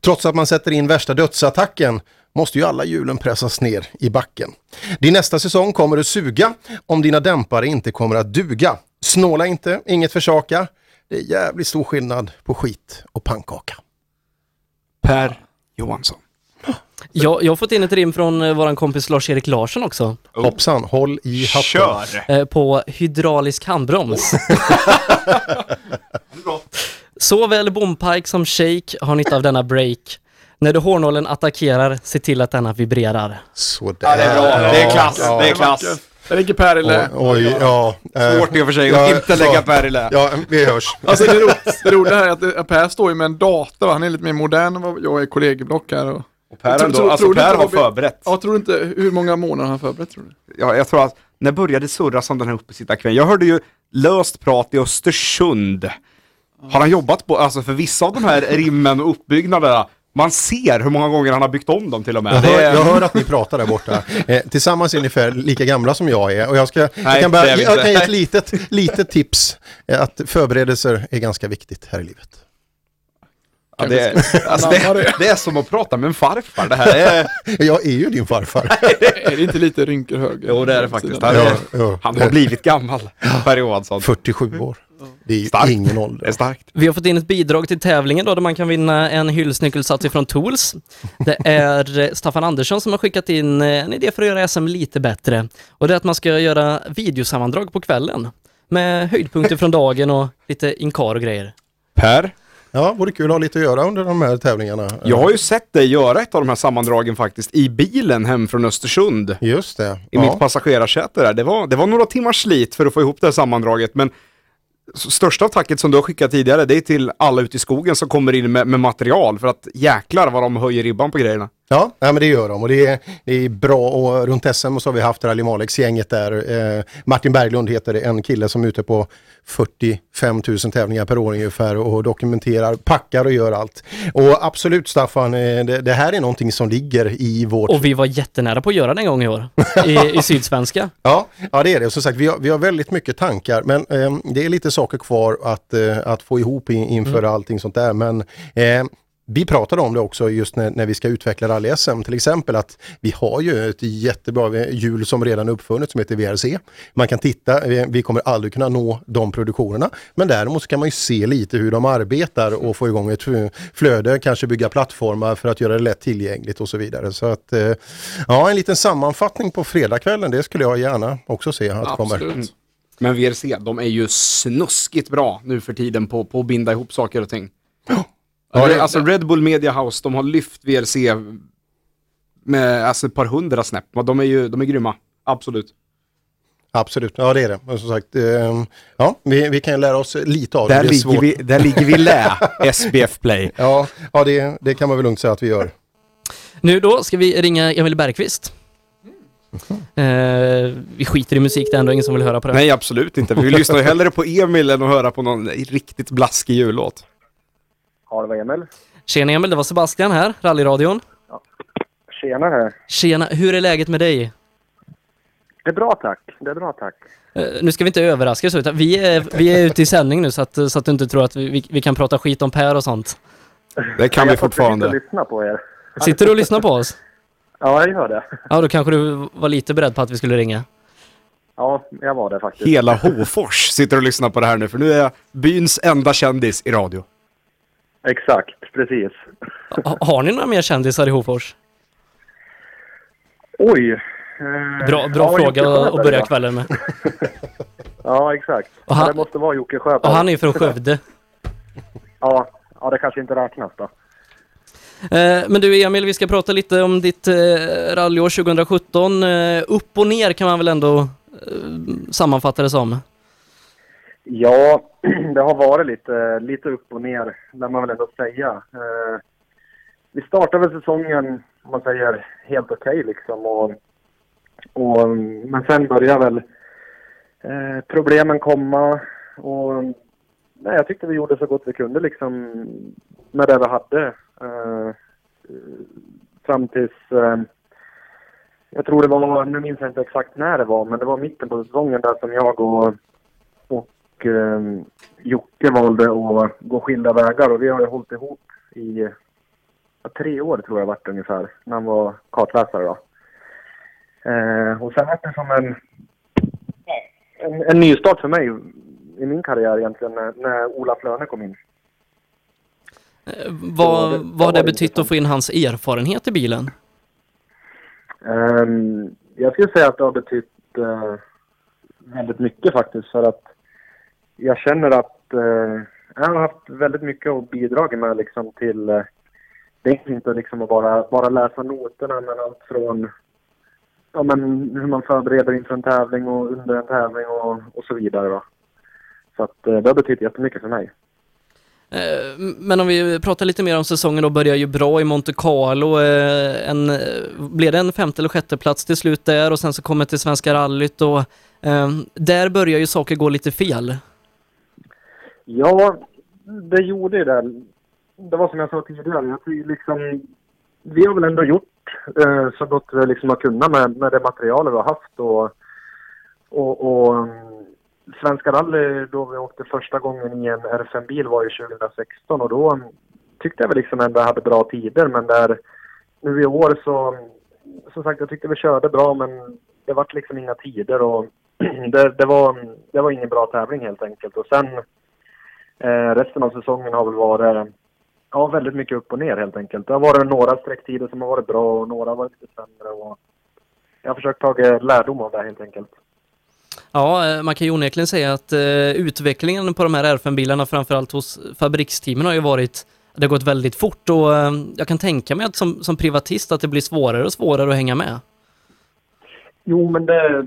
Trots att man sätter in värsta dödsattacken måste ju alla hjulen pressas ner i backen. Din nästa säsong kommer att suga om dina dämpare inte kommer att duga. Snåla inte, inget försaka. Det är jävligt stor skillnad på skit och pannkaka. Per Johansson. Jag, jag har fått in ett rim från eh, våran kompis Lars-Erik Larsson också. Hoppsan, håll i hatten. Kör! Eh, på hydraulisk handbroms. Såväl bompike som shake har nytta av denna break. När du hårnålen attackerar, se till att denna vibrerar. Sådär. Ja, det är bra. Det är klass. Ja. Det är klass. Det ligger Per i lä. Oj, ja. eh, Svårt i och för sig att ja, inte lägga. Per i lä. Ja, vi hörs. Alltså det, ro, det roliga här är att det- Per står ju med en dator, va? han är lite mer modern än vad jag är kollegieblock här. Och... Och Per, Tror- ändå, tror- alltså tror du per inte har förberett. Ja, tror inte, hur många månader har han förberett tror du? Ja, jag tror att, när började surras om den här uppesittarkvällen? Jag hörde ju löst prat i Östersund. Har han jobbat på, alltså för vissa av de här rimmen och uppbyggnaderna, man ser hur många gånger han har byggt om dem till och med. Jag hör, jag hör att ni pratar där borta. Eh, tillsammans är ungefär lika gamla som jag är. Och jag, ska, jag Nej, kan, bara, jag kan ge ett litet, litet tips. eh, Att förberedelser är ganska viktigt här i livet. Ja, det, är, alltså det, det är som att prata med en farfar. Det här är... Jag är ju din farfar. Är det inte lite rynkor högre? Jo, det är det faktiskt. Han, är, ja. han har blivit gammal, Per Johansson. 47 år. Det är ju Starkt. ingen Det ålder. är starkt. Vi har fått in ett bidrag till tävlingen då, där man kan vinna en hyllsnyckelsats ifrån Tools. Det är eh, Staffan Andersson som har skickat in eh, en idé för att göra SM lite bättre. Och det är att man ska göra videosammandrag på kvällen. Med höjdpunkter från dagen och lite inkar och grejer. Per, Ja, vore kul att ha lite att göra under de här tävlingarna. jag har ju sett dig göra ett av de här sammandragen faktiskt i bilen hem från Östersund. Just det. I ja. mitt passagerarsäte där. Det var, det var några timmars slit för att få ihop det här sammandraget, men största tacket som du har skickat tidigare, det är till alla ute i skogen som kommer in med, med material, för att jäklar vad de höjer ribban på grejerna. Ja, nej, men det gör de och det är, det är bra och runt SM så har vi haft Rally Malex-gänget där. Eh, Martin Berglund heter det, en kille som är ute på 45 000 tävlingar per år ungefär och dokumenterar, packar och gör allt. Och absolut Staffan, eh, det, det här är någonting som ligger i vårt... Och vi var jättenära på att göra det en gång i år. I, i Sydsvenska. Ja, ja, det är det. Och Som sagt, vi har, vi har väldigt mycket tankar men eh, det är lite saker kvar att, eh, att få ihop i, inför allting sånt där. Men eh, vi pratade om det också just när, när vi ska utveckla rally-SM till exempel att vi har ju ett jättebra hjul som redan är uppfunnet som heter VRC. Man kan titta, vi, kommer aldrig kunna nå de produktionerna men däremot kan man ju se lite hur de arbetar och få igång ett flöde, kanske bygga plattformar för att göra det lätt tillgängligt och så vidare. Så att eh, ja, en liten sammanfattning på fredagskvällen, det skulle jag gärna också se att Absolut. kommer. Men VRC, de är ju snuskigt bra nu för tiden på, på att binda ihop saker och ting. Ja, det, alltså Red Bull Media House, de har lyft VRC med alltså ett par hundra snäpp. De är ju de är grymma, absolut. Absolut, ja det är det. Och som sagt, eh, ja, vi, vi kan ju lära oss lite av Där, det. det är ligger vi, där ligger vi lä, SBF Play. Ja, ja det, det kan man väl lugnt säga att vi gör. Nu då ska vi ringa Emil Bergqvist. Eh, vi skiter i musik, det är ändå ingen som vill höra på det. Nej, absolut inte. Vi lyssnar ju hellre på Emil än att höra på någon riktigt blaskig jullåt. Ja, det var Emil. Tjena Emil, det var Sebastian här, rallyradion. Tjena här. Tjena, hur är läget med dig? Det är bra tack. Det är bra tack. Eh, nu ska vi inte överraska oss, utan vi är, vi är ute i sändning nu så att, så att du inte tror att vi, vi, vi kan prata skit om Per och sånt. Det kan vi jag fortfarande. och lyssna på er. Sitter du och lyssnar på oss? Ja, jag gör det. Ja, då kanske du var lite beredd på att vi skulle ringa. Ja, jag var det faktiskt. Hela Hofors sitter och lyssnar på det här nu, för nu är jag byns enda kändis i radio. Exakt, precis. Ha, har ni några mer kändisar i Hofors? Oj. eh, Bra, bra ja, fråga att- börja kvällen med. Ja, exakt. Och han- Ja, det måste vara Jocke Sjöberg. Och han är ju från Skövde. Ja, ja, det kanske inte räknas då. Eh, Men du Emil, vi ska prata lite om ditt eh, rallyår 2017. Eh, Upp och ner kan man väl ändå sammanfatta det som. Ja, det har varit lite, lite upp och ner, lär man väl ändå säga. Eh, vi startade väl säsongen, om man säger, helt okej liksom. Och, och, men sen började väl eh, problemen komma. Och nej, jag tyckte vi gjorde så gott vi kunde liksom med det vi hade. Eh, fram tills, eh, jag tror det var, nu minns jag inte exakt när det var, men det var mitten på säsongen där som jag och och eh, Jocke valde att gå skilda vägar och vi har ju hållit ihop i tre år tror jag vart ungefär, när han var kartläsare då. Eh, och sen vart det som en, en, en nystart för mig i min karriär egentligen när, när Ola Flöne kom in. Vad, det- vad har det det var betytt att få in hans erfarenhet i bilen? Ehm, jag skulle säga att det har betytt eh, väldigt mycket faktiskt för att jag känner att eh, jag har haft väldigt mycket att bidra med liksom till eh, det är inte liksom att bara, bara läsa noterna men allt från ja, men hur man förbereder inför en tävling och under en tävling och, och så vidare. Då. Så att eh, det har betytt jättemycket för mig. Eh, men om vi pratar lite mer om säsongen då, börjar ju bra i Monte Carlo. Eh, en, eh, blev det en femte eller sjätte plats till slut där och sen så kommer till Svenska rallyt och där börjar ju saker gå lite fel. Ja, det gjorde ju det. Det var som jag sa tidigare. Jag liksom, vi har väl ändå gjort eh, så gott vi liksom har kunnat med, med det materialet vi har haft. Och, och, och mm, Svenska rally då vi åkte första gången i en RFM-bil var ju 2016 och då mm, tyckte jag väl liksom ändå jag hade bra tider. Men där nu i år så, mm, som sagt jag tyckte vi körde bra men det vart liksom inga tider och det, det, var, det var ingen bra tävling helt enkelt. Och sen Eh, resten av säsongen har väl varit ja, väldigt mycket upp och ner helt enkelt. Det har varit några sträcktider som har varit bra och några har varit lite sämre. Och jag har försökt ta lärdom av det helt enkelt. Ja, eh, man kan ju onekligen säga att eh, utvecklingen på de här R5-bilarna, framförallt hos fabriksteamen, har ju varit det har gått väldigt fort och eh, jag kan tänka mig att som, som privatist att det blir svårare och svårare att hänga med. Jo, men det,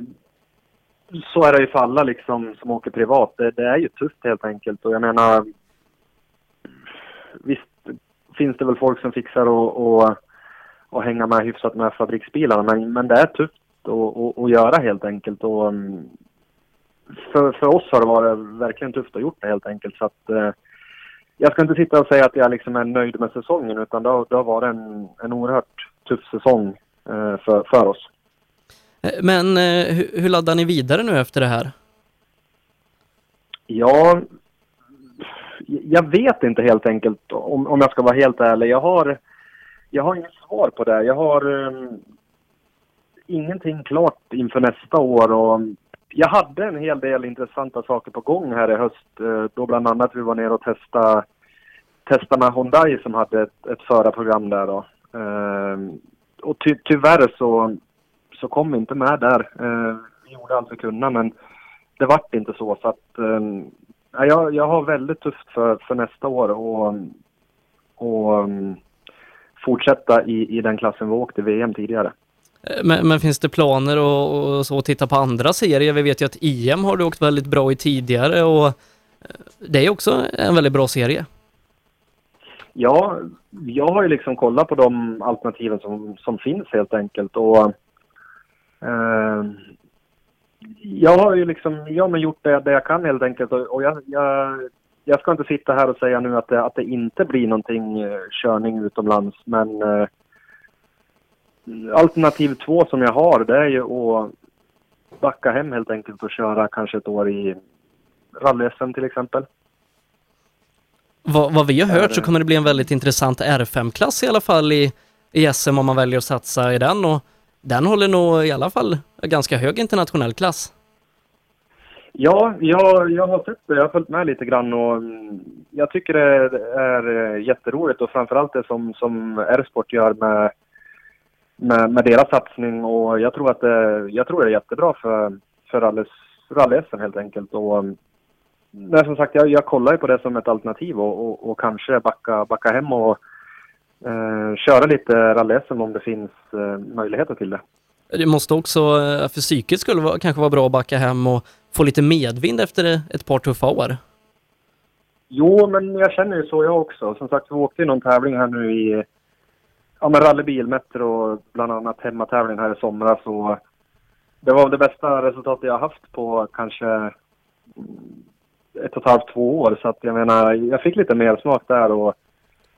så är det ju för alla liksom, som åker privat. Det, det är ju tufft helt enkelt. Och jag menar, visst finns det väl folk som fixar och, och, och hänga med hyfsat med fabriksbilarna. Men, men det är tufft att, göra helt enkelt. Och, mm, för, för oss har det varit verkligen tufft att gjort det helt enkelt. Så att, eh, jag ska inte sitta och säga att jag liksom är nöjd med säsongen utan det har, det har varit en, en oerhört tuff säsong eh, för, för oss. Men eh, hur, laddar ni vidare nu efter det här? Ja, jag vet inte helt enkelt om, om jag ska vara helt ärlig. Jag har, jag har inget svar på det. Jag har um, ingenting klart inför nästa år och jag hade en hel del intressanta saker på gång här i höst. Eh, då bland annat vi var nere och testade, testarna med Hyundai som hade ett, ett förarprogram där då. Um, och ty, tyvärr så, så kom inte med där. Eh, vi gjorde allt vi kunde men det vart inte så. så att, ja, jag, jag har väldigt tufft för, för nästa år och, och um, fortsätta i, i den klassen vi åkte VM tidigare. Eh, Men, men finns det planer och, och så att titta på andra serier? Vi vet ju att IM har du åkt väldigt bra i tidigare och eh, det är också en väldigt bra serie. Ja, jag har ju liksom kollat på de alternativen som, som finns helt enkelt och eh, jag har ju liksom, ja men gjort det, det jag kan helt enkelt och, jag, jag, jag ska inte sitta här och säga nu att det, att det inte blir någonting eh, körning utomlands men eh, alternativ två som jag har det är ju att backa hem helt enkelt och köra kanske ett år i rally-SM till exempel. Vad, vad vi har hört så kommer det bli en väldigt intressant R5-klass i alla fall i, i SM om man väljer att satsa i den och den håller nog i alla fall ganska hög internationell klass. Ja, jag, jag har sett det. Jag har följt med lite grann och mm, jag tycker det är eh, jätteroligt och framförallt det som, som R-sport gör med, med, med deras satsning och jag tror att det, jag tror det är jättebra för, för rally-SM helt enkelt. Och, mm, men som sagt, jag, jag kollar ju på det som ett alternativ och, och, och kanske backa, backa hem och köra lite rally om det finns eh, möjligheter till det. Det måste också eh, för psyket skulle vara, kanske vara bra att backa hem och få lite medvind efter ett par tuffa år. Jo, men jag känner ju så jag också. Som sagt, vi åkte ju någon tävling här nu i ja, men rallybil, Metro, bland annat hemmatävling här i somras. Och det var det bästa resultatet jag haft på kanske ett och ett halvt, två år. Så att jag menar, jag fick lite mer smak där och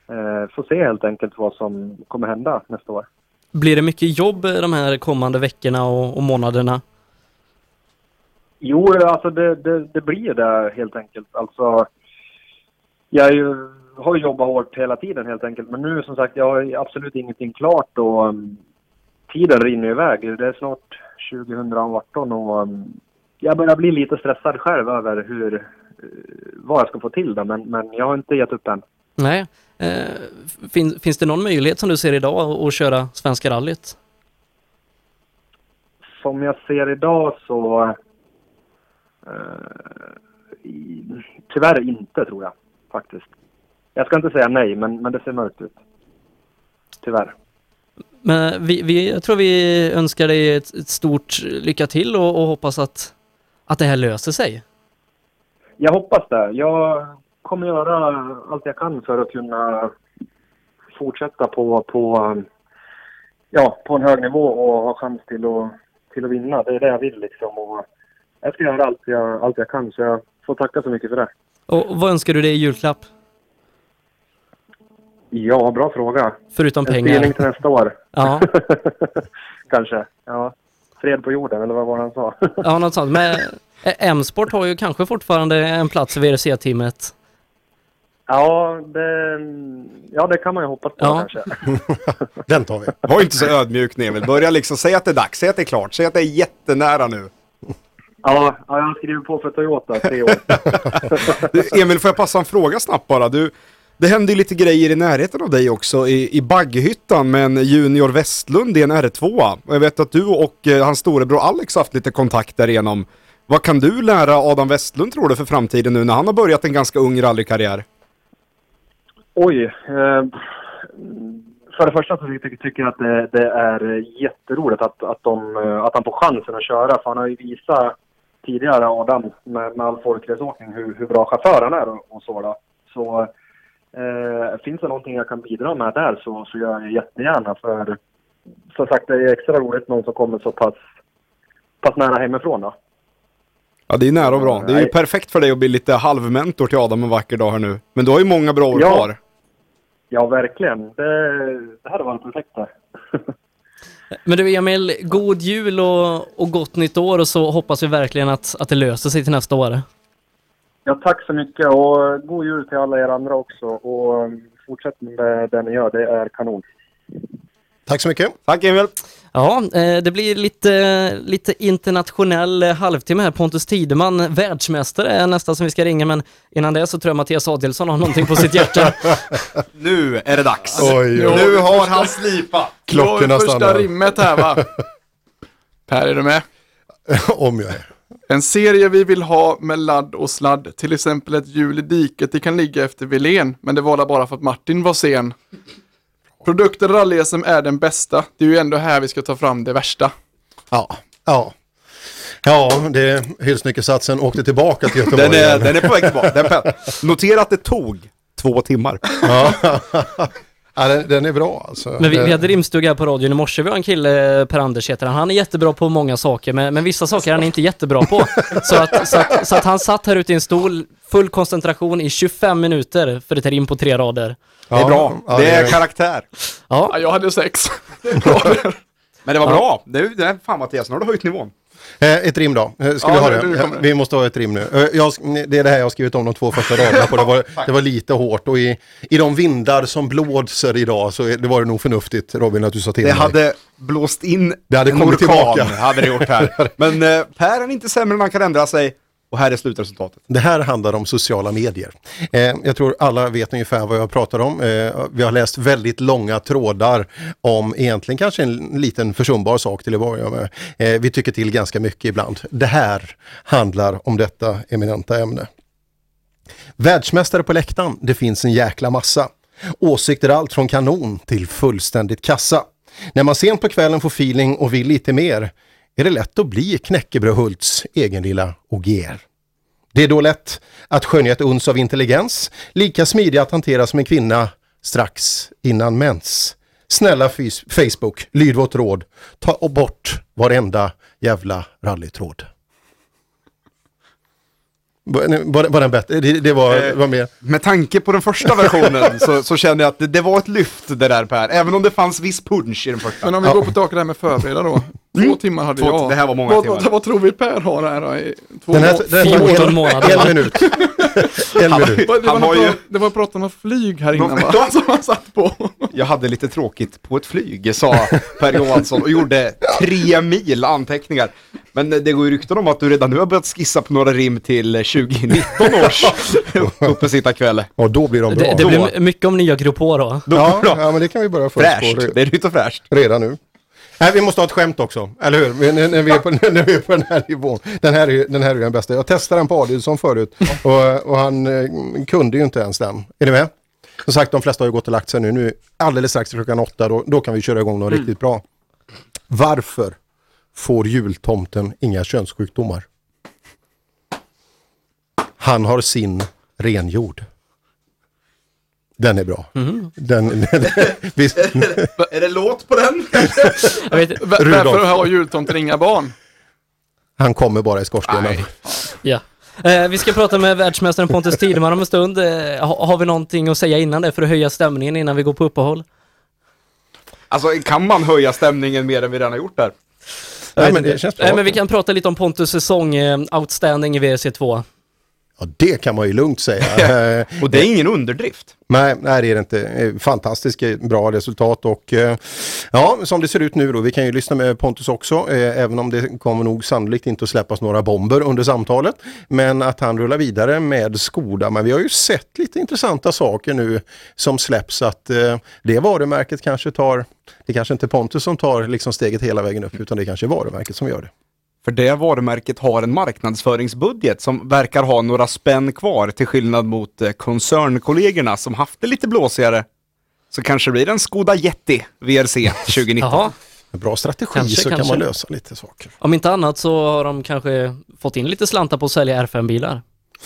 eh, får se helt enkelt vad som kommer hända nästa år. Blir det mycket jobb de här kommande veckorna och, och månaderna? Jo, alltså det, det, det blir det helt enkelt. Alltså, jag ju, har jobbat hårt hela tiden helt enkelt. Men nu som sagt, jag har absolut ingenting klart och um, tiden rinner iväg. Det är snart 2018 och um, jag börjar bli lite stressad själv över hur, uh, vad jag ska få till det. Men, men jag har inte gett upp än. Nej. Eh, fin, finns det någon möjlighet som du ser idag att, köra Svenska rallyt? Som jag ser idag så eh, i, tyvärr inte tror jag faktiskt. Jag ska inte säga nej, men, men det ser mörkt ut. Tyvärr. Men vi, vi, jag tror vi önskar dig ett, ett stort lycka till och, och hoppas att, att det här löser sig. Jag hoppas det. Jag kommer göra allt jag kan för att kunna fortsätta på, på, ja, på en hög nivå och ha chans till att, till att vinna. Det är det jag vill liksom. Och jag ska göra allt jag, allt jag kan så jag får tacka så mycket för det. Och vad önskar du dig i julklapp? Ja, bra fråga. Förutom en pengar. spelning till nästa år. Ja. Kanske. Ja. Fred på jorden, eller vad var det han sa? Ja, något sånt. Men eh, M-sport har ju kanske fortfarande en plats i VRC-teamet. Ja det, ja, det kan man ju hoppas på Ja. kanske. Den tar vi. Var inte så ödmjuk Emil. Börja liksom säga att det är dags. Säg att det är klart. Säg att det är jättenära nu. Ja, ja jag har skrivit på för Toyota tre år. Du, Emil, får jag passa en fråga snabbt bara? Du, det händer ju lite grejer i närheten av dig också i, i Bagghyttan med en Junior Westlund i en R2. Och jag vet att du och eh, hans storebror Alex har haft lite kontakt därigenom. Vad kan du lära Adam Westlund tror du för framtiden nu när han har börjat en ganska ung rallykarriär? Oj. Eh, för det första så tycker jag att det, det är jätteroligt att, att, de, eh, att han får chansen att köra. För han har ju visat tidigare, Adam, med, med all folkraceåkning, hur, hur bra chaufför han är och, och så. Då. Så eh, finns det någonting jag kan bidra med där så, så gör jag jättegärna. För som sagt, det är extra roligt någon som kommer så pass, pass nära hemifrån. Då. Ja, det är nära och bra. Det är ju perfekt för dig att bli lite halvmentor till Adam en vacker dag här nu. Men du har ju många bra år Ja. kvar. Ja, verkligen. Det, det hade varit perfekt. Där. Men du Emil, god jul och, och gott nytt år och så hoppas vi verkligen att, att det löser sig till nästa år. Ja, tack så mycket och god jul till alla er andra också. Och eh, fortsätt med det ni gör, det är kanon. Tack så mycket. Tack Emil. Ja, eh, det blir lite, lite internationell eh, halvtimme här. Pontus Tideman, världsmästare är nästa som vi ska ringa, men innan det så tror jag Mattias Adelsson har någonting på sitt hjärta. Nu är det dags. Oj, oj. Nu har han slipat. Klockorna Första stannar. rimmet här va? Per, är du med? Om jag är. En serie vi vill ha med ladd och sladd, till exempel ett hjul i diket, det kan ligga efter Wilén, men det var bara för att Martin var sen. Produkten rally-SM är den bästa, det är ju ändå här vi ska ta fram det värsta. Ja, ja. Ja, det hyllsnyckelsatsen åkte tillbaka till Göteborg. Den är, den är på väg tillbaka. Den är på- Notera att det tog två timmar. Ja, ja den, den är bra alltså. Men vi, vi hade rimstuga här på radion i morse, vi har en kille, Per Anders heter han, han är jättebra på många saker, men, men vissa saker är han inte jättebra på. Så att, så, att, så att han satt här ute i en stol, full koncentration i 25 minuter för ett rim på tre rader. Det är bra. det är karaktär. Ja. Ja, jag hade sex. Men det var bra. Det är, det är, fan Mattias, nu har du höjt nivån. Eh, Ett rim då. Eh, Ska Ja, vi ha nu- det? Vi måste ha ett rim nu. Eh, Jag, det är det här jag har skrivit om de två första raderna på. Det var, det var lite hårt och i, i de vindar som blåser idag så det var det nog förnuftigt Robin att du sa till Det mig. hade blåst in Det hade en kommit orkan, tillbaka. hade det gjort här. Men eh, Per är inte sämre än man kan ändra sig. Och här är slutresultatet. Det här handlar om sociala medier. Eh, jag tror alla vet ungefär vad jag pratar om. Eh, vi har läst väldigt långa trådar om egentligen kanske en liten försumbar sak till att börja med. Eh, vi tycker till ganska mycket ibland. Det här handlar om detta eminenta ämne. Världsmästare på läktaren, det finns en jäkla massa. Åsikter allt från kanon till fullständigt kassa. När man sent på kvällen får feeling och vill lite mer är det lätt att bli Knäckebröd Hults egen lilla Ogier. Det är då lätt att skönja ett uns av intelligens, lika smidig att hantera som en kvinna strax innan mens. Snälla Facebook, lyd vårt råd, ta bort varenda jävla rallytråd. Var, var, var den bättre? Det, det var, Eh, var mer... Med tanke på den första versionen så, så känner jag att det, det var ett lyft det där Per. Även om det fanns viss punch i den första. Men om vi går på tillbaka det här med förbereda då. Två timmar hade Två- jag. det här var många vad, timmar. Vad, vad tror vi Per har här då? I två Den här, må- den här fyra en, månader. en minut. En Han- minut. Det var, har ju- det var prat om något flyg här innan va? Ja. Som han satt på. Jag hade lite tråkigt på ett flyg, sa Per Johansson och gjorde tre mil anteckningar. Men det går ju rykten om att du redan nu har börjat skissa på några rim till 2019 års uppesittarkväll. Och då blir de bra. Det, det blir my- mycket om nya grupper då. ja, ja, men det kan vi börja först Fräscht, på det är nytt och fräscht. redan nu. Nej, vi måste ha ett skämt också, eller hur? När, när, vi är på, när vi är på den här nivån. Den här, är, den här är den bästa. Jag testade den på Adielsson förut och, och han eh, kunde ju inte ens den. Är ni med? Som sagt, de flesta har ju gått och lagt sig nu. Nu alldeles strax klockan åtta, då, då kan vi köra igång något riktigt bra. Varför får jultomten inga könssjukdomar? Han har sin renjord. Den är bra. Den, den, visst, Är det låt på den? Jag vet. Varför har jultomten inga barn? han kommer bara i skorstenen. Ja. Eh, vi ska prata med världsmästaren Pontus Tideman om en stund. Eh, ha, har vi någonting att säga innan det för att höja stämningen innan vi går på uppehåll? Alltså kan man höja stämningen mer än vi redan har gjort där? Nej, men det känns bra. Nej, men vi kan prata lite om Pontus säsong, eh, outstanding i VRC2. Ja, det kan man ju lugnt säga. Eh, Och det är ingen underdrift. nej, nej, det är det inte. Fantastiskt bra resultat och eh, ja, som det ser ut nu då, vi kan ju lyssna med Pontus också, eh, även om det kommer nog sannolikt inte att släppas några bomber under samtalet. Men att han rullar vidare med Skoda. Men vi har ju sett lite intressanta saker nu som släpps att det varumärket kanske tar, det kanske inte Pontus som tar liksom steget hela vägen upp utan det kanske är varumärket som gör det. För det varumärket har en marknadsföringsbudget som verkar ha några spänn kvar till skillnad mot eh, koncernkollegorna som haft det lite blåsigare. Så kanske det blir en Skoda Yeti VRC 2019. Jaha. Med bra strategi Kanske, så kan kanske. man lösa lite saker. Om inte annat så har de kanske fått in lite slantar på att sälja R5-bilar.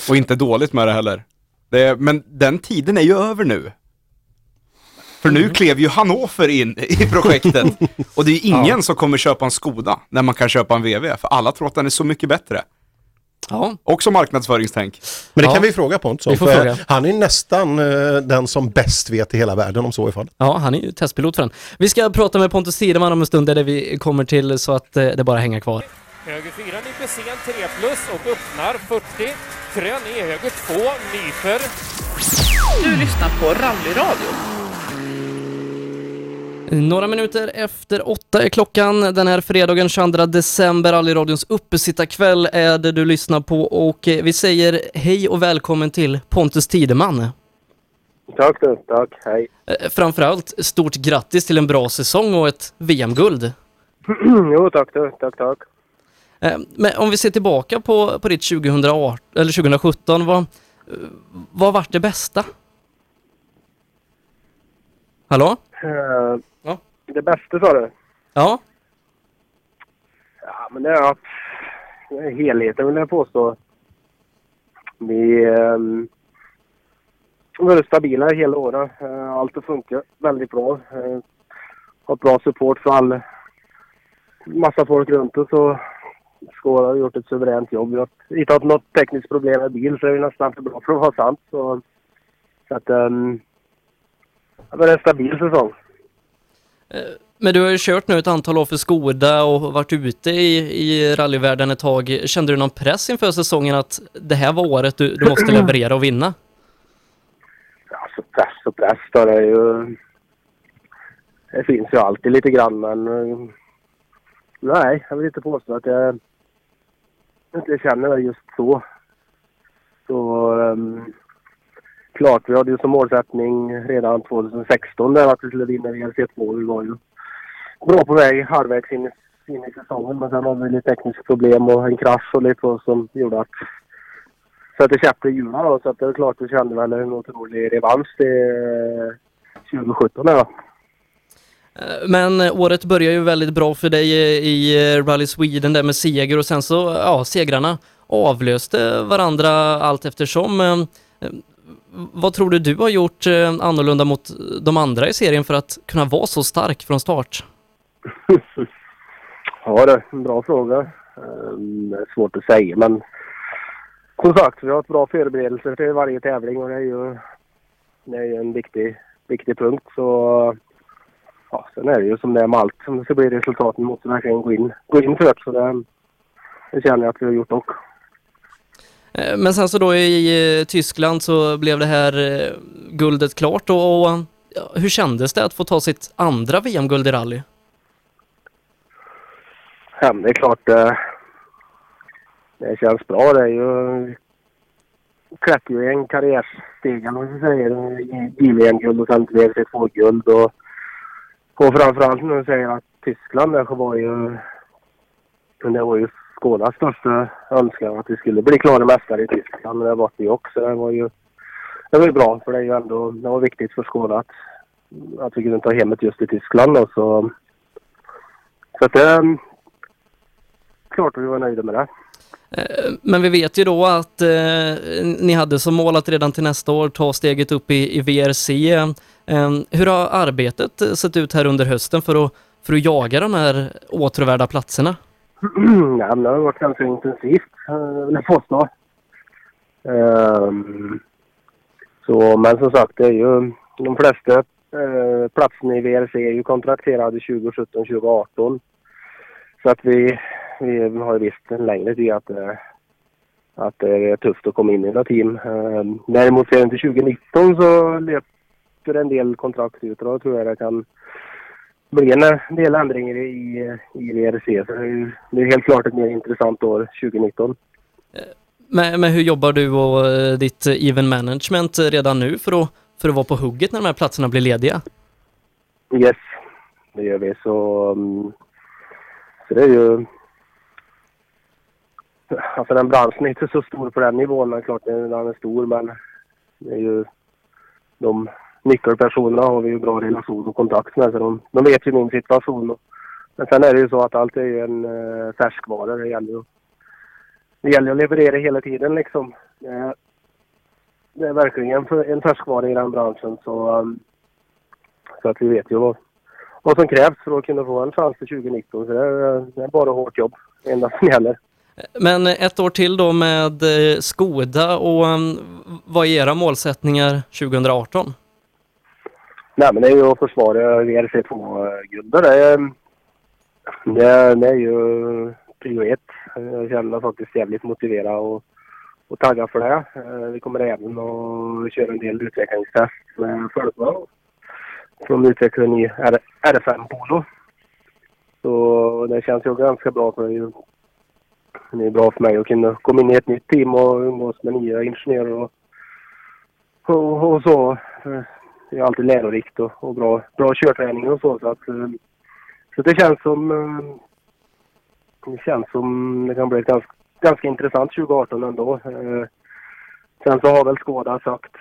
Och inte dåligt med det heller. Det, men den tiden är ju över nu. För nu klev ju Hannover in i projektet. Och det är ju ingen som kommer köpa en Skoda när man kan köpa en VW. För alla tror att den är så mycket bättre. Ja. Också marknadsföringstänk. Men det Ja. kan vi fråga Pontus om, Vi får för fråga. han är nästan eh, den som bäst vet i hela världen om så är fallet. Ja, han är ju testpilot för den. Vi ska prata med Pontus Tideman om en stund där vi kommer till så att eh, det bara hänger kvar. Höger 4 nyper sen 3 plus och öppnar 40. Krön i höger två, nyper. Du lyssnar på Rallyradion. Några minuter efter åtta är klockan. Den här fredagen 22 december, Rallyradions uppesittarkväll är det du lyssnar på och eh, vi säger hej och välkommen till Pontus Tideman. Tack du, tack, hej. Eh, Framförallt stort grattis till en bra säsong och ett VM-guld. jo tack du, tack tack. Eh, Men om vi ser tillbaka på, på ditt 2018, eller 2017, vad, vad vart det bästa? Hallå? Det bästa sa du? Ja? Ja men det är att helheten vill jag påstå. Vi um, har varit stabila hela året. Uh, allt har funkat väldigt bra. Uh, har bra support för all massa folk runt oss och Skåra har gjort ett suveränt jobb. Vi har inte haft något tekniskt problem med bil så det är nästan för bra för att vara sant. Så, så att um, det var en stabil säsong. Eh, men du har ju kört nu ett antal år för Skoda och varit ute i, i rallyvärlden ett tag. Kände du någon press inför säsongen att det här var året du, du måste leverera och vinna? Alltså press och press då, det är ju... Det finns ju alltid lite grann men... Eh, nej, jag vill inte påstå att jag inte känner det just så. Så... Um, klart, vi hade ju som målsättning redan 2016 där att vi skulle vinna VRC2. Vi var ju bra på väg halvvägs in, i- in i säsongen men sen hade vi lite tekniska problem och en krasch och lite som gjorde att satte käppar i hjulen då. Så att det är klart vi kände väl en otrolig revansch till eh, 2017 där då. Eh, men året börjar ju väldigt bra för dig i eh, Rally Sweden där med seger och sen så, ja, segrarna avlöste varandra allt eftersom. Vad tror du du har gjort eh, annorlunda mot de andra i serien för att kunna vara så stark från start? Ja det är en bra fråga. Ehm, det är svårt att säga men som sagt vi har haft bra förberedelser till varje tävling och det är ju, det är ju en viktig, viktig punkt. Så ja, sen är det ju som det är med allt. Om det ska bli resultaten måste verkligen gå in, gå in för det. Så det, det känner jag att vi har gjort också. Eh, men sen så då i eh, Tyskland så blev det här eh, guldet klart och, och hur kändes det att få ta sitt andra VM-guld i rally? Ja, det är klart det, det känns bra. Det är ju klättrar ju en om man säger. JVM-guld och sen WRC2-guld. Och, och framförallt när du säger att Tyskland där så var ju det var ju Skånes största önskan att vi skulle bli klara mästare i Tyskland. Det var vi också. Det var ju det var ju bra för det är ju ändå det var viktigt för Skåne att, att vi kunde ta hem det just i Tyskland. Då, så så att det klart att vi var nöjda med det. Eh, men vi vet ju då att eh, ni hade som mål att redan till nästa år ta steget upp i, i VRC. Eh, hur har arbetet eh, sett ut här under hösten för att, för att jaga de här åtråvärda platserna? Ja, men det har varit ganska intensivt, eh, vill jag påstå. Um, så, men som sagt, det är ju de flesta uh, platserna i VRC är ju kontrakterade 2017-2018. Så att vi, vi har visst en längre tid att, eh, att det är tufft att komma in i några team. Ehm, däremot ser till 2019 så löper en del kontrakt ut och då tror jag det kan bli en del ändringar i, i VRC. Så det är, helt klart ett mer intressant år 2019. Men, men hur jobbar du och eh, ditt eh, even management redan nu för att, för att vara på hugget när de här platserna blir lediga? Yes, det gör vi. Så, um, så det är ju... Alltså den branschen är inte så stor på den nivån, men klart den är stor. Men det är ju de nyckelpersonerna har vi ju bra relation och kontakt med. Så de, de vet ju min situation. Men sen är det ju så att allt är ju en eh, färskvara. Det gäller, ju- det gäller att leverera hela tiden liksom. Det är, det är verkligen en färskvara i den branschen. Så, um, så att vi vet ju vad, vad som krävs för att kunna få en chans till 2019. Så det är, det är bara hårt jobb. Det enda som gäller. Men ett år till då med eh, Skoda och um, vad är era målsättningar 2018? Nej, men det är ju att försvara VRC2-guldet. Eh, det, är- det, det är ju prio ett. Jag känner mig faktiskt jävligt motiverad och, och taggad för det. Eh, vi kommer även att köra en del utvecklingstest med företag Som utvecklar en ny R- R5 Polo. Så det känns ju ganska bra för det är ju det är bra för mig att kunna komma in i ett nytt team och umgås med nya ingenjörer och, och, och så. Eh, det är alltid lärorikt och, och bra, bra körträning och så. Så, att, eh, så det känns som eh, det känns som det kan bli ett ganska, ganska intressant 2018 ändå. Eh, sen så har väl Skåda sagt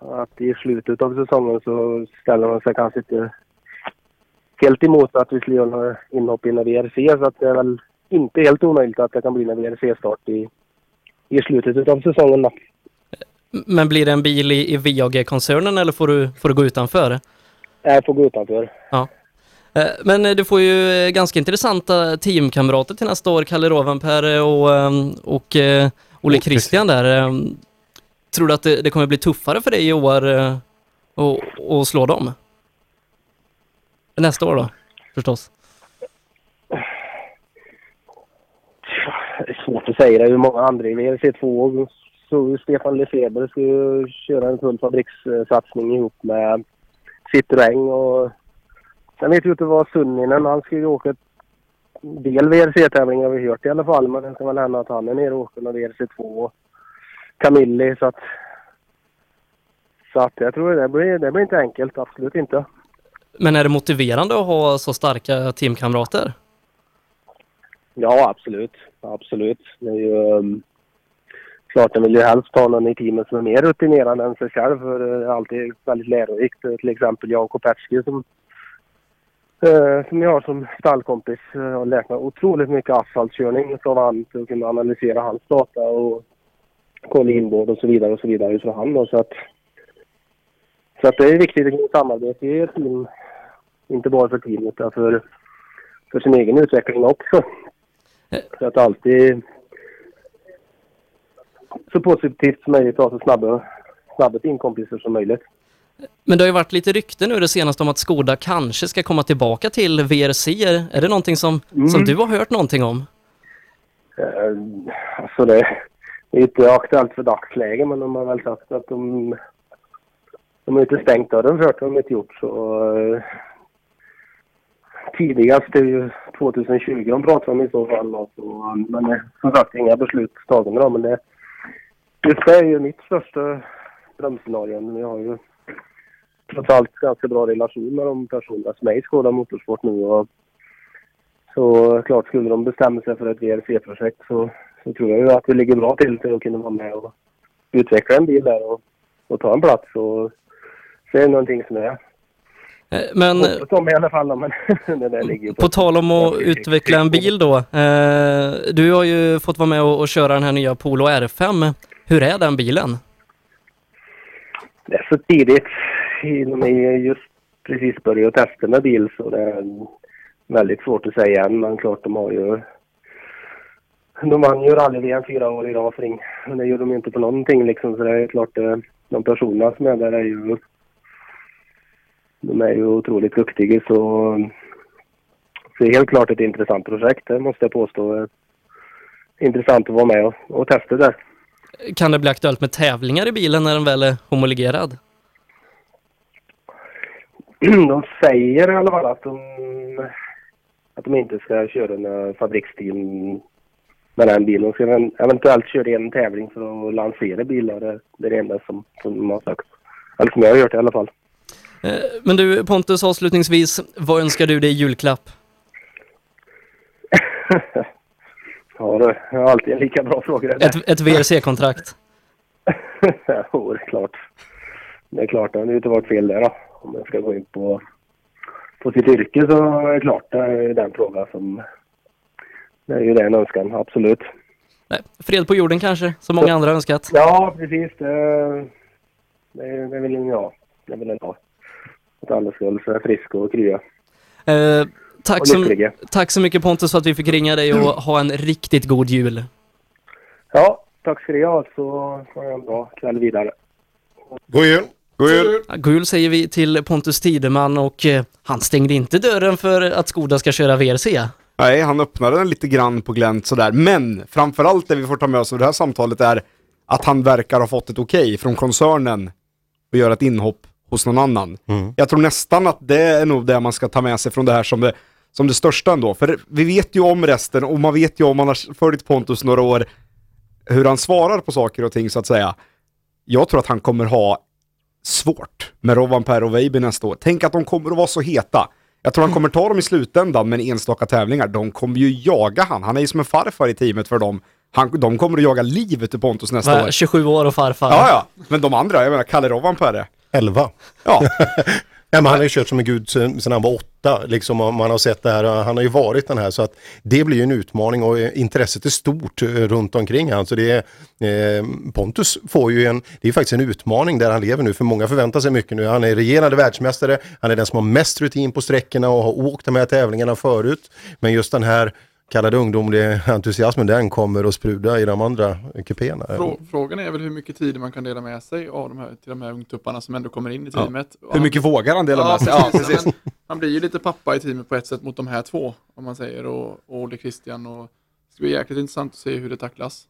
att i slutet av säsongen så ställer man sig kanske inte helt emot att vi skulle göra några inhopp i VRC så att det är väl inte helt omöjligt att det kan bli en VRC-start i, i slutet av säsongen då. Men blir det en bil i, i VAG-koncernen eller får du, får du gå utanför? Jag får gå utanför. Ja. Eh, Men eh, du får ju eh, ganska intressanta teamkamrater till nästa år, Kalle Rovanperä och, ehm, och Olle Christian där. Ehm, Tror du att det, det kommer bli tuffare för dig i år att slå dem? Nästa år då, förstås. Det är svårt att säga. Det är ju många andra i VRC2. Så Stefan Lefeber ska ju köra en full fabrikssatsning ihop med Citroën och sen vet jag inte vad Sunninen, han ska ju åka ett del VRC-tävlingar har vi hört i alla fall. Men det kan väl hända att han är nere och åker någon VRC2 och Camilli så att så att jag tror det blir, det blir inte enkelt, absolut inte. Men är det motiverande att ha så starka teamkamrater? Ja, absolut. Absolut. Det är ju um, man vill ju helst ha någon i teamet som är mer rutinerad än sig själv. För det är alltid väldigt lärorikt. Till exempel jag och Kopetzky som, eh, som jag har som stallkompis eh, har lärt mig otroligt mycket asfaltkörning från han för att kunna analysera hans data och kolla inboard och så vidare och så vidare utifrån han då. Så att, så att det är viktigt att kunna samarbeta i ett team. Inte bara för teamet utan för, för sin egen utveckling också. Så att alltid så positivt som möjligt ha så snabba, snabba teamkompisar som möjligt. Men det har ju varit lite rykte nu det senaste om att Skoda kanske ska komma tillbaka till VRC. Är det någonting som, Mm. som du har hört någonting om? Eh, alltså det, det är inte aktuellt för dagsläge men de har väl sagt att de de har inte stängt dörren för det har de inte gjort så eh, tidigast är ju 2020 de pratar om i så fall. då, Så, men eh, som sagt inga beslut tagna men det just det är ju mitt största drömscenario. Vi har ju trots allt ganska bra relation med de personerna som är i Skåda Motorsport nu och så klart skulle de bestämma sig för ett VRC-projekt så, så tror jag ju att vi ligger bra till för att kunna vara med och utveckla en bil där och, och ta en plats. Och, så är det någonting som är Eh, Men i alla fall. Men ju på tal om att utveckla en bil då. Eh, du har ju fått vara med och, och köra den här nya Polo R5. Hur är den bilen? Det är så tidigt. De är just precis börjat testa med bil så det är väldigt svårt att säga än. Men klart de har ju... De vann ju rally-VM fyra år i rad. Men det gjorde de ju inte på någonting liksom. Så det är klart de personerna som är där är ju... De är ju otroligt duktiga så... Så det är helt klart ett intressant projekt, det måste jag påstå. Intressant att vara med och, och testa det. Kan det bli aktuellt med tävlingar i bilen när den väl är homologerad? de säger i alla fall att de, att de inte ska köra en fabriksteam med den bilen. De ska ev- eventuellt köra en tävling för att lansera bilar. Det det är det enda som, som de har sagt. Eller som jag har hört i alla fall. Eh, Men du Pontus, avslutningsvis, vad önskar du dig i julklapp? Ja, det är alltid en lika bra fråga. Ett, ett VRC-kontrakt? jo, det är klart. Det är klart, det har inte varit fel där då. Om jag ska gå in på, på sitt yrke så är det klart, det är den frågan som... Det är ju den önskan, absolut. Nej, fred på jorden kanske, som många andra önskat. Ja, precis. Det, det, det vill jag. Det vill jag. Att alla ska hålla sig friska och krya. Eh, tack, så, tack så mycket Pontus för att vi fick ringa dig och ha en riktigt god jul. Ja, tack ska ni ha så får jag en bra kväll vidare. God jul! God jul! God jul säger vi till Pontus Tideman och eh, han stängde inte dörren för att Skoda ska köra VRC. Nej, han öppnade den lite grann på glänt sådär. Men framförallt det vi får ta med oss av det här samtalet är att han verkar ha fått ett okej från koncernen att göra ett inhopp hos någon annan. Jag tror nästan att det är nog det man ska ta med sig från det här som det, som det största ändå. För vi vet ju om resten och man vet ju om man har följt Pontus några år hur han svarar på saker och ting så att säga. Jag tror att han kommer ha svårt med Rovanperä och Veiby nästa år. Tänk att de kommer att vara så heta. Jag tror han kommer ta dem i slutändan men enstaka tävlingar. De kommer ju jaga han. Han är ju som en farfar i teamet för dem. Han, de kommer att jaga livet ur Pontus nästa Va, år. 27 år och farfar. Ja, ja. Men de andra, jag menar Kalle Rovanperä. 11. Ja. ja men han har ju kört som en gud sedan han var åtta. Liksom, man har sett det här, han har ju varit den här så att det blir ju en utmaning och intresset är stort eh, runt omkring han. Så det är, eh, Pontus får ju en, det är faktiskt en utmaning där han lever nu för många förväntar sig mycket nu. Han är regerande världsmästare, han är den som har mest rutin på sträckorna och har åkt de här tävlingarna förut. Men just den här kallade ungdomliga entusiasmen, den kommer att spruda i de andra kupéerna. Frå, frågan är väl hur mycket tid man kan dela med sig av de här, till de här ungtupparna som ändå kommer in i Ja. teamet. Och Hur mycket vågar han dela med sig? Ja, precis. precis. Men Han blir ju lite pappa i teamet på ett sätt mot de här två, om man säger, och, och Olle Christian. Och det ska bli jäkligt intressant att se hur det tacklas.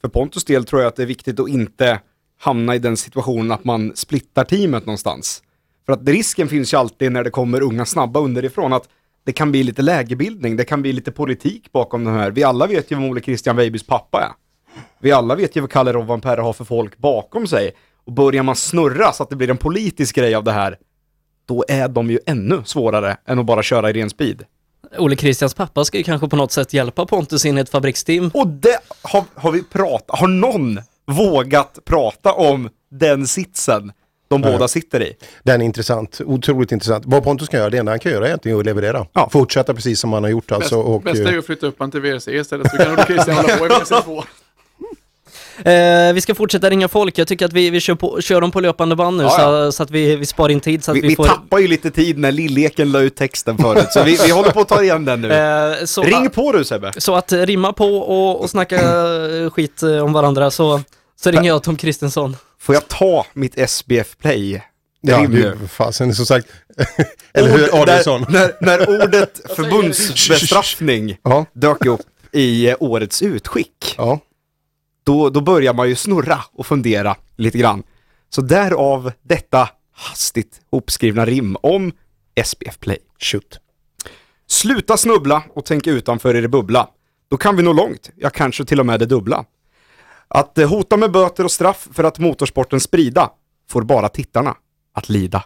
För Pontus del tror jag att det är viktigt att inte hamna i den situationen att man splittar teamet någonstans. För att risken finns ju alltid när det kommer unga snabba underifrån att det kan bli lite lägerbildning, det kan bli lite politik bakom de här. Vi alla vet ju vem Ole Christian Weibys pappa är. Vi alla vet ju vad Kalle Rovanperä har för folk bakom sig. Och börjar man snurra så att det blir en politisk grej av det här, då är de ju ännu svårare än att bara köra i ren speed. Olle Christians pappa ska ju kanske på något sätt hjälpa Pontus in i ett fabriksteam. Och det har, har vi pratat, har någon vågat prata om den sitsen de Nej. båda sitter i? Den är intressant, otroligt intressant. Vad Pontus kan göra, det enda han kan göra är egentligen att leverera. Fortsätta precis som han har gjort alltså. Och, Bästa är eh, att flytta upp han till VRC istället, så kan Olle Christian hålla på i VRC2. Eh, vi ska fortsätta ringa folk. Jag tycker att vi, vi kör, på, kör dem på löpande band nu Ja, Så, så att vi, vi sparar in tid. Så att Vi, vi, vi får... tappar ju lite tid när Lilleken la ut texten förut, så vi, vi håller på att ta igen den nu. Eh, så- Ring på du Sebbe! Så att eh, rimma på och, och snacka eh, skit eh, om varandra så, så ringer jag Tom Kristensson. Får jag ta mitt SBF Play? Ja, Rim nu. du, fasen, som sagt. Eller hur, Adielsson? När, när, ordet förbundsbestraffning dök upp i eh, årets utskick, då, då börjar man ju snurra och fundera lite grann. Så därav detta hastigt hopskrivna rim om SBF Play. Shoot. Sluta snubbla och tänk utanför er bubbla. Då kan vi nå långt, ja kanske till och med det dubbla. Att eh, hota med böter och straff för att motorsporten sprida får bara tittarna att lida.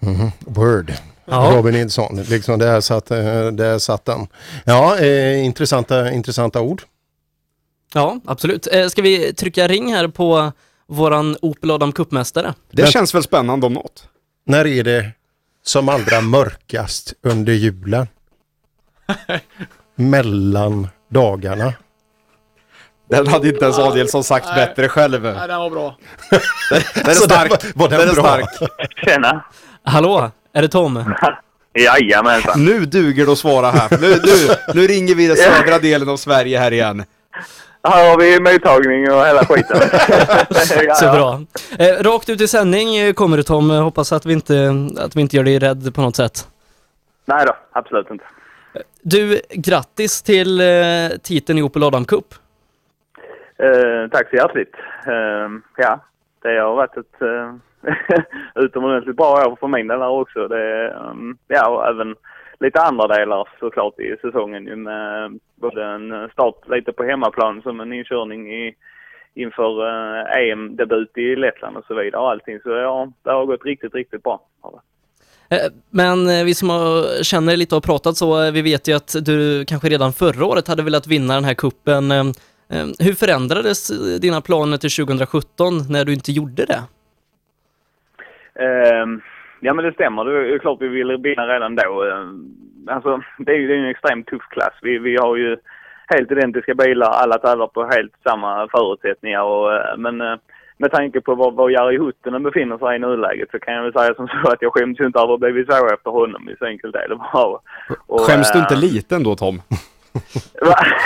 Mhm, Word. Ja. Robin Nilsson, liksom där satt, eh, där satt den. Ja, eh, intressanta, intressanta ord. Ja, absolut. Eh, ska vi trycka ring här på våran Opel Adam Cup-mästare? Det känns väl spännande om något. När är det som allra mörkast under julen? Mellan dagarna. Den hade inte ens Adielsson sagt Nej. bättre själv. Nej, den var bra. Den är stark. var- var den den är bra? stark. Tjena! Hallå, är det Tom? Jajamensan! Nu duger det att svara här. Nu, nu, nu ringer vi den södra delen av Sverige här igen. Här har vi mottagning och hela skiten. Ja, Så bra. Eh, rakt ut i sändning kommer du Tom. Hoppas att vi, inte, att vi inte gör dig rädd på något sätt. Nej då, absolut inte. Du, grattis till eh, titeln i Opel Adam Cup. Eh, tack så hjärtligt. Eh, ja, det har varit ett eh, utomordentligt bra år för min del här också. Det, um, ja, och även lite andra delar såklart i säsongen ju med eh, både en start lite på hemmaplan som en inkörning i, inför eh, EM-debut i Lettland och så vidare och allting. Så ja, det har gått riktigt, riktigt bra. Eh, men eh, vi som har, känner lite och pratat så, vi vet ju att du kanske redan förra året hade velat vinna den här kuppen. Ehm, Eh, eh, Hur förändrades eh, dina planer till 2017 när du inte gjorde det? Ehm, ja men det stämmer. Det är klart vi ville vinna redan då. Ehm, alltså det är ju en extremt tuff klass. Vi, vi har ju helt identiska bilar. Alla tävlar på helt samma förutsättningar. Och, eh, men eh, med tanke på var, var Jari Huttunen befinner sig i nuläget så kan jag väl säga som så att jag skäms ju inte över att blivit så efter honom. Så enkelt är det bara. Och, Skäms du inte eh, liten då Tom?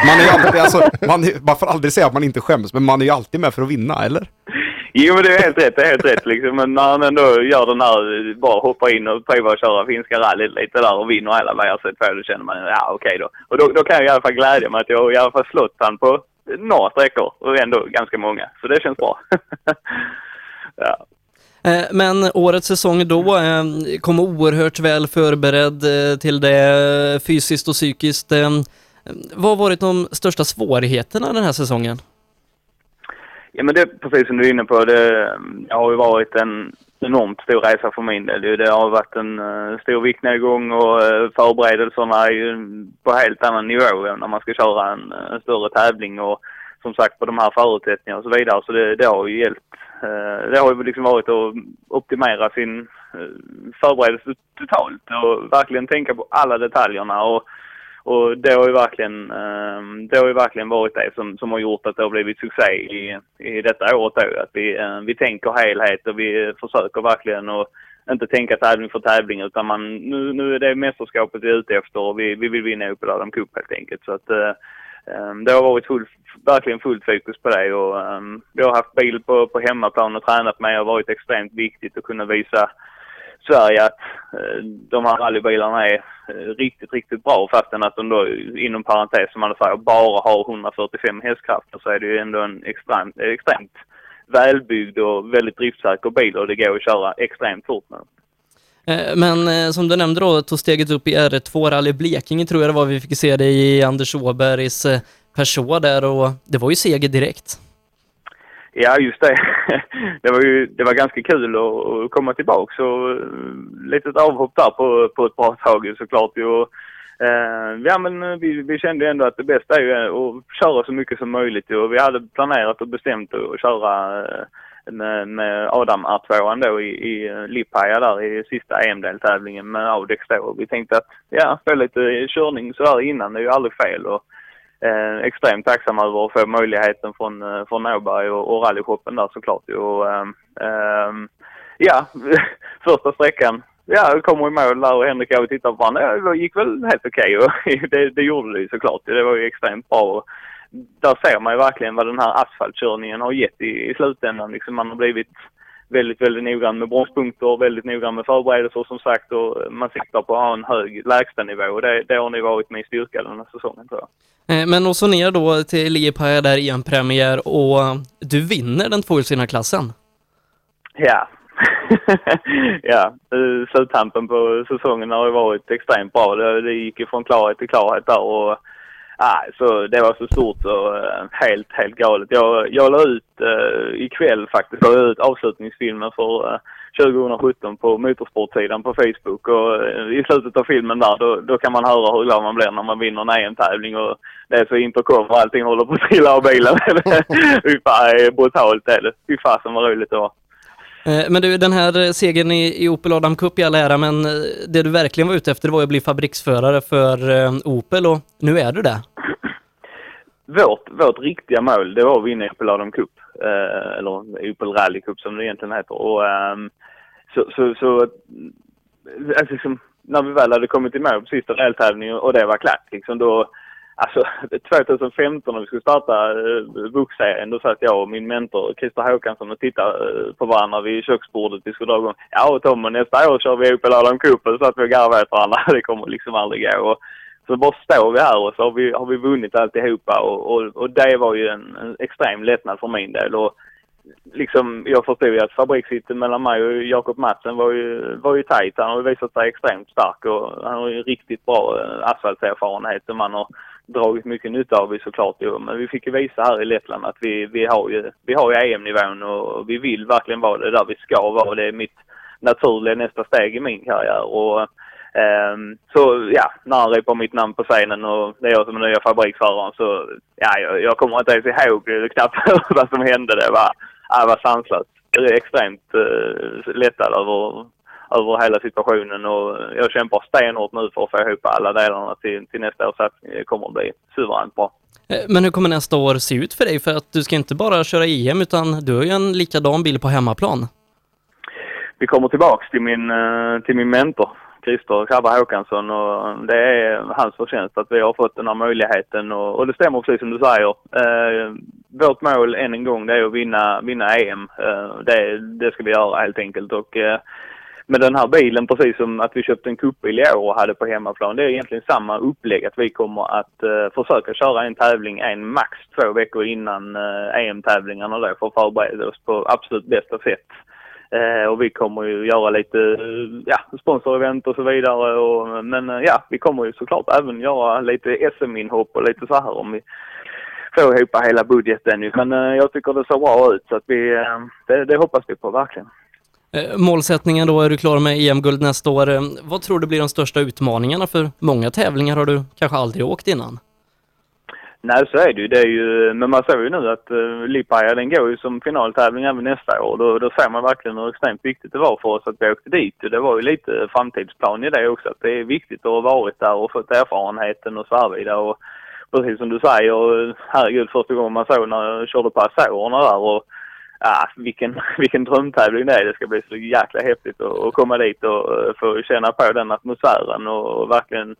Man, är ju alltid, alltså, man, är- man får aldrig säga att man inte skäms, men man är ju alltid med för att vinna, eller? Jo men det är helt rätt, det är helt rätt liksom. Men när han ändå gör den här, bara hoppar in och provar att köra finska rallyt lite där och vinner hela VRC2, då känner man ja okej då. Och då, då kan jag i alla fall glädja mig att jag i alla fall slått han på några sträckor och ändå ganska många. Så det känns bra. ja. Eh, Men årets säsong då eh, kom oerhört väl förberedd eh, till det fysiskt och psykiskt. Vad har varit de största svårigheterna den här säsongen? Ja men det är precis som du är inne på. Det mm, har ju varit en enormt stor resa för min del. Det har varit en eh, stor viktnedgång och eh, förberedelserna är ju på helt annan nivå än när man ska köra en, en större tävling och som sagt på de här förutsättningarna och så vidare. Så det, det har ju hjälpt. Det har ju liksom varit att optimera sin förberedelse totalt och verkligen tänka på alla detaljerna och och det har ju verkligen, ehm, det har ju verkligen varit det som, som har gjort att det har blivit succé i, i detta året då. Att vi, ehm, vi tänker helhet och vi försöker verkligen att inte tänka tävling för tävling utan man, nu, nu är det mästerskapet vi är ute efter och vi, vi vill vinna upp Adam Cup helt enkelt. Så att eh, ehm, det har varit full, verkligen fullt fokus på det och um, vi har haft bil på, på hemmaplan och tränat med och varit extremt viktigt att kunna visa Sverige att eh, de här rallybilarna är eh, riktigt, riktigt bra fastän att de då inom parentes som man säger bara har 145 hästkrafter så är det ju ändå en extremt, extremt välbyggd och väldigt driftsäker bil och det går att köra extremt fort med. Eh, men som du nämnde då, tog steget upp i R2 Rally Blekinge tror jag det var vi fick se det i Anders Åbergs Peugeot där och det var ju seger direkt. Ja, just det. Det var ju det var ganska kul att, komma tillbaka och eh, litet avhopp där på, på ett bra tag såklart. Och, eh, ja men eh, vi, vi kände ändå att det bästa är ju eh, att köra så mycket som möjligt och vi hade planerat och bestämt att köra eh, med, med Adam R2 då i, i Lipphaja där i sista EM-deltävlingen med Audex då. Vi tänkte att ja, få lite körning sådär innan, det är ju aldrig fel. Och, eh, extremt tacksam över att få möjligheten från, eh, från Åberg och, och rallyshoppen där såklart. ju. Och, eh, ehm, ja, första sträckan. Ja, jag kommer i mål där och Henrik och jag tittar på varandra. Ja, det gick väl helt okej och det, det gjorde det ju såklart. Det var ju extremt bra. Och där ser man ju verkligen vad den här asfaltkörningen har gett i, i slutändan. Liksom man har blivit väldigt, väldigt noggrann med bromspunkter, väldigt noggrann med förberedelser som sagt och man siktar på att ha en hög lägstanivå och det, det har ni varit min styrka den här säsongen tror jag. Eh, Men och så ner då till Liepāja där i en premiär och du vinner den tvåhjulsdrivna klassen. Ja. ja, eh, sluttampen på säsongen har ju varit extremt bra. Det, det gick ju från klarhet till klarhet där och Nej, så det var så stort och eh, helt, helt galet. Jag, jag la ut uh, ikväll faktiskt, la ut avslutningsfilmen för eh, uh, 2017 på motorsportsidan på Facebook och uh, i slutet av filmen där då, då kan man höra hur glad man blir när man vinner en EM-tävling och det är så intercom och allting håller på att trilla av bilen. Fy fan, det är brutalt är det. Fy fasen vad roligt det var. Eh, men du, den här segern i, i Opel Adam Cup i all ära, men eh, det du verkligen var ute efter var ju att bli fabriksförare för eh, Opel och nu är du det. vårt, vårt riktiga mål det var att vinna Opel Adam Cup. Eller Opel Rally Cup som det egentligen heter. Och, ehm, så, så, så alltså, liksom, när vi väl hade kommit i mål på sista deltävlingen och det var klart liksom då Alltså 2015 när vi skulle starta eh, uh, VUX-serien då satt jag och min mentor Christer Håkansson och tittade eh, på varandra vid köksbordet. Vi skulle dra igång. Ja Tom, och nästa år kör vi Opel Adam Cup. Och så satt vi och garvade åt varandra. Det kommer liksom aldrig gå. Och, så bara står vi här och så har vi, har vi vunnit alltihopa och, och, och det var ju en, en extrem lättnad för min del. Och liksom, jag förstod ju att fabrikshitten mellan mig och Jakob Madsen var ju, var ju tajt. Han har ju visat sig extremt stark och han har ju riktigt bra eh, asfaltserfarenhet Och man har dragit mycket nytta av ju såklart. Jo. Men vi fick ju visa här i Lettland att vi, vi har ju, vi har ju EM-nivån och vi vill verkligen vara det där vi ska vara. Det är mitt naturliga nästa steg i min karriär. Och, Ehm, så ja, när han ropar mitt namn på scenen och det är jag som är nya fabriksföraren så ja, jag, jag kommer inte ens ihåg knappt vad som hände. Det var, ja, det var sanslöst. Jag är extremt uh, lättad över, över hela situationen och jag kämpar stenhårt nu för att få ihop alla delarna till, till nästa års satsning. Det kommer att bli suveränt bra. Eh, Men hur kommer nästa år se ut för dig? För att du ska inte bara köra EM utan du har ju en likadan bil på hemmaplan. Vi kommer tillbaks till min, eh, till min mentor Christer Krabbe Håkansson och det är hans förtjänst att vi har fått den här möjligheten och, och det stämmer precis som du säger. Eh, vårt mål än en gång det är att vinna, vinna EM. Eh, det, det ska vi göra helt enkelt och eh, med den här bilen, precis som att vi köpte en cupbil i år och hade på hemmaplan, det är egentligen samma upplägg att vi kommer att eh, försöka köra en tävling en max två veckor innan eh, EM-tävlingarna då för att förbereda oss på absolut bästa sätt. Eh, och vi kommer ju göra lite eh, ja, sponsorevent och så vidare. Och, men eh, ja, vi kommer ju såklart även göra lite SM-inhopp och lite så här om vi får ihop hela budgeten. Men eh, jag tycker det ser bra ut så att vi, eh, det, det hoppas vi på verkligen. Eh, målsättningen då, är du klar med EM-guld nästa år? Eh, vad tror du blir de största utmaningarna? För många tävlingar har du kanske aldrig åkt innan. Nej, så är det ju. Det är ju men man ser ju nu att eh, uh, Lipaja, den går ju som finaltävling även nästa år. Då, då ser man verkligen hur extremt viktigt det var för oss att vi åkte dit. Och Det var ju lite framtidsplan i det också. Att det är viktigt att ha varit där och fått erfarenheten och så här vidare. Och precis som du säger, herregud första gången man såg när jag körde på Azorerna där och ah, vilken, vilken drömtävling det är. Det ska bli så jäkla häftigt att, att komma dit och eh, få känna på den atmosfären och, och verkligen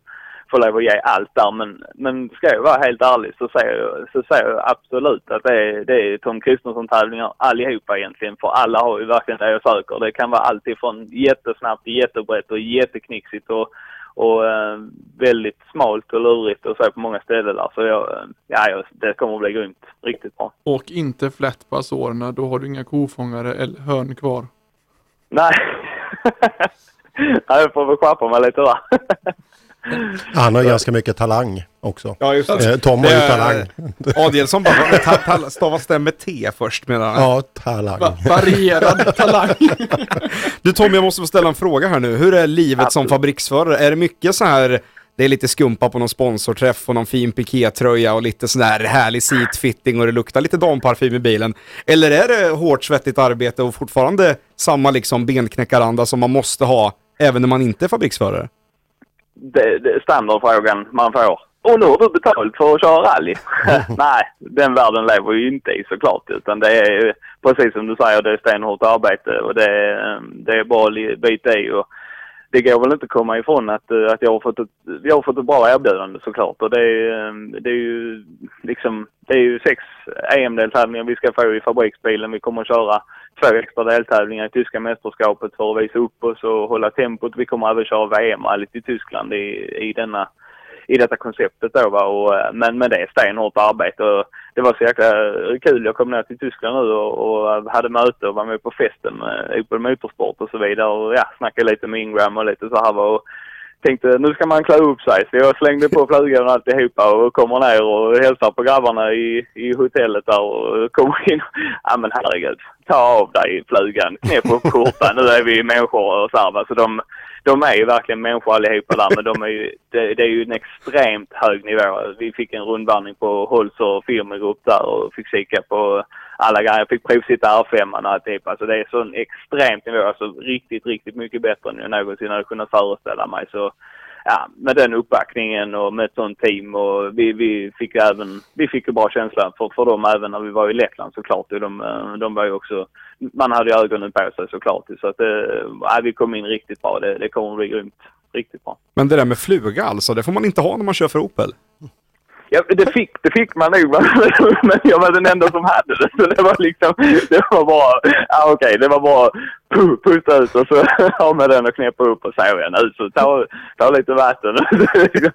få lov att ge allt där. Men, men ska jag vara helt ärlig så säger jag, så säger jag absolut att det är, det är Tom Kristensson-tävlingar allihopa egentligen. För alla har ju verkligen det jag söker. Det kan vara allt ifrån jättesnabbt, jättebrett och jätteknixigt och, och eh, väldigt smalt och lurigt och så på många ställen där. Så jag, eh, ja, jag- det kommer att bli grymt. Riktigt bra. Åk inte flätt på Azorerna, då har du inga kofångare eller hörn kvar. Nej. ja, jag får väl skärpa mig lite där. Han har ganska mycket talang också. Ja, just det. Eh, Tom har ju Det är- talang. Adielsson bara, "Men ta- ta- stavas det med T först menar han? Ja, talang. varierad talang. Du Tom, jag måste få ställa en fråga här nu. Hur är livet som fabriksförare? Är det mycket så här, det är lite skumpa på någon sponsorträff och någon fin pikétröja och lite sån där härlig seatfitting och det luktar lite damparfym i bilen? Eller är det hårt svettigt arbete och fortfarande samma liksom benknäckaranda som man måste ha även när man inte är fabriksförare? det, det är standardfrågan man får. Och nu har du betalt för att köra rally. Nej, den världen lever ju inte i såklart. Utan det är ju precis som du säger, det är stenhårt arbete och det är, det är bara li- bita i. Och det går väl inte att komma ifrån att, eh, att jag, har fått ett, jag har fått ett bra erbjudande såklart. Och det är, eh, det är ju liksom, det är ju sex EM-deltävlingar vi ska få i fabriksbilen. Vi kommer att köra två extra deltävlingar i tyska mästerskapet för att visa upp oss och hålla tempot. Vi kommer även köra VM-rallyt i Tyskland i, i denna i detta konceptet då va. Och, eh, men, men det är stenhårt arbete och det var så jäkla kul. Jag kom ner till Tyskland nu och, och eh, hade möte och var med på festen med Opel Motorsport och så vidare och ja, snackade lite med Ingram och lite så här va. Och tänkte nu ska man klä upp sig så jag slängde på flugan och alltihopa och kommer ner och hälsar på grabbarna i, i hotellet där och kommer in. Ja men herregud, ta av dig flugan, knäpp upp skjortan. Nu är vi människor och så här va. Så de, de är ju verkligen människor allihopa där men de är ju, det, det är ju en extremt hög nivå. Vi fick en rundvandring på Holzer firmagrupp där och fick kika på alla grejer. Jag fick provsitta R5 och typ. Alltså det är sån extremt nivå. Alltså riktigt, riktigt mycket bättre än jag någonsin hade kunnat föreställa mig. Så ja, med den uppbackningen och med ett sånt team och vi, vi fick ju även, vi fick ju bra känsla för, för dem även när vi var i Lettland såklart. Och de, eh, de var ju också, man hade ju ögonen på sig såklart. Så att eh, ja, vi kom in riktigt bra. Det, det kommer bli grymt. Riktigt bra. Men det där med fluga alltså, det får man inte ha när man kör för Opel. Ja, det fick, det fick man nog, men jag var den enda som hade det. Så det var liksom, det var bara, ja okej, det var bara pu- pusta ut och så ha med den och knäppa upp och så igen ut. Så ta, ta lite vatten.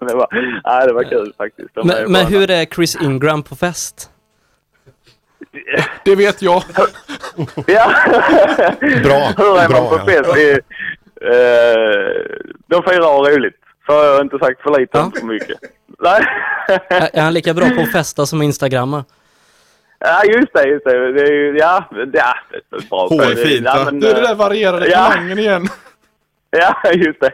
det var, ja, det var kul faktiskt. Men, men hur är Chris Ingram på fest? Det vet jag. Ja. Bra, Hur är bra, man på ja. fest? Det, eh, de och har roligt. Har jag inte sagt för lite, inte för mycket. Nej. Är, han lika bra på att festa som Instagramma? Ja, just det, just det. det är ju, ja, ja, det är bra. H är fint, ja, men, Du, det där eh, varierade ja. talangen igen. Ja, just det.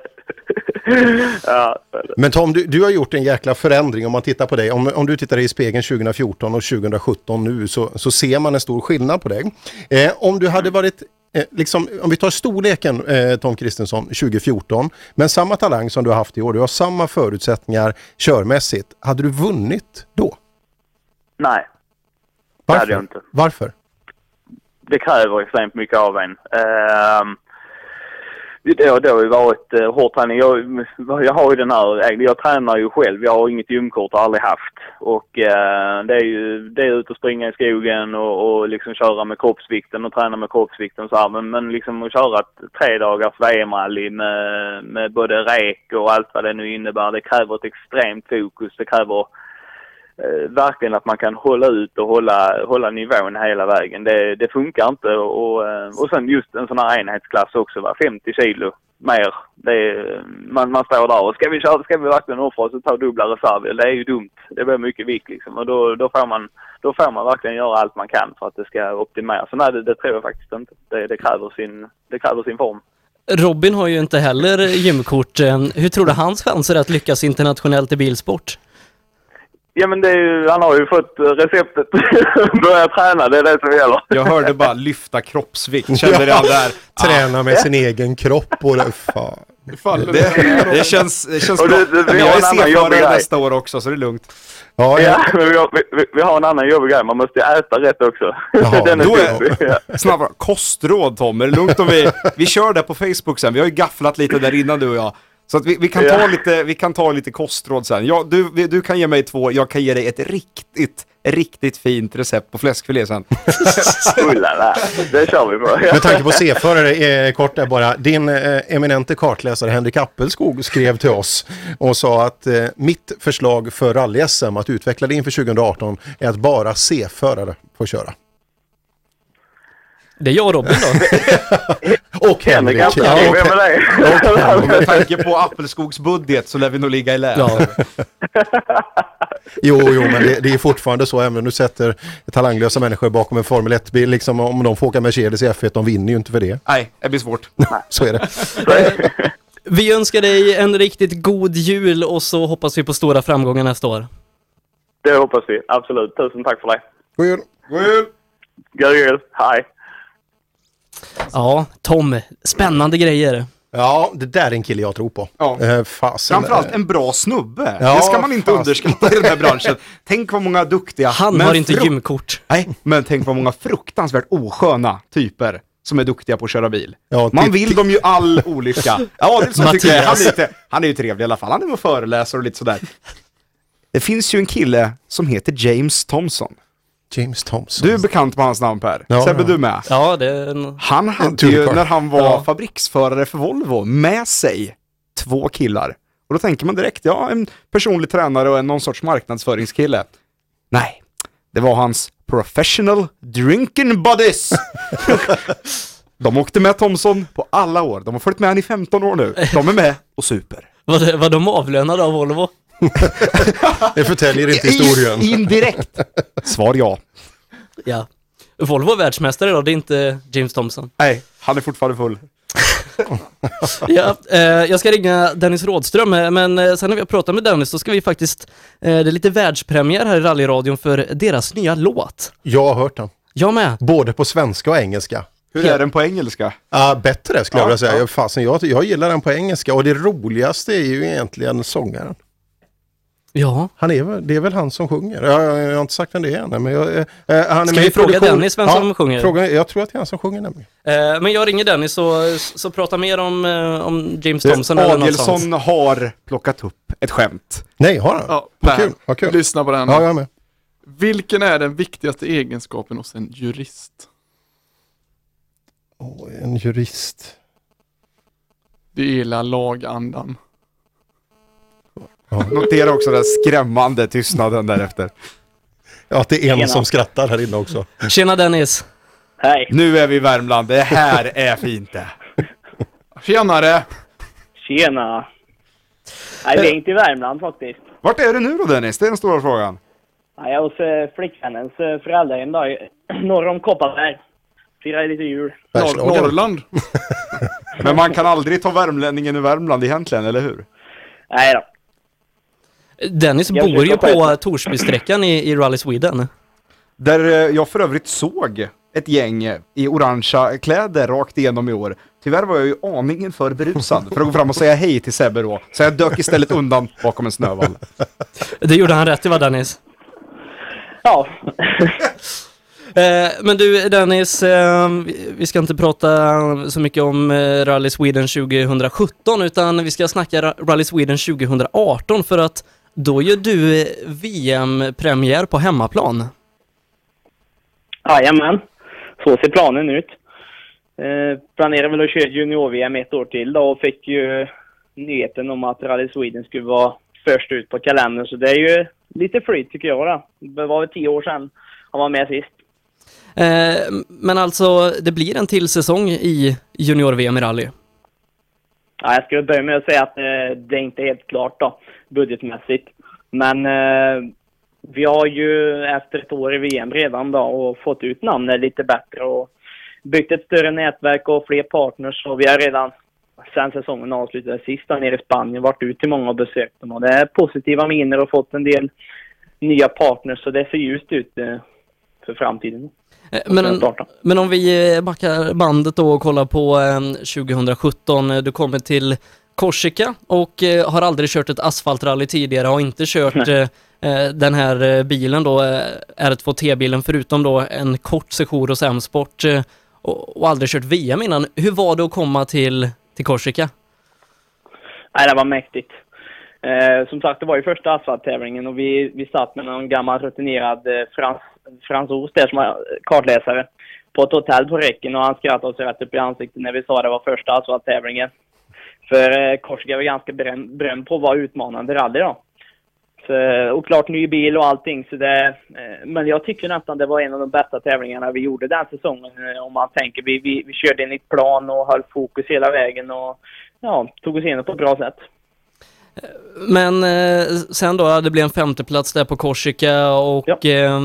ja, Men Tom, du, du har gjort en jäkla förändring om man tittar på dig. Om, om du tittar i spegeln 2014 och 2017 nu så, så ser man en stor skillnad på dig. Eh, om du hade varit, eh, liksom, om vi tar storleken eh, Tom Kristensson 2014, men samma talang som du har haft i år, du har samma förutsättningar körmässigt. Hade du vunnit då? nej, det Varför? hade jag inte. Varför? Det kräver extremt mycket av en. Ehm, det, har- har ju varit eh, hård träning. Jag, jag har ju den här, jag tränar ju själv. Jag har inget gymkort och aldrig haft. Och eh, det är ju det är ut och springa i skogen och, och liksom köra med kroppsvikten och träna med kroppsvikten så här. Men, men liksom att köra ett tre dagars VM-rally med, med både rek och allt vad det nu innebär. Det kräver ett extremt fokus. Det kräver eh, verkligen att man kan hålla ut och hålla, hålla nivån hela vägen. Det, det funkar inte och, och eh, sen just en sån här enhetsklass också, va? 50 kilo mer. Det är, man, man står där och ska vi, köra, ska vi verkligen offra oss och ta dubbla reserver? Det är ju dumt. Det blir mycket vikt liksom och då, då, får man, då får man verkligen göra allt man kan för att det ska optimeras. Så nej, det, det tror jag faktiskt inte. Det, det, kräver sin, det kräver sin form. Robin har ju inte heller gymkort. Hur tror du hans chanser att lyckas internationellt i bilsport? Ja men det är ju, han har ju fått eh, receptet. Börja träna, det är det som gäller. Jag hörde bara lyfta kroppsvikt, kände redan där. Träna med sin egen kropp och det, fan. Det, det känns, det känns Och bra. det- det- vi jag är C-förare nästa år också, så det är lugnt. Ja, Ja, men vi har, vi, vi- har en annan jobbig grej. Man måste ju äta rätt också. Den är Då. Ja. är, snabbare, kostråd Tom, är det lugnt om vi, vi kör det på Facebook sen, vi har ju gafflat lite där innan du och jag. Så att vi, vi, kan, ta Ja. lite, vi kan ta lite kostråd sen. Ja, du, du kan ge mig två, jag kan ge dig ett riktigt, riktigt fint recept på fläskfilé sen. Det kör vi på. Med tanke på C-förare, eh, kort där bara. Din eh, eminente kartläsare Henrik Appelskog skrev till oss och sa att eh, mitt förslag för rally-SM att utveckla det inför 2018 är att bara C-förare får köra. Det är jag och Robin då. och Henrik. Henrik Appelskog, vem är det? Och med tanke på Appelskogs budget så lär vi nog ligga i lä. Ja. Jo, jo, men det, det är fortfarande så, även om du sätter talanglösa människor bakom en Formel 1-bil, liksom om de får åka Mercedes i F1, de vinner ju inte för det. Nej, det blir svårt. Så är det. Vi önskar dig en riktigt god jul och så hoppas vi på stora framgångar nästa år. Det hoppas vi, absolut. Tusen tack för det. God jul! God jul! God jul, hej! Ja, Tom, spännande grejer. Ja, det där är en kille jag tror på. Ja. Eh, fasen. Framförallt en bra snubbe. Ja, det ska man inte fast- underskatta i den här branschen. Tänk vad många duktiga... Han men har inte gymkort. Nej, men tänk vad många fruktansvärt osköna typer som är duktiga på att köra bil. Ja, Man vill dem ju all olycka. Ja, det är så tycker jag. Han är, lite, han är ju trevlig i alla fall. Han är med och föreläser och lite sådär. Det finns ju en kille som heter James Thompson. James Thompson. Du är bekant med hans namn Per. Ja, Sebbe, ja. du med? Ja, det är en... Han hade ju, när han var Ja. fabriksförare för Volvo, med sig två killar. Och då tänker man direkt, ja, en personlig tränare och en någon sorts marknadsföringskille. Nej, det var hans professional drinking buddies. De åkte med Thomson på alla år. De har följt med han i 15 år nu. De är med och super. Var, det, var de avlönade av Volvo? Det förtäljer inte historien. Indirekt. Svar ja. Ja. Volvo är världsmästare idag, det är inte James Thompson. Nej, han är fortfarande full. Ja, eh, jag ska ringa Dennis Rådström, eh, men eh, sen när vi har pratat med Dennis så ska vi faktiskt, eh, det är lite världspremiär här i rallyradion för deras nya låt. Jag har hört den. Jag med. Både på svenska och engelska. Hur är den på engelska? Ja, bättre skulle jag Ja, vilja säga. ja. Fasen, jag, jag gillar den på engelska och det roligaste är ju egentligen sångaren. Ja. Han är, väl- det är väl han som sjunger. Jag, jag, har inte sagt vem det är än. Men jag, eh, han är Ska med vi fråga produktion. Dennis vem som sjunger? Fråga, jag tror att det är han som sjunger nämligen. Eh, men jag ringer Dennis så, så prata mer om, eh, om James Thompson eller något sånt. Adielsson har plockat upp ett skämt. Nej, har han? Ja, Vad kul, vad kul. lyssna på den. Ja, jag är med. Vilken är den viktigaste egenskapen hos en jurist? Åh, en jurist. Det gillar lagandan. Notera också den skrämmande tystnaden därefter. Ja, det är en Tjena. som skrattar här inne också. Tjena Dennis! Hej! Nu är vi i Värmland, det här är fint det. Tjenare! Tjena! Nej, vi är inte i Värmland faktiskt. Vart är du nu då Dennis? Det är den stora frågan. Jag är hos eh, flickvännens eh, föräldrahem då, i- norr om Kopparberg. Firar lite jul. Norr, Norrland? Men man kan aldrig ta värmlänningen i Värmland egentligen, eller hur? Nej då. Dennis Jag bor ju på. Torsbysträckan i, i Rally Sweden. Där eh, jag för övrigt såg ett gäng i orangea kläder rakt igenom i år. Tyvärr var jag ju aningen för berusad för att gå fram och säga hej till Sebbe då. Så jag dök istället undan bakom en snövall. Det gjorde han rätt i va Dennis? Ja. Eh, men du Dennis, eh, vi- ska inte prata så mycket om eh, Rally Sweden 2017 utan vi ska snacka Ra- Rally Sweden 2018 för att då gör du eh, VM-premiär på hemmaplan. Jajamän, så ser planen ut. Eh, planerar väl att köra junior-VM ett år till då och fick ju nyheten om att Rally Sweden skulle vara först ut på kalendern. Så det är ju lite flyt tycker jag då. Det var väl tio år sedan han var med sist. Eh, men alltså, det blir en till säsong i junior-VM i rally. Ja, jag skulle börja med att säga att eh, det är inte helt klart då, budgetmässigt. Men eh, vi har ju efter ett år i VM redan då och fått ut namnet lite bättre och byggt ett större nätverk och fler partners och vi har redan sen säsongen avslutades sist nere i Spanien varit ut till många och besökt dem och det är positiva miner och fått en del nya partners så det ser ljust ut eh, för framtiden. Eh, Men, men om vi backar bandet då och kollar på eh, 2017. eh, Du kommer till Korsika och eh, har aldrig kört ett asfaltrally tidigare, har inte kört eh, eh, den här eh, bilen då, eh, R2T-bilen, förutom då en kort session hos M-sport och, och aldrig kört VM innan. Hur var det att komma till, till Korsika? Nej, det var mäktigt. Eh, som sagt, det var ju första asfalttävlingen och vi, vi satt med någon gammal rutinerad eh, frans, fransos där som var kartläsare på ett hotell på räcken och han skrattade oss rätt upp i ansiktet när vi sa det var första asfalttävlingen. För eh, Korsika var ganska berömd, på att vara utmanande rally då. Så, och klart ny bil och allting så det, eh, men jag tycker nästan det var en av de bästa tävlingarna vi gjorde den säsongen eh, om man tänker. Vi, vi, vi körde enligt plan och höll fokus hela vägen och ja, tog oss igenom på ett bra sätt. Men eh, sen då, det blev en femteplats där på Korsika och eh,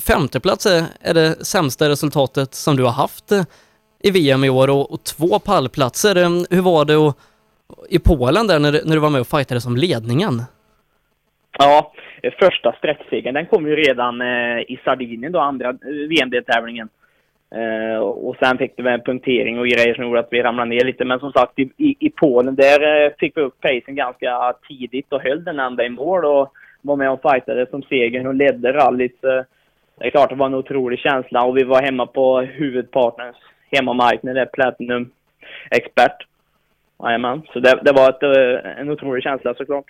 femteplats är, är det sämsta resultatet som du har haft eh, i VM i år och, och två pallplatser. Eh, hur var det att, i Polen där när, du- när du var med och fightade som ledningen? Ja, första sträcksegern den kom ju redan eh, i Sardinien då, andra eh, VM-deltävlingen. Eh, och sen fick det väl en punktering och grejer som gjorde att vi ramlade ner lite. Men som sagt, i, i, i Polen där eh, fick vi upp pacen ganska tidigt och höll den ända i mål och var med och fightade som segern och ledde rallyt. Det är klart det var en otrolig känsla och vi var hemma på huvudpartners hemmamarknad, där, Platinum Expert. Jajamän, så det, det var ett, eh, en otrolig känsla såklart.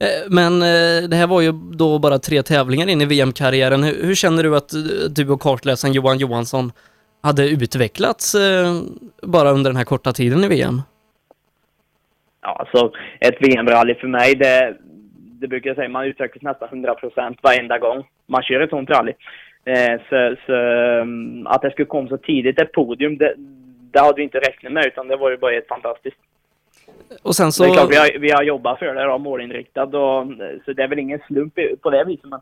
Eh, Men eh, det här var ju då bara tre tävlingar in i VM-karriären. Hur, hur känner du att du och kartläsaren Johan Johansson hade utvecklats bara under den här korta tiden i VM? Ja, alltså ett VM-rally för mig, det, det brukar jag säga, man utvecklas nästan 100% varenda gång man kör ett sånt rally. Så, så um, att det skulle komma så tidigt ett podium, det, det hade vi inte räknat med, utan det var ju bara helt fantastiskt. Och sen så... Det är klart, vi har, vi har jobbat för det då, målinriktat, och, så det är väl ingen slump på det viset. Men...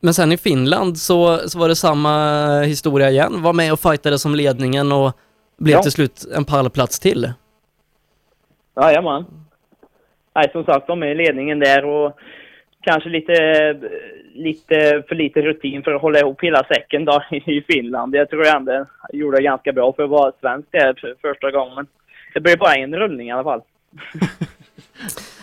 Men sen i Finland så, så var det samma historia igen. Var med och fightade som ledningen och blev Ja. till slut en pallplats till. Jajamän. Nej, som sagt, de är i ledningen där och kanske lite, lite för lite rutin för att hålla ihop hela säcken då i Finland. Jag tror jag ändå gjorde det ganska bra för att vara svensk där för första gången. Det blev bara en rullning i alla fall.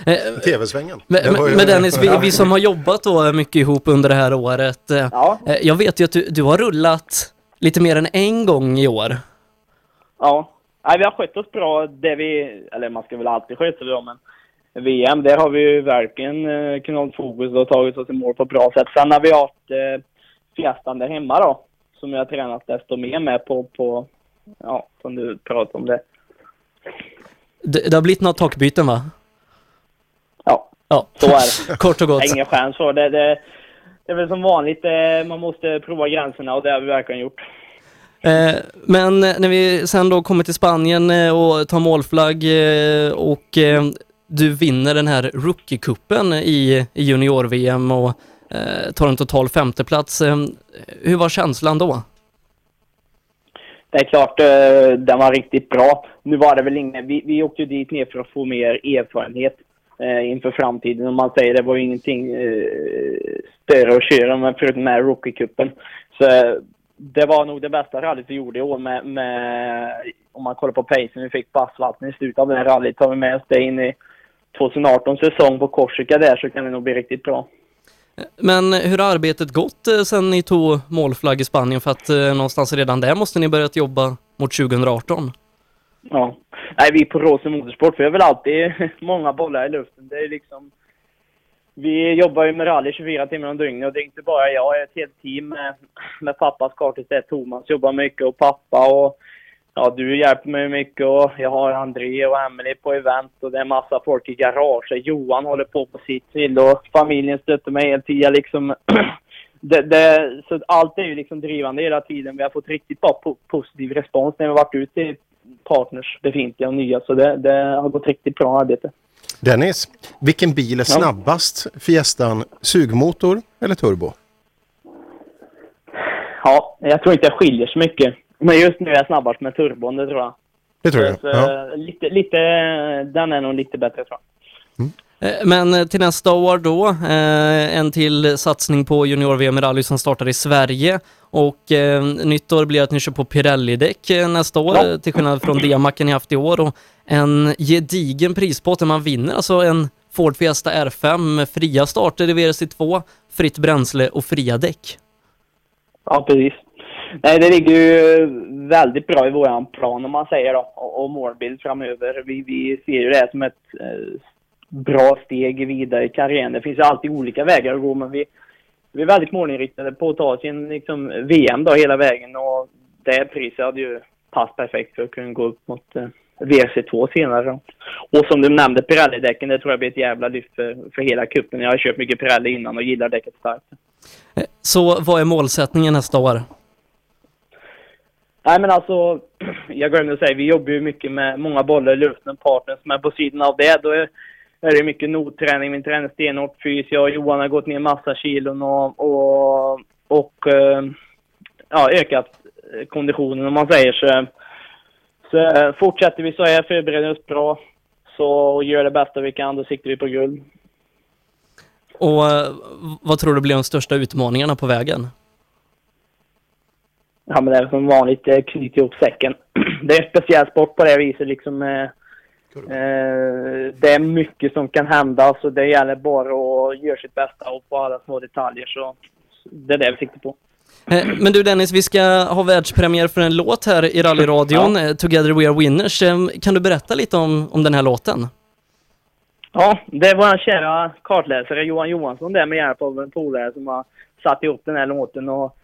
TV-svängen. Men, Dennis, vi, vi som har jobbat då mycket ihop under det här året. eh, eh, Jag vet ju att du, du har rullat lite mer än en gång i år. Ja. Nej, vi har skött oss bra. Det vi, eller man ska väl alltid sköta sig bra, men VM, där har vi ju verkligen eh, kunnat fokus och tagit oss i mål på ett bra sätt. Sen har vi haft eh, Fiestan där hemma då, som jag har tränat desto mer med på, på ja, som du pratade om det. Det, det har blivit några takbyten va? Ja. Ja, Så är det. kort och gott. Ingen chans för det. det. Det är väl som vanligt, eh, man måste prova gränserna och det har vi verkligen gjort. Eh, men när vi sen då kommer till Spanien eh, och tar målflagg eh, och eh, du vinner den här Rookie-cupen i, junior-VM och eh, tar en total femteplats. Eh, hur var känslan då? Det är klart, eh, den var riktigt bra. Nu var det väl ingen, vi, vi åkte ju dit ner för att få mer erfarenhet eh, inför framtiden. Om man säger det var ju ingenting eh, större att köra med förutom med Rookie-cupen. Så eh, det var nog det bästa rallyt vi gjorde i år med, med om man kollar på pacen vi fick på asfalten i slutet av det här rallyt. Tar vi med oss det in i 2018 säsong på Korsika där så kan det nog bli riktigt bra. Men hur har arbetet gått eh, sen ni tog målflagg i Spanien? För att eh, någonstans redan där måste ni börjat jobba mot 2018. Ja. Nej, vi på Råsen Motorsport, vi har väl alltid många bollar i luften. Det är liksom... Vi jobbar ju med rally 24 timmar om dygnet och det är inte bara jag, jag är ett helt team med, med pappas kartistät Thomas jobbar mycket och pappa och ja, du hjälper mig mycket och jag har André och Emily på event och det är massa folk i garaget. Johan håller på på sitt till och familjen stöttar mig hela tiden liksom. Det, det, så allt är ju liksom drivande hela tiden. Vi har fått riktigt bra po positiv respons när vi varit ute till partners, befintliga och nya. Så det, det har gått riktigt bra arbete. Dennis, vilken bil är snabbast? Fiestan sugmotor eller turbo? Ja, jag tror inte det skiljer så mycket. Men just nu är jag snabbast med turbon, det tror jag. Det tror jag. Så, Ja. lite, lite, den är nog lite bättre tror jag. Eh, Men eh, till nästa år då, eh, en till satsning på junior-VM i rally som startar i Sverige. Och eh, nytt år blir att ni kör på Pirelli-däck eh, nästa år, Ja. eh, till skillnad från D-macken ni haft i år. Och en gedigen prispott där man vinner alltså en Ford Fiesta R5 med fria starter i VRC2, fritt bränsle och fria däck. Ja, precis. Nej, det ligger ju väldigt bra i våran plan om man säger då, och, och målbild framöver. Vi, vi ser ju det här som ett eh, bra steg vidare i karriären. Det finns ju alltid olika vägar att gå, men vi, vi är väldigt målinriktade på att ta oss in liksom, VM då hela vägen och det priset hade ju passat perfekt för att kunna gå upp mot eh, VRC2 senare. då. Och som du nämnde, Pirelli-däcken, det tror jag blir ett jävla lyft för, för hela cupen. Jag har kört mycket Pirelli innan och gillar däcket starkt. Eh, så vad är målsättningen nästa år? Nej men alltså, jag glömde säga, vi jobbar ju mycket med många bollar i luften, partners, men på sidan av det då är, är det mycket notträning, min tränar stenhårt fys, jag och Johan har gått ner massa kilon och, och, och eh, ja, ökat konditionen om man säger så. Så eh, fortsätter vi så här, förbereder oss bra, så gör det bästa vi kan, då siktar vi på guld. Och eh, vad tror du blir de största utmaningarna på vägen? Ja men det är som vanligt, knyter ihop säcken. Det är en speciell sport på det viset liksom. Eh, eh, det är mycket som kan hända så det gäller bara att göra sitt bästa och på alla små detaljer så det är det vi siktar på. Eh, Men du Dennis, vi ska ha världspremiär för en låt här i rallyradion, eh, Together We Are Winners. Eh, Kan du berätta lite om, om den här låten? Ja, det är vår kära kartläsare Johan Johansson där med hjälp av en polare som har satt ihop den här låten och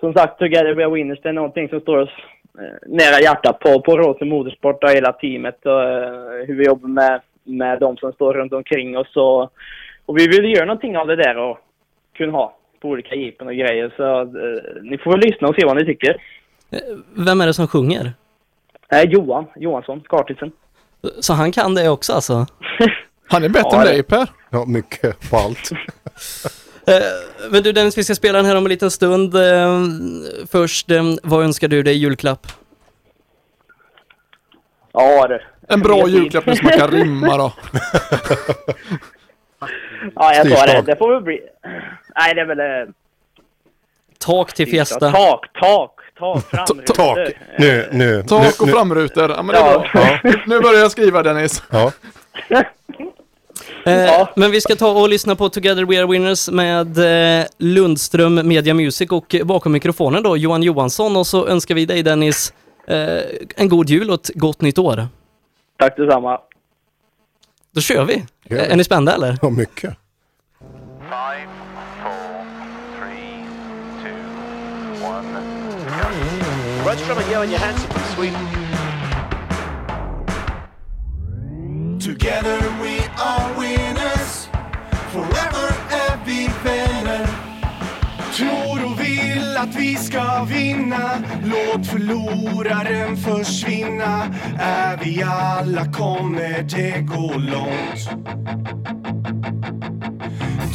som sagt Together We Are Winners det är någonting som står oss eh, nära hjärtat på, på Råsen Motorsport och hela teamet och eh, hur vi jobbar med, med de som står runt omkring oss och, och vi vill göra någonting av det där och kunna ha på olika jippen och grejer så eh, ni får väl lyssna och se vad ni tycker. Vem är det som sjunger? Eh, Johan Johansson, kartisen. Så han kan det också alltså? Han är bättre Ja, än dig Per. Ja, mycket på allt. Eh, Men du Dennis, vi ska spela den här om en liten stund. Eh, Först, eh, vad önskar du dig i julklapp? Ja det. En bra julklapp som man kan rimma då. Ja, jag tar det. Det får väl bli... Nej, det är väl... eh, Tak till Fiesta. Tak, tak, tak, framrutor. Tak. Nu, nu. Tak och nu. framrutor. Ja, men det är Ja. bra. Nu börjar jag skriva Dennis. Ja. Eh, Men vi ska ta och lyssna på Together We Are Winners med eh, Lundström Media Music och bakom mikrofonen då Johan Johansson och så önskar vi dig Dennis eh, en god jul och ett gott nytt år. Tack detsamma. Då kör vi. Gör vi. Är ni spända eller? Ja, mycket. Rudstrom and Johan Johansson from Sweden. Together we att vi ska vinna. Låt förloraren försvinna. Är vi alla kommer det gå långt.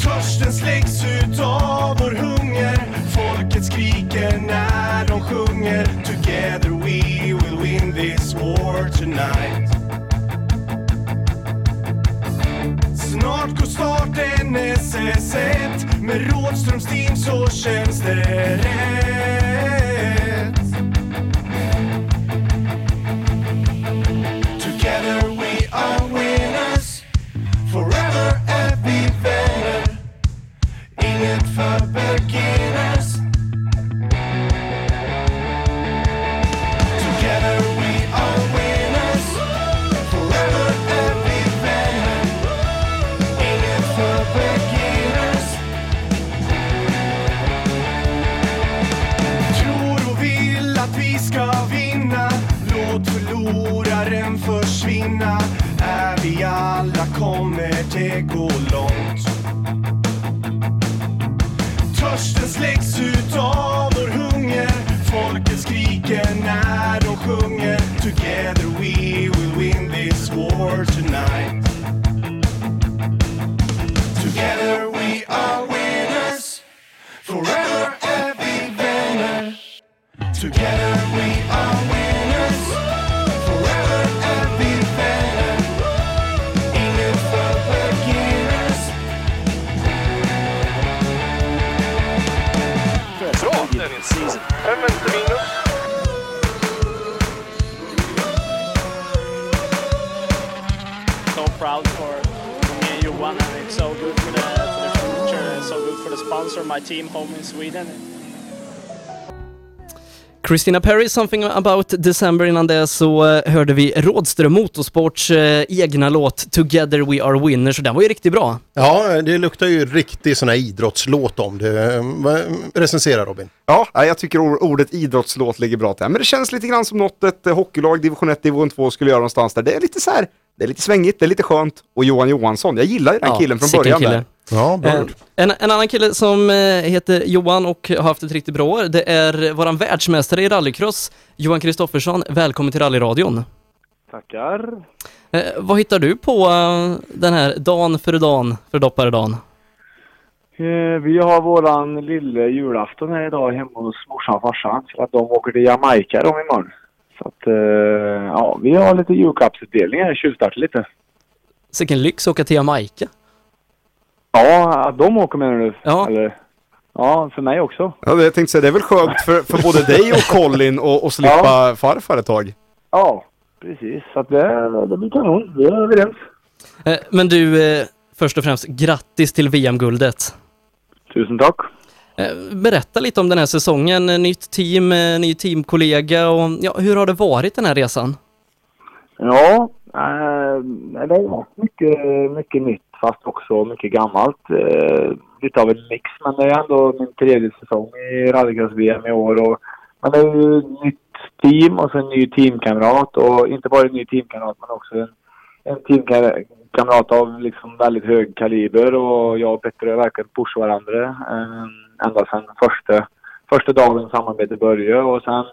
Törsten släcks ut av vår hunger. Folket skriker när de sjunger. Together we will win this war tonight. Snart går starten SS1 Med Rådströms team så känns det rätt. Sponsor, my team home in Sweden. Christina Perry, Something about December. Innan det så eh, hörde vi Rådström Motorsports eh, egna låt Together We Are Winners och den var ju riktigt bra. Ja, det luktar ju riktig sån här idrottslåt om det. Vad- Recensera Robin. Ja, jag tycker or- ordet idrottslåt ligger bra till. Men det känns lite grann som något ett eh, hockeylag, division 1, division 2 skulle göra någonstans där. Det är lite så här, det är lite svängigt, det är lite skönt. Och Johan Johansson, jag gillar ju den Ja, killen från början kille. där. Ja, Eh, en, en annan kille som eh, heter Johan och har haft ett riktigt bra år, det är våran världsmästare i rallycross, Johan Kristoffersson. Välkommen till rallyradion. Tackar. Eh, vad hittar du på eh, den här dagen för dagen, för dopparedagen? Eh, Vi har våran lille julafton här idag hemma hos morsan och farsan för att de åker till Jamaica de imorgon. Så att, eh, ja, vi har lite julklappsutdelning här, tjuvstartar lite. Vilken lyx att åka till Jamaica. Ja, att de åker menar du? Ja. Eller, ja, för mig också. Ja, det jag tänkte säga, det är väl skönt för, för både dig och Colin att slippa farfar ett tag. Ja, precis. Så att det, det blir kanon. Vi är överens. Eh, men du, eh, först och främst grattis till VM-guldet. Tusen tack. Eh, berätta lite om den här säsongen, nytt team, ny teamkollega och ja, hur har det varit den här resan? Ja, det har varit mycket, mycket nytt fast också mycket gammalt. Eh, lite av en mix, men det är ändå min tredje säsong i rallycross-VM i år. Och, men det är ju nytt team och så en ny teamkamrat och inte bara en ny teamkamrat men också en, en teamkamrat av liksom väldigt hög kaliber och jag och Petter har verkligen pushat varandra eh, ända sedan första, första dagen samarbetet började och sen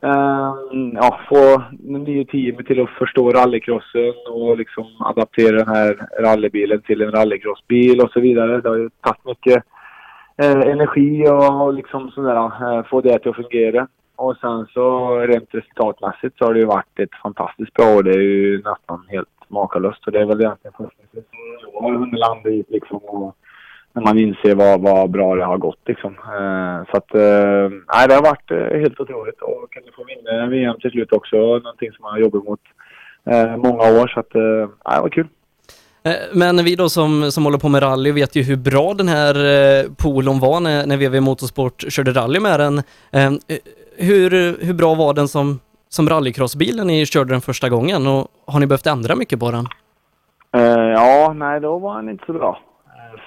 Ehm, ja, få det nya teamet till att förstå rallycrossen och liksom adaptera den här rallybilen till en rallycrossbil och så vidare. Det har ju tagit mycket eh, energi och liksom sådär, eh, få det till att fungera. Och sen så rent resultatmässigt så har det ju varit ett fantastiskt bra år. Det är ju nästan helt makalöst. Och det är väl egentligen första gången jag har hunnit landa i liksom. Och, när man inser vad, vad bra det har gått liksom. Eh, så att, eh, nej det har varit eh, helt otroligt och kunde få vinna VM till slut också. Någonting som man har jobbat mot många år så att, nej det var kul. Men vi då som, som håller på med rally vet ju hur bra den här polon var när, när VV Motorsport körde rally med den. Eh, Hur, hur bra var den som, som rallycrossbilen ni körde den första gången och har ni behövt ändra mycket på den? Ja, nej då var han inte så bra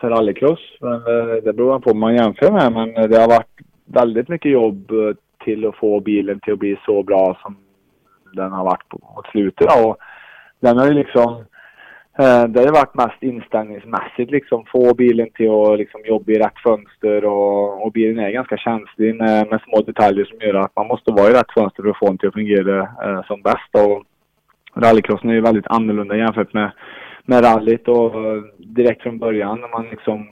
rallycross. Men eh, det beror på vad man jämför med. Men det har varit väldigt mycket jobb eh, till att få bilen till att bli så bra som den har varit på, mot slutet. Och den har ju liksom, eh, det har ju varit mest inställningsmässigt liksom. Få bilen till att liksom jobba i rätt fönster och, och bilen är ganska känslig med, med små detaljer som gör att man måste vara i rätt fönster för att få den till att fungera eh, som bäst. Och rallycrossen är ju väldigt annorlunda jämfört med med rallyt och eh, direkt från början när man liksom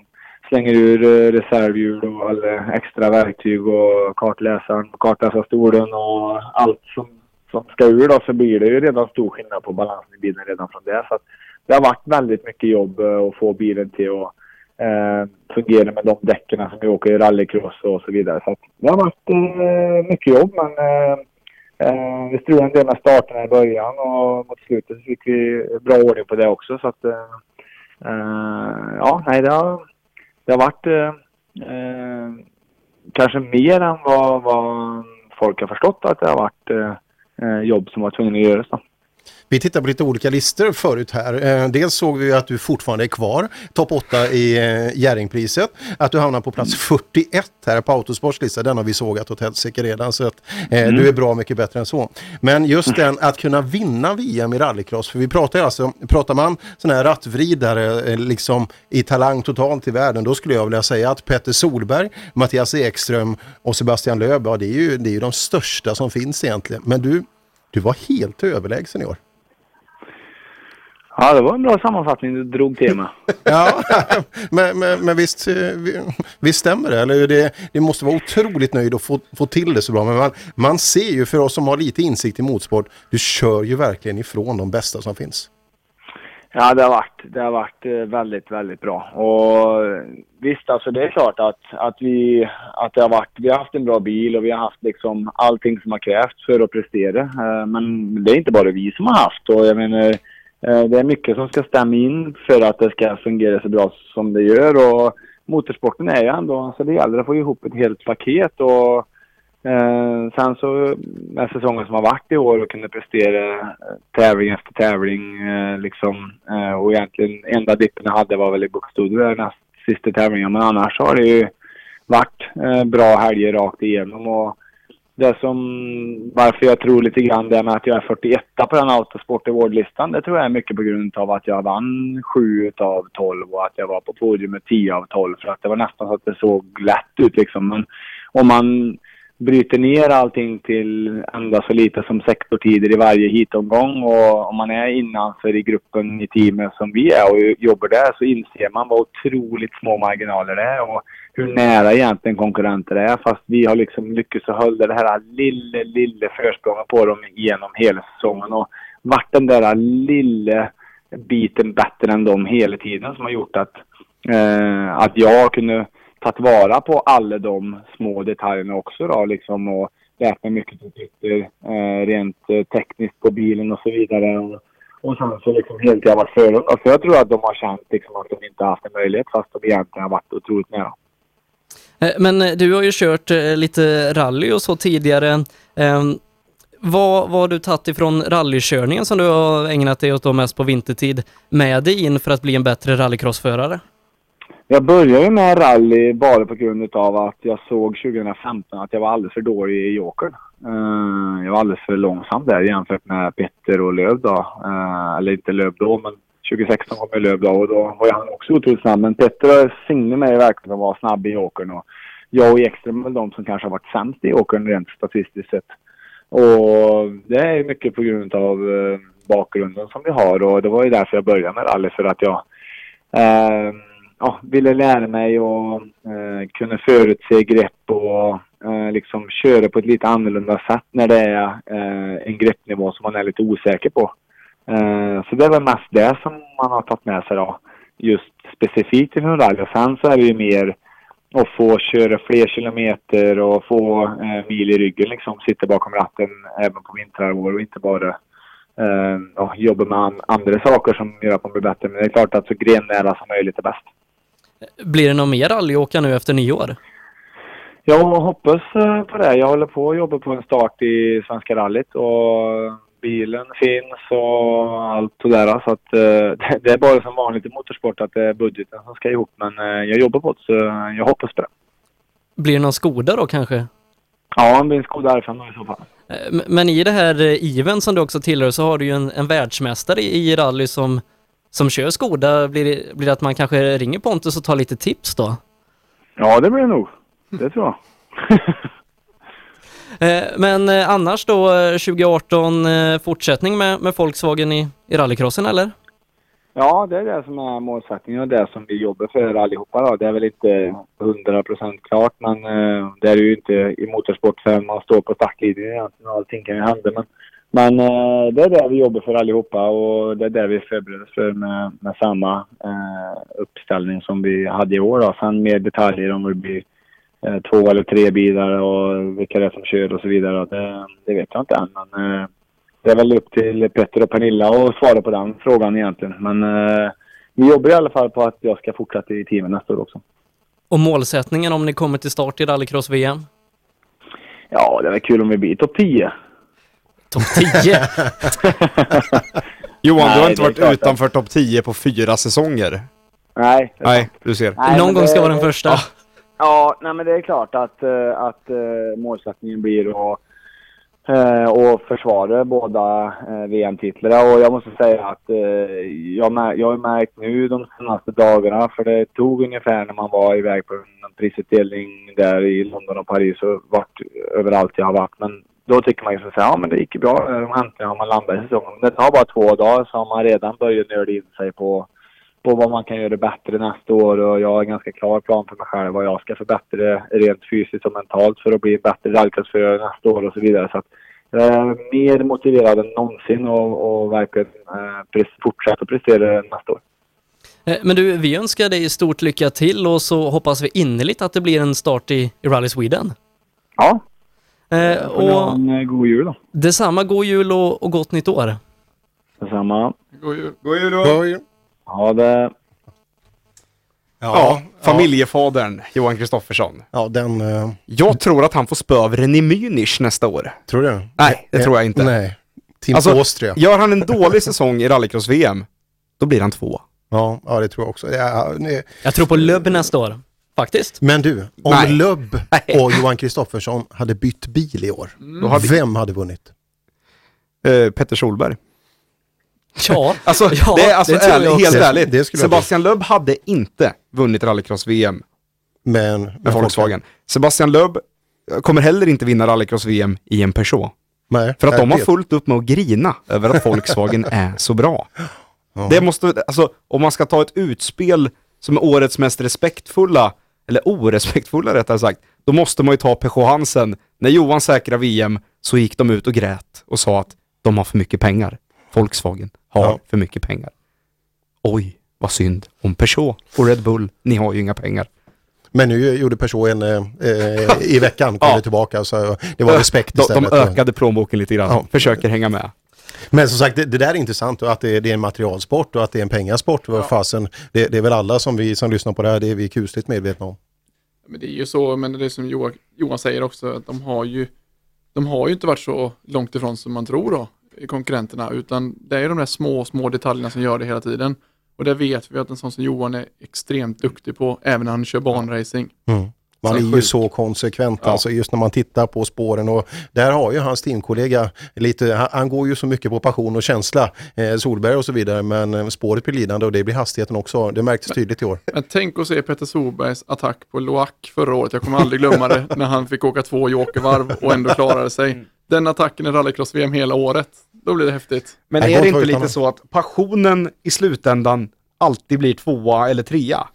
slänger ur eh, reservhjul och alla eh, extra verktyg och kartläsaren kartläsarstolen och allt som, som ska ur då så blir det ju redan stor skillnad på balansen i bilen redan från det. Så att det har varit väldigt mycket jobb att få bilen till att eh, fungera med de däcken som vi åker i rallycross och så vidare. Så att det har varit eh, mycket jobb men eh, Eh, vi strulade en del med starterna i början och mot slutet så fick vi bra ordning på det också. Så att, eh, eh ja, nej, det har, det har varit eh, eh, kanske mer än vad, vad folk har förstått att det har varit eh, eh jobb som var tvungna att göras. Då. Vi tittar på lite olika listor förut här. Eh, dels såg vi att du fortfarande är kvar, topp 8 i eh, Jerringpriset. Att du hamnar på plats 41 här på Autosports lista, den har vi sågat åt helsike redan. Så att eh, Mm. du är bra mycket bättre än så. Men just den att kunna vinna VM i rallycross, för vi pratar alltså, pratar man sån här rattvridare liksom i talang totalt i världen, då skulle jag vilja säga att Petter Solberg, Mattias Ekström och Sebastian Löb, ja det är ju, det är ju de största som finns egentligen. Men du, du var helt överlägsen i år. Ja, det var en bra sammanfattning du drog till med. Ja, men, men, men visst, eh, vi- visst stämmer det? Eller det, det måste vara otroligt nöjd att få, få till det så bra. Men man, man ser ju för oss som har lite insikt i motorsport, du kör ju verkligen ifrån de bästa som finns. Ja, det har varit, det har varit eh, väldigt, väldigt bra. Och eh, visst, alltså det är klart att, att, vi, att det har varit, vi har haft en bra bil och vi har haft liksom allting som har krävts för att prestera. Men det är inte bara vi som har haft och jag menar, Eh, det är mycket som ska stämma in för att det ska fungera så bra som det gör. Och motorsporten är ju ändå, alltså det gäller att få ihop ett helt paket och Eh, sen så med säsongen som har varit i år och kunde prestera eh, tävling efter tävling eh, liksom. Eh, och egentligen enda dippen jag hade var väl i Buxtehude näst sista tävlingen. Men annars har det ju varit eh, bra helger rakt igenom. Och det som, varför jag tror lite grann det med att jag är 41 på den Autosport Award-listan, det tror jag är mycket på grund av att jag vann 7 av 12 och att jag var på podiumet 10 av 12. För att det var nästan så att det såg lätt ut liksom. Men om man bryter ner allting till ända så lite som sektortider i varje hitomgång och om man är innanför i gruppen i teamet som vi är och jobbar där så inser man vad otroligt små marginaler det är och hur nära egentligen konkurrenter är. Fast vi har liksom lyckats att hålla det här lilla, lilla försprånget på dem genom hela säsongen. Och varit den där lilla biten bättre än dem hela tiden som har gjort att, eh, att jag kunde tagit vara på alla de små detaljerna också då liksom och lärt mig mycket som sitter eh, rent eh, tekniskt på bilen och så vidare. Och, och sen så liksom helt jag varit för dem. Jag tror att de har känt liksom att de inte haft en möjlighet fast de egentligen har varit otroligt nära. Eh, men eh, du har ju kört eh, lite rally och så tidigare. Eh, Vad vad har du tagit ifrån rallykörningen som du har ägnat dig åt då mest på vintertid med dig in för att bli en bättre rallycrossförare? Jag började ju med rally bara på grund av att jag såg 2015 att jag var alldeles för dålig i Jokern. Uh, jag var alldeles för långsam där jämfört med Petter och Löv då. Uh, eller inte Löv då, men 2016 kom ju Löv då och då var han också otroligt snabb. Men Petter signade mig verkligen att vara snabb i Jokern och jag och Ekström är väl de som kanske har varit sämst i Jokern rent statistiskt sett. Och det är mycket på grund av eh, bakgrunden som vi har och det var ju därför jag började med rally för att jag uh, ja, ville lära mig och eh, kunna förutse grepp och eh, liksom köra på ett lite annorlunda sätt när det är eh, en greppnivå som man är lite osäker på. Eh, så det är väl mest det som man har tagit med sig då, just specifikt i rally. Och sen så är det ju mer att få köra fler kilometer och få eh, mil i ryggen liksom, sitta bakom ratten även på vinterhalvår och inte bara eh, jobba med an- andra saker som gör att man blir bättre. Men det är klart att så grennära som möjligt är bäst. Blir det någon mer rallyåka nu efter nyår? Jag hoppas eh, på det. Jag håller på att jobba på en start i Svenska rallyt och bilen finns och allt sådär. Så att eh, det är bara som vanligt i motorsport att det är budgeten som ska ihop. Men eh, jag jobbar på det så jag hoppas på det. Blir det någon Skoda då kanske? Ja, det blir en Skoda R5 i så fall. Men i det här even som du också tillhör så har du ju en, en världsmästare i rally som, som kör Skoda. Blir det, blir det att man kanske ringer Pontus och tar lite tips då? Ja, det blir det nog. Det tror jag. Eh, Men eh, annars då eh, 2018 eh, fortsättning med, med Volkswagen i, i rallycrossen eller? Ja, det är det som är målsättningen och det som vi jobbar för allihopa. Då. Det är väl inte 100% klart, men det är ju inte i motorsport förrän man står på startlinjen egentligen. Allting kan ju hända. Men, men eh, det är det vi jobbar för allihopa och det är det vi förbereder för med, med samma eh, uppställning som vi hade i år. Då. Sen mer detaljer om det blir eh, två eller tre bilar och vilka det är som kör och så vidare. Det, det vet jag inte än. Men, det är väl upp till Petter och Pernilla att svara på den frågan egentligen. Men eh, vi jobbar i alla fall på att jag ska fortsätta i teamet nästa år också. Och målsättningen om ni kommer till start i rallycross-VM? Ja, det är väl kul om vi blir topp 10. Topp 10? Johan, du har Nej, inte varit klart utanför topp 10 på fyra säsonger. Nej. Nej, du ser. Nej, Någon gång det- ska vara den första. Ja, nej men det är klart att, eh, att eh, målsättningen blir att eh, och försvara båda VM-titlarna. Och jag måste säga att jag, jag har märkt nu de senaste dagarna, för det tog ungefär när man var iväg på en prisutdelning där i London och Paris och vart överallt jag har varit. Men då tycker man ju så att säga, ja men det gick ju bra. Eh, Äntligen har man landat i säsongen. Men det tar bara två dagar så har man redan börjat nörda in sig på, på vad man kan göra bättre nästa år. Och jag har en ganska klar plan för mig själv vad jag ska förbättra rent fysiskt och mentalt för att bli en bättre rallycrossförare nästa år och så vidare. Så att jag är mer motiverad än någonsin och, och verkligen eh, fortsätta prestera nästa år. Eh, Men du, vi önskar dig stort lycka till och så hoppas vi innerligt att det blir en start i, i Rally Sweden. Ja. Eh, ha och en eh, god jul då. detsamma, god jul och, och gott nytt år. Detsamma. God jul. God jul då. God jul. Ha det. Ja, familjefadern Johan Kristoffersson. Ja, den... eh, Jag tror att han får spö av René Münich nästa år. Tror du? Nej, det Eh, tror jag inte. Nej. Team Alltså, Austria. Gör han en dålig säsong i rallycross-VM, då blir han två. Ja, ja, det tror jag också. Ja, nej. Jag tror på Lubb nästa år, faktiskt. Men du, om Nej. Lubb och Johan Kristoffersson hade bytt bil i år, hade- vem hade vunnit? Eh, Petter Solberg. Ja, Alltså, ja, det är alltså det också. helt Det- ärligt. det Sebastian Loeb hade inte vunnit rallycross-VM Men, med Volkswagen. Sebastian Loeb kommer heller inte vinna rallycross-VM i en Peugeot. Nej, För att de har fullt upp med att grina över att Volkswagen är så bra. Ja. Det måste, alltså om man ska ta ett utspel som är årets mest respektfulla, eller orespektfulla rättare sagt, då måste man ju ta Peugeot Hansen. När Johan säkrade VM så gick de ut och grät och sa att de har för mycket pengar. Volkswagen har Ja. för mycket pengar. Oj, vad synd om Peugeot och Red Bull, ni har ju inga pengar. Men nu gjorde Peugeot en eh, eh, i veckan, kom Ja. tillbaka, så det var respekt de, istället. de ökade plånboken lite grann, Ja. försöker hänga med. Men som sagt, det, det där är intressant och att det, det är en materialsport och att det är en pengasport. Vad fasen, det, det är väl alla som vi som lyssnar på det här, det är vi kusligt medvetna om. Men det är ju så, men det är som Johan, Johan säger också, att de har ju de har ju inte varit så långt ifrån som man tror då, i konkurrenterna, utan det är de där små, små detaljerna som gör det hela tiden. Och det vet vi att en sån som Johan är extremt duktig på, även när han kör banracing. Mm. Man Så är ju så konsekvent, Ja. alltså just när man tittar på spåren och där har ju hans teamkollega lite, han, han går ju så mycket på passion och känsla, eh, Solberg och så vidare, men eh, spåret blir lidande och det blir hastigheten också. Det märktes tydligt i år. Men tänk att se Peter Solbergs attack på Loac förra året. Jag kommer aldrig glömma det när han fick åka två jokervarv och ändå klarade sig. Den attacken i rallycross-VM hela året. Då blir det häftigt. Men är det inte lite så att passionen i slutändan alltid blir tvåa eller trea?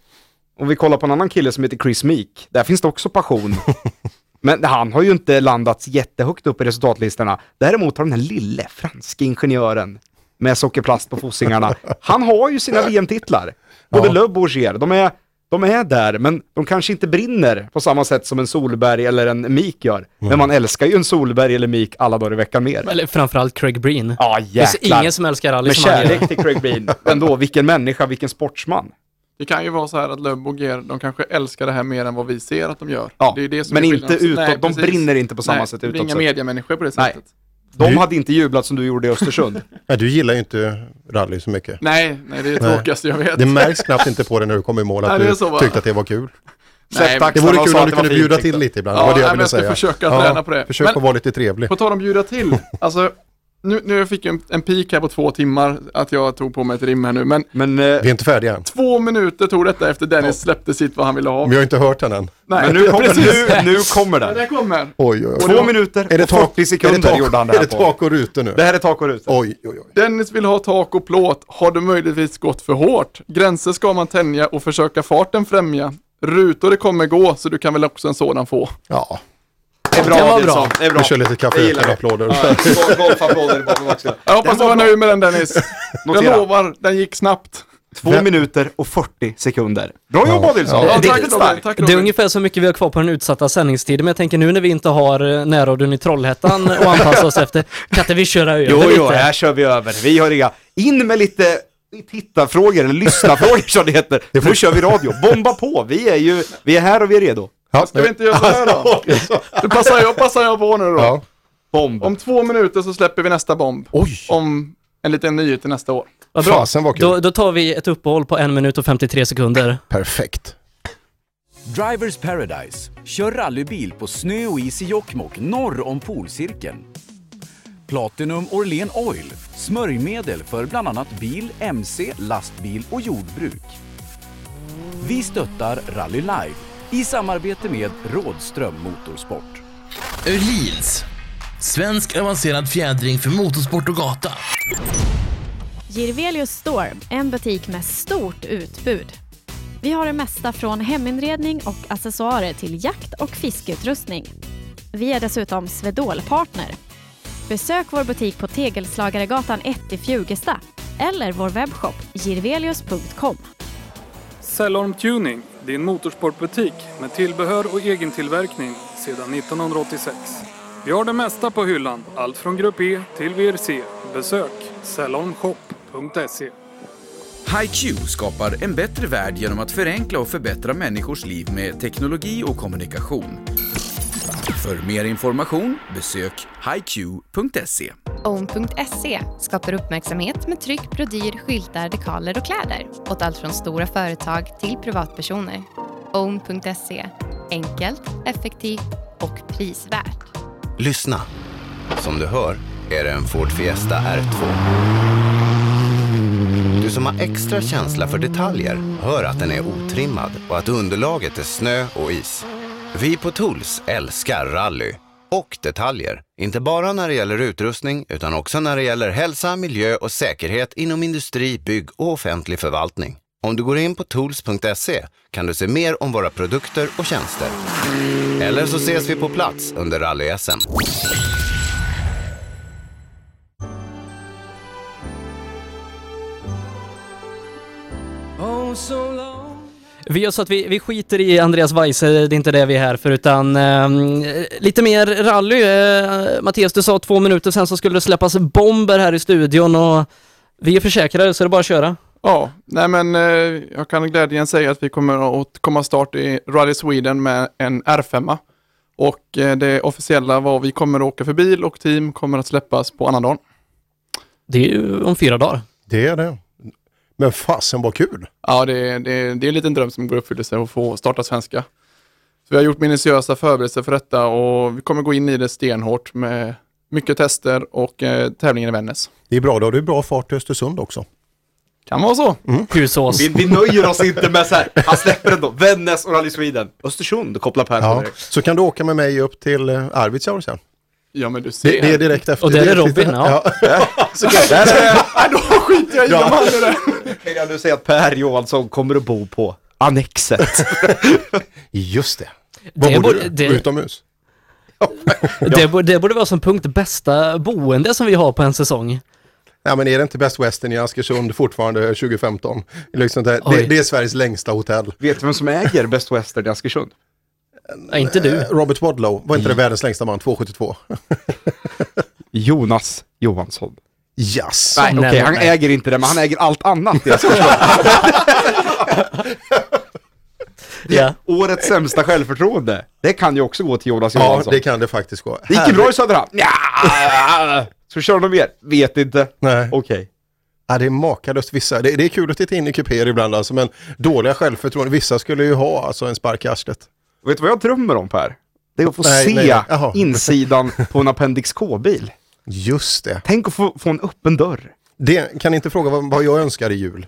Om vi kollar på en annan kille som heter Chris Meek, där finns det också passion. Men han har ju inte landats jättehögt upp i resultatlistorna. Däremot har den här lille franske ingenjören med sockerplast på fossingarna, han har ju sina VM-titlar. Både Ja. Löb och Ogier, de är, de är där, men de kanske inte brinner på samma sätt som en Solberg eller en Meek gör. Men man älskar ju en Solberg eller Meek alla dagar i veckan mer. Eller framförallt Craig Breen. Ja, Det finns jäklar. ingen som älskar rally Med som han gör. kärlek till Craig Breen. Men då, vilken människa, vilken sportsman. Det kan ju vara så här att Löb och Ger, de kanske älskar det här mer än vad vi ser att de gör. Ja, det är det som men är inte utåt. Nej, De brinner inte på samma Nej, sätt Det är utåt inga sett. mediamänniskor på det Nej. sättet. De hade inte jublat som du gjorde i Östersund. Nej, du gillar ju inte rally så mycket. Nej, nej, det är det tråkigaste jag vet. Det märks knappt inte på dig när du kommer i mål att Nej, du så tyckte att det var kul. Nej, men- Det vore kul om att du kunde bjuda till lite ibland. Ja, det var det jag nej, ville jag ska säga. försöka träna på det. Försök Men- att vara lite trevlig. På tal om bjuda till. Alltså, nu, nu fick jag en, en peak här på två timmar att jag tog på mig ett rim här nu. Men Men, eh, Vi är inte färdiga än. två minuter tog detta efter Dennis släppte sitt vad han ville ha. Vi har inte hört den än. Nej, men nu, kommer, precis. nu, nu kommer Ja, den. det kommer. Oj, oj, oj. Två minuter Är det och tak, 40 sekunder är det tak, gjorde han det Är här det på. tak och rutor nu? Det här är tak och ruta. Oj, oj, oj. Dennis vill ha tak och plåt. Har du möjligtvis gått för hårt? Gränser ska man tänja och försöka farten främja. Rutor det kommer gå, så du kan väl också en sådan få. Ja, Det är bra, Det var bra. Det är bra. vi kör lite gillar vi. kaffe-applåder. Ja, Golfapplåder bakom. Jag hoppas du var nöjd med den Dennis. Jag Notera. lovar, den gick snabbt. Två minuter och 40 sekunder. Bra jobbat Nilsson! Ja, det- tack. Tack Det är ungefär så mycket vi har kvar på den utsatta sändningstiden, men jag tänker nu när vi inte har eh, närradion i Trollhättan och anpassa oss efter, kan inte vi köra över Jo, lite? jo, här kör vi över. Vi har inga... In med lite tittarfrågor, eller lyssnarfrågor som det heter. Nu kör vi radio. Bomba på! Vi är ju, vi är här och vi är redo. Ja, Ska vi inte göra så här då? Då passar jag, passar jag på nu då. Ja. Bomb. Om två minuter så släpper vi nästa bomb. Oj, Om en liten nyhet till nästa år. Vad bra. fasen vad kul. Då, då tar vi ett uppehåll på en minut och 53 sekunder. Perfekt. Drivers Paradise. Kör rallybil på snö och is i Jokkmokk norr om polcirkeln. Platinum Orlen Oil. Smörjmedel för bland annat bil, mc, lastbil och jordbruk. Vi stöttar Rally Live i samarbete med Rådström Motorsport. Öhlins. Svensk avancerad fjädring för motorsport och gata. Girvelius Store, en butik med stort utbud. Vi har det mesta från heminredning och accessoarer till jakt och fiskeutrustning. Vi är dessutom Swedol-partner. Besök vår butik på Tegelslagaregatan 1 i Fjugesta eller vår webbshop girvelius.com. Cellorm Tuning, din motorsportbutik med tillbehör och egen tillverkning sedan 1986. Vi har det mesta på hyllan, allt från Grupp E till VRC. Besök salonshop.se. HiQ skapar en bättre värld genom att förenkla och förbättra människors liv med teknologi och kommunikation. För mer information besök hiq.se. Own.se skapar uppmärksamhet med tryck, brodyr, skyltar, dekaler och kläder åt allt från stora företag till privatpersoner. Own.se enkelt, effektivt och prisvärt. Lyssna. Som du hör är det en Ford Fiesta R2. Du som har extra känsla för detaljer hör att den är otrimmad och att underlaget är snö och is. Vi på Tools älskar rally och detaljer. Inte bara när det gäller utrustning utan också när det gäller hälsa, miljö och säkerhet inom industri, bygg och offentlig förvaltning. Om du går in på tools.se kan du se mer om våra produkter och tjänster. Eller så ses vi på plats under rally-SM. Oh, vi gör så att vi, vi skiter i Andreas Weise, det är inte det vi är här för, utan eh, lite mer rally. Eh, Mattias, du sa två minuter sen så skulle det släppas bomber här i studion och vi är försäkrade så det är bara att köra. Ja, nej men eh, jag kan glädjen säga att vi kommer att komma start i Rally Sweden med en R5. Och eh, det officiella var vi kommer att åka för bil och team kommer att släppas på annandagen. Det är ju om fyra dagar. Det är det. Men fasen vad kul! Ja, det är, det, är, det är en liten dröm som går i uppfyllelse att få starta svenska. Så vi har gjort minutiösa förberedelser för detta och vi kommer gå in i det stenhårt med mycket tester och eh, tävlingen i Vännäs. Det är bra, då har du bra fart till Östersund också. Kan vara så. Mm. Husås. Vi, vi nöjer oss inte med så här. han släpper ändå, Vännäs och Rally Sweden. Östersund kopplar Per Ja. direkt. Så kan du åka med mig upp till eh, Arvidsjaur sen. Ja men du ser. Det, det är direkt efter. Och där är Robin, efter- ja. Så där är, Nej, då skiter jag i Ja. om han är det. Kan jag nu säga att Per Johansson kommer att bo på Annexet. just det. Det Var bor borde- du? det- Utomhus? Det, borde, det borde vara som punkt bästa boende som vi har på en säsong. Ja men är det inte Best Western i Askersund fortfarande 2015? Liksom det, det, det är Sveriges längsta hotell. Vet du vem som äger Best Western i Askersund? Ja, inte du. Eh, Robert Wadlow, var inte det världens längsta man? 2,72? Jonas Johansson. Yes. Nej, okej, Nej, han nej. äger inte det, men han äger allt annat i Askersund. Ja. Årets sämsta självförtroende. Det kan ju också gå till Jonas Ja, Johansson. det kan det faktiskt gå. Det gick ju bra i Söderhamn. Ja. Så kör de mer? Vet inte. Nej. Okej. Ja, det är makalöst vissa. Det, det är kul att titta in i kupéer ibland alltså, men dåliga självförtroende. Vissa skulle ju ha alltså en spark i arslet. Vet du vad jag drömmer om Per? Det är att få Nej, se nej, insidan på en Appendix K-bil. Just det. Tänk att få, få en öppen dörr. det kan inte fråga vad, vad jag önskar i jul.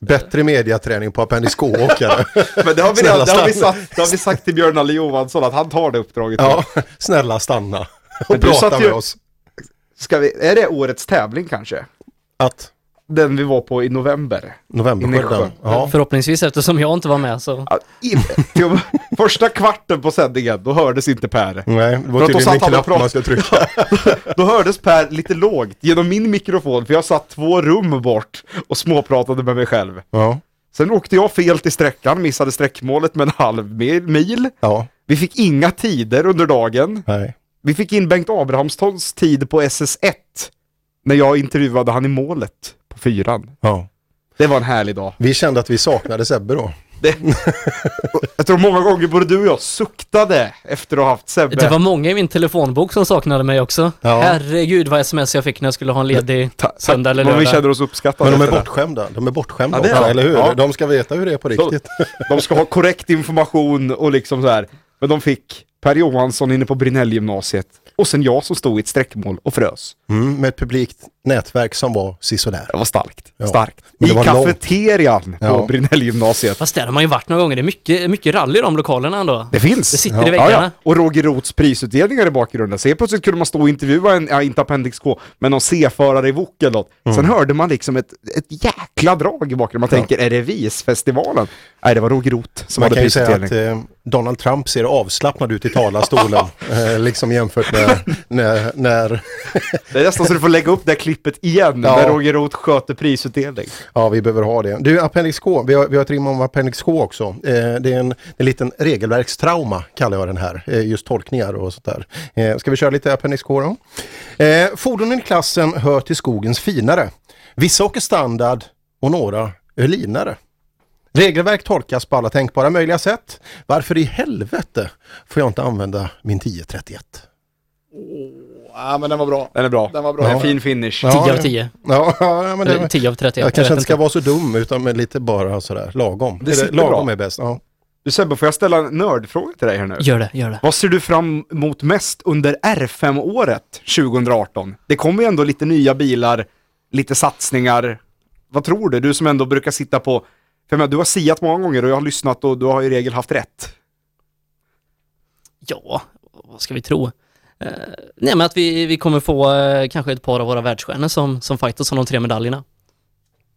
Bättre mediaträning på Appendix K-åkare. Men det har vi, redan, det har vi, sagt, det har vi sagt till Björn Nalle Johansson att han tar det uppdraget. Ja, snälla stanna och Men prata med ju- oss. Ska vi, är det årets tävling kanske? Att Den vi var på i november. Novemberskörden. Ja. Förhoppningsvis eftersom jag inte var med så. Ja, in, till, första kvarten på sändningen, då hördes inte Per. Nej, det var då tydligen en knapp man ska trycka. Då hördes Per lite lågt genom min mikrofon, för jag satt två rum bort och småpratade med mig själv. Ja. Sen åkte jag fel till sträckan, missade sträckmålet med en halv mil. mil. Ja. Vi fick inga tider under dagen. Nej. Vi fick in Bengt Abrahamssons tid på SS1 när jag intervjuade han i målet på fyran. Ja. Det var en härlig dag. Vi kände att vi saknade Sebbe då. Det, jag tror många gånger både du och jag suktade efter att ha haft Sebbe. Det var många i min telefonbok som saknade mig också. Ja. Herregud vad sms jag fick när jag skulle ha en ledig söndag eller Men vi lördag. känner oss uppskattade. Men de är bortskämda. De är bortskämda Ja, är eller hur? Ja. De ska veta hur det är på Så- riktigt. De ska ha korrekt information och liksom så här. Men de fick Per Johansson inne på Brinellgymnasiet och sen jag som stod i ett sträckmål och frös. Mm, med ett publikt nätverk som var sisådär. Det var starkt. Ja. Starkt. I var långt. kafeterian på Ja. Brinellgymnasiet. Fast där har man ju varit några gånger. Det är mycket, mycket rally i de lokalerna ändå. Det finns. Det sitter i väggarna. Och Roger Roths prisutdelningar i bakgrunden. Så plötsligt kunde man stå och intervjua en, ja, inte Appendix K, men någon C-förare i Wok eller något. Sen hörde man liksom ett, ett jäkla drag i bakgrunden. Man Mm. Ja. tänker, är det VIS-festivalen? Nej, det var Roger Roth som Man hade kan ju säga prisutdelning. att eh, Donald Trump ser avslappnad ut i talarstolen, eh, liksom jämfört med när, när Det är nästan så du får lägga upp det klippet igen, Ja. där Roger Roth sköter prisutdelning. Ja, vi behöver ha det. Du, Appendix K, vi har, vi har ett rim om Appendix K också. Eh, det är en, en liten regelverkstrauma, kallar jag den här. Eh, just tolkningar och sånt där. Eh, ska vi köra lite Appendix K då? Eh, fordonen i klassen hör till skogens finare. Vissa åker standard och några är linare. Regelverk tolkas på alla tänkbara möjliga sätt. Varför i helvete får jag inte använda min 1031? Ja, men den var bra. Den är bra. Den var bra. Det är en fin finish. 10 av 10. Ja, ja men det, 10 av 31. jag jag kanske inte ska vara så dum utan med lite bara sådär lagom. Det Är sitter lagom bra. är bäst. Ja. Du Sebbe, får jag ställa en nördfråga till dig här nu? Gör det, gör det. Vad ser du fram emot mest under R5-året 2018? Det kommer ju ändå lite nya bilar, lite satsningar. Vad tror du? Du som ändå brukar sitta på... För jag menar, du har siat många gånger och jag har lyssnat och du har i regel haft rätt. Ja, vad ska vi tro? Eh, nej men att vi, vi kommer få eh, kanske ett par av våra världsstjärnor som, som fightas om de tre medaljerna.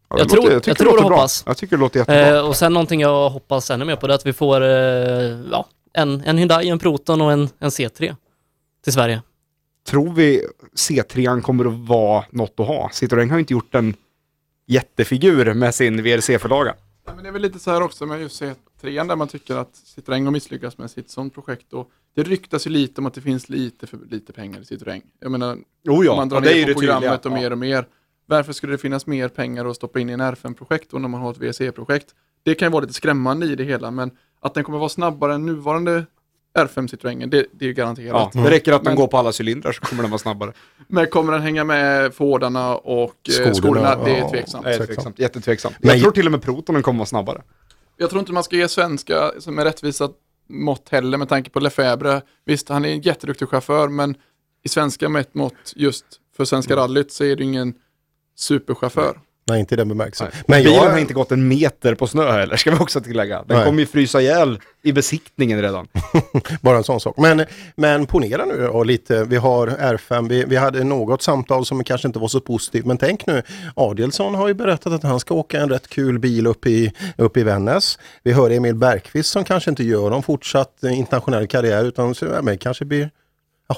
Ja, jag, det tror, låter- jag, tycker tror det och låter bra. hoppas. Jag tycker det låter jättebra. Eh, och sen någonting jag hoppas ännu mer på det är att vi får eh, ja, en, en Hyundai, en Proton och en, en C3 till Sverige. Tror vi C3 kommer att vara något att ha? Citroën har ju inte gjort en jättefigur med sin VRC-förlaga. Ja, men det är väl lite så här också med just C3 där man tycker att Citroën har misslyckats med sitt sånt projekt. Och det ryktas ju lite om att det finns lite för lite pengar i Citroën. Jag menar, Oh ja, om man drar ner på programmet tydliga. och mer och mer. Varför skulle det finnas mer pengar att stoppa in i en R5-projekt och när man har ett VRC-projekt? Det kan ju vara lite skrämmande i det hela, men att den kommer vara snabbare än nuvarande R5 Citroën, det, det är ju garanterat. Ja, det räcker att den Men- går på alla cylindrar så kommer den vara snabbare. Men kommer den hänga med Fordarna och skolorna? Skolorna, skolorna? Det är ja, tveksamt. tveksamt. Jättetveksamt. Men- Jag tror till och med Protonen kommer vara snabbare. Jag tror inte man ska ge svenska som är rättvisa mått heller med tanke på Lefebvre. Visst, han är en jätteduktig chaufför, men i svenska mätt mått just för Svenska rallyt så är det ingen superchaufför. Nej, inte i den bemärkelsen. Men bilen jag- har inte gått en meter på snö heller, ska vi också tillägga. Den Nej. kommer ju frysa ihjäl i besiktningen redan. Bara en sån sak. Men, men ponera nu och lite, vi har R5, vi, vi hade något samtal som kanske inte var så positivt, men tänk nu, Adelsson har ju berättat att han ska åka en rätt kul bil upp i, upp i Vännäs. Vi hör Emil Bergqvist som kanske inte gör någon fortsatt internationell karriär utan så, ja, men kanske blir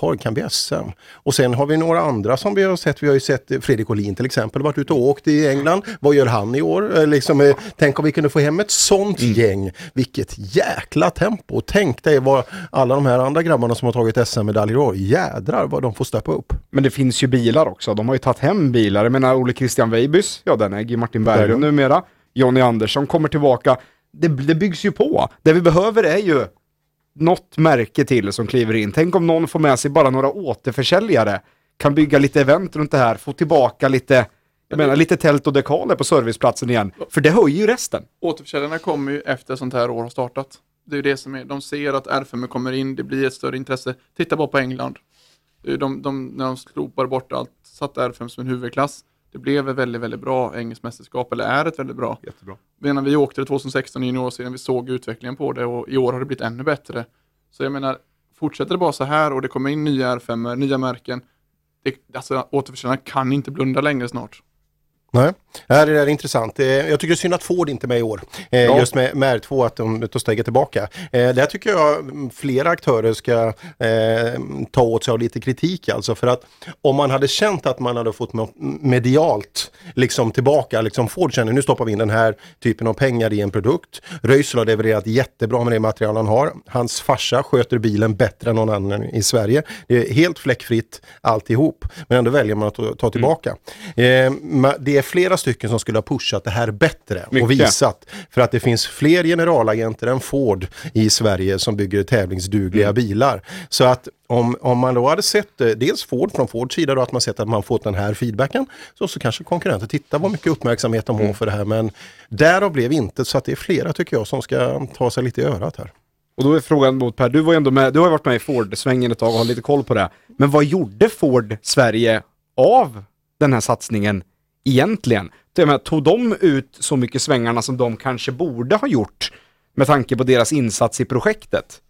Jaha, det kan bli SM. Och sen har vi några andra som vi har sett. Vi har ju sett Fredrik Olin till exempel, varit ute och åkt i England. Vad gör han i år? Eh, Liksom, eh, tänk om vi kunde få hem ett sånt gäng. Vilket jäkla tempo. Tänk dig vad alla de här andra grabbarna som har tagit SM-medaljer i år, jädrar vad de får steppa upp. Men det finns ju bilar också. De har ju tagit hem bilar. Jag menar Ole Christian Weibys, ja den äger Martin Berglund. numera. Jonny Andersson kommer tillbaka. Det, det byggs ju på. Det vi behöver är ju något märke till som kliver in. Tänk om någon får med sig bara några återförsäljare. Kan bygga lite event runt det här, få tillbaka lite, jag menar lite tält och dekaler på serviceplatsen igen. För det höjer ju resten. Återförsäljarna kommer ju efter sånt här år har startat. Det är ju det som är, de ser att r kommer in, det blir ett större intresse. Titta bara på England. De, de, när de slopade bort allt, satte R5 som en huvudklass. Det blev ett väldigt, väldigt bra engelskt mästerskap, eller är ett väldigt bra. Jättebra. Men när vi åkte det 2016 i juniorserien, vi såg utvecklingen på det och i år har det blivit ännu bättre. Så jag menar, fortsätter det bara så här och det kommer in nya R5, nya märken, det, alltså återförsäljarna kan inte blunda längre snart. Nej, det här är intressant. Eh, Jag tycker det är synd att Ford inte är med i år. Eh, Ja. Just med, med R2, att de tar steget tillbaka. Eh, Där tycker jag mm, flera aktörer ska eh, ta åt sig av lite kritik. Alltså för att om man hade känt att man hade fått medialt liksom tillbaka, liksom Ford känner nu stoppar vi in den här typen av pengar i en produkt. Röisel har levererat jättebra med det material han har. Hans farsa sköter bilen bättre än någon annan i Sverige. Det är helt fläckfritt alltihop. Men ändå väljer man att ta- tillbaka. Eh, ma- det är flera stycken som skulle ha pushat det här bättre och Mycket. visat. För att det finns fler generalagenter än Ford i Sverige som bygger tävlingsdugliga bilar. Så att om, om man då hade sett eh, dels Ford från Fords sida då att man sett att man fått den här feedbacken så, så kanske konkurrenter tittar vad mycket uppmärksamhet de har för det här men därav blev inte så att det är flera tycker jag som ska ta sig lite i örat här. Och då är frågan mot Per, du var ändå med, du har ju varit med i Ford-svängen ett tag och har lite koll på det. Men vad gjorde Ford Sverige av den här satsningen egentligen? Menar, tog de ut så mycket svängarna som de kanske borde ha gjort med tanke på deras insats i projektet?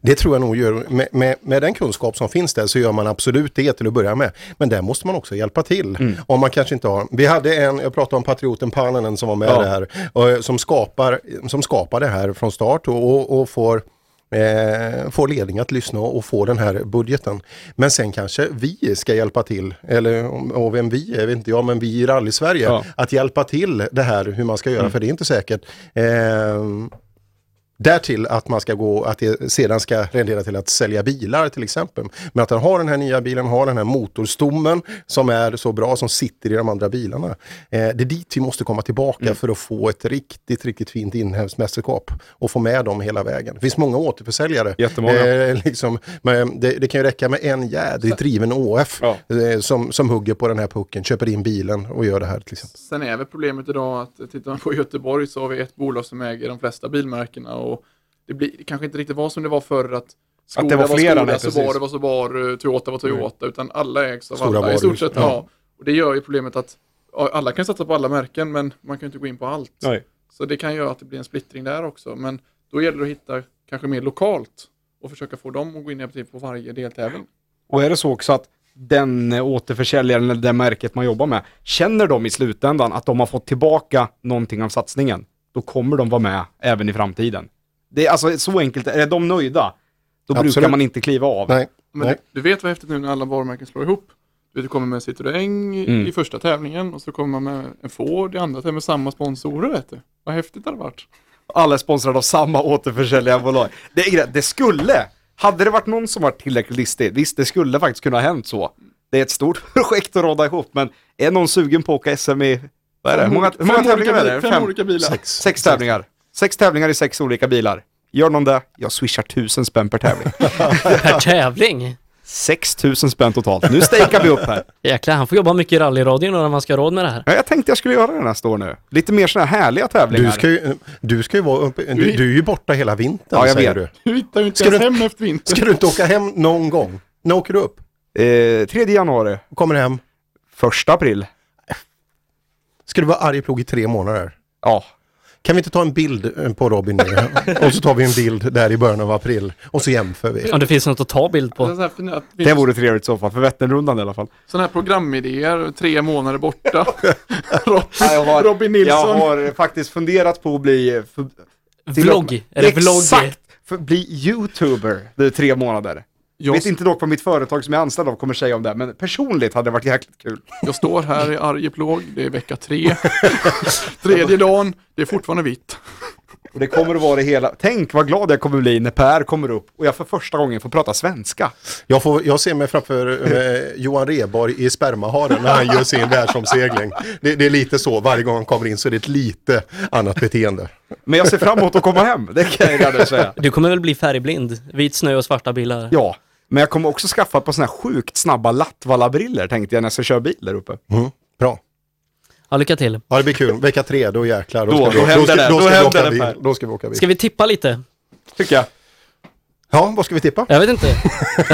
Det tror jag nog gör, med, med, med den kunskap som finns där så gör man absolut det till att börja med. Men där måste man också hjälpa till. Mm. Om man kanske inte har, vi hade en, jag pratade om patrioten Pannanen som var med Ja. där, och, som, skapar, som skapar det här från start och, och, och får Eh, får ledning att lyssna och få den här budgeten. Men sen kanske vi ska hjälpa till, eller och vem vi är vet inte jag, men vi i Rally-Sverige, Ja. att hjälpa till det här hur man ska göra, Mm. för det är inte säkert. Eh, Därtill att man ska gå, att det sedan ska rendera till att sälja bilar till exempel. Men att den har den här nya bilen, har den här motorstommen som är så bra, som sitter i de andra bilarna. Eh, det är dit vi måste komma tillbaka Mm. för att få ett riktigt, riktigt fint inhemskt mästerskap och få med dem hela vägen. Det finns många återförsäljare. Jättemånga. Eh, liksom, men det, det kan ju räcka med en jädrigt driven ÅF eh, som, som hugger på den här pucken, köper in bilen och gör det här till exempel. Sen är väl problemet idag att tittar man på Göteborg så har vi ett bolag som äger de flesta bilmärkena och det, blir, det kanske inte riktigt var som det var förr att Skoda det var flera, Skoda, nej, så precis. var det var Subaru, Toyota var Toyota, utan alla ägs av Stora alla i stort sett. ja. Ja. Och det gör ju problemet att alla kan satsa på alla märken men man kan ju inte gå in på allt. Nej. Så det kan göra att det blir en splittring där också. Men då gäller det att hitta kanske mer lokalt och försöka få dem att gå in i på varje deltävling. Och är det så också att den eh, återförsäljaren eller det märket man jobbar med, känner de i slutändan att de har fått tillbaka någonting av satsningen, då kommer de vara med även i framtiden. Det är alltså så enkelt, är de nöjda, då Absolut. brukar man inte kliva av. Nej. Men du, du vet vad häftigt nu när alla varumärken slår ihop? Du, kommer med Citroën i, Mm. i första tävlingen och så kommer man med en Ford i andra tävlingen med samma sponsorer vet du. Vad häftigt det hade varit. Alla är sponsrade av samma återförsäljarbolag. Det, är, det skulle, hade det varit någon som var tillräckligt listig, visst det skulle faktiskt kunna ha hänt så. Det är ett stort projekt att råda ihop, men är någon sugen på att åka SM i, vad är det, Fem hur många, hur många fem tävlingar olika är det? bil- fem olika bilar. Sex, sex tävlingar. Sex tävlingar i sex olika bilar. Gör någon det? Jag swishar tusen spänn per tävling. Per tävling? 6000 spänn totalt. Nu stakar vi upp här. Jäklar, han får jobba mycket i rallyradion när man ska ha råd med det här. Ja, jag tänkte jag skulle göra det nästa år nu. Lite mer sådana här härliga tävlingar. Du ska ju, du ska ju vara uppe, du, du är ju borta hela vintern Ja, jag säger vet. du. Du hittar ju inte Ska ens du- hem efter vintern. Ska du inte åka hem någon gång? När åker du upp? Eh, 3 januari. Kommer hem? Första april. Ska du vara Arjeplog i tre månader? Ja. Kan vi inte ta en bild eh, på Robin nu? och så tar vi en bild där i början av april och så jämför vi. Om det finns något att ta bild på. Här Det vore trevligt i så fall, för Vätternrundan i alla fall. Sådana här programidéer, tre månader borta. Robin, Ja, jag har, Robin Nilsson. Jag har faktiskt funderat på att bli... För, Vlogg? Är det vlogg? Exakt! För bli YouTuber, det är tre månader. Jag vet inte dock vad mitt företag som jag är anställd av kommer säga om det, men personligt hade det varit jäkligt kul. Jag står här i Arjeplog, det är vecka tre. Tredje dagen, det är fortfarande vitt. Och det kommer att vara det hela. Tänk vad glad jag kommer bli när Per kommer upp och jag för första gången får prata svenska. Jag, får, jag ser mig framför eh, Johan Reborg i spermaharen när han gör sin världsomsegling. Det, det är lite så, varje gång han kommer in så är det ett lite annat beteende. Men jag ser fram emot att komma hem, det kan jag redan säga. Du kommer väl bli färgblind? Vit snö och svarta bilar? Ja, men jag kommer också skaffa par sådana här sjukt snabba Lattvalla-briller tänkte jag när jag ska köra bil där uppe. Mm, bra. Ja, lycka till. Ja, det blir kul. Vecka tre, då jäklar. Då- ska vi, då händer ska, det. Då Då ska vi händer åka det, bil. Då ska vi åka bil. Ska vi tippa lite? Tycker jag. Ja, vad ska vi tippa? Jag vet inte.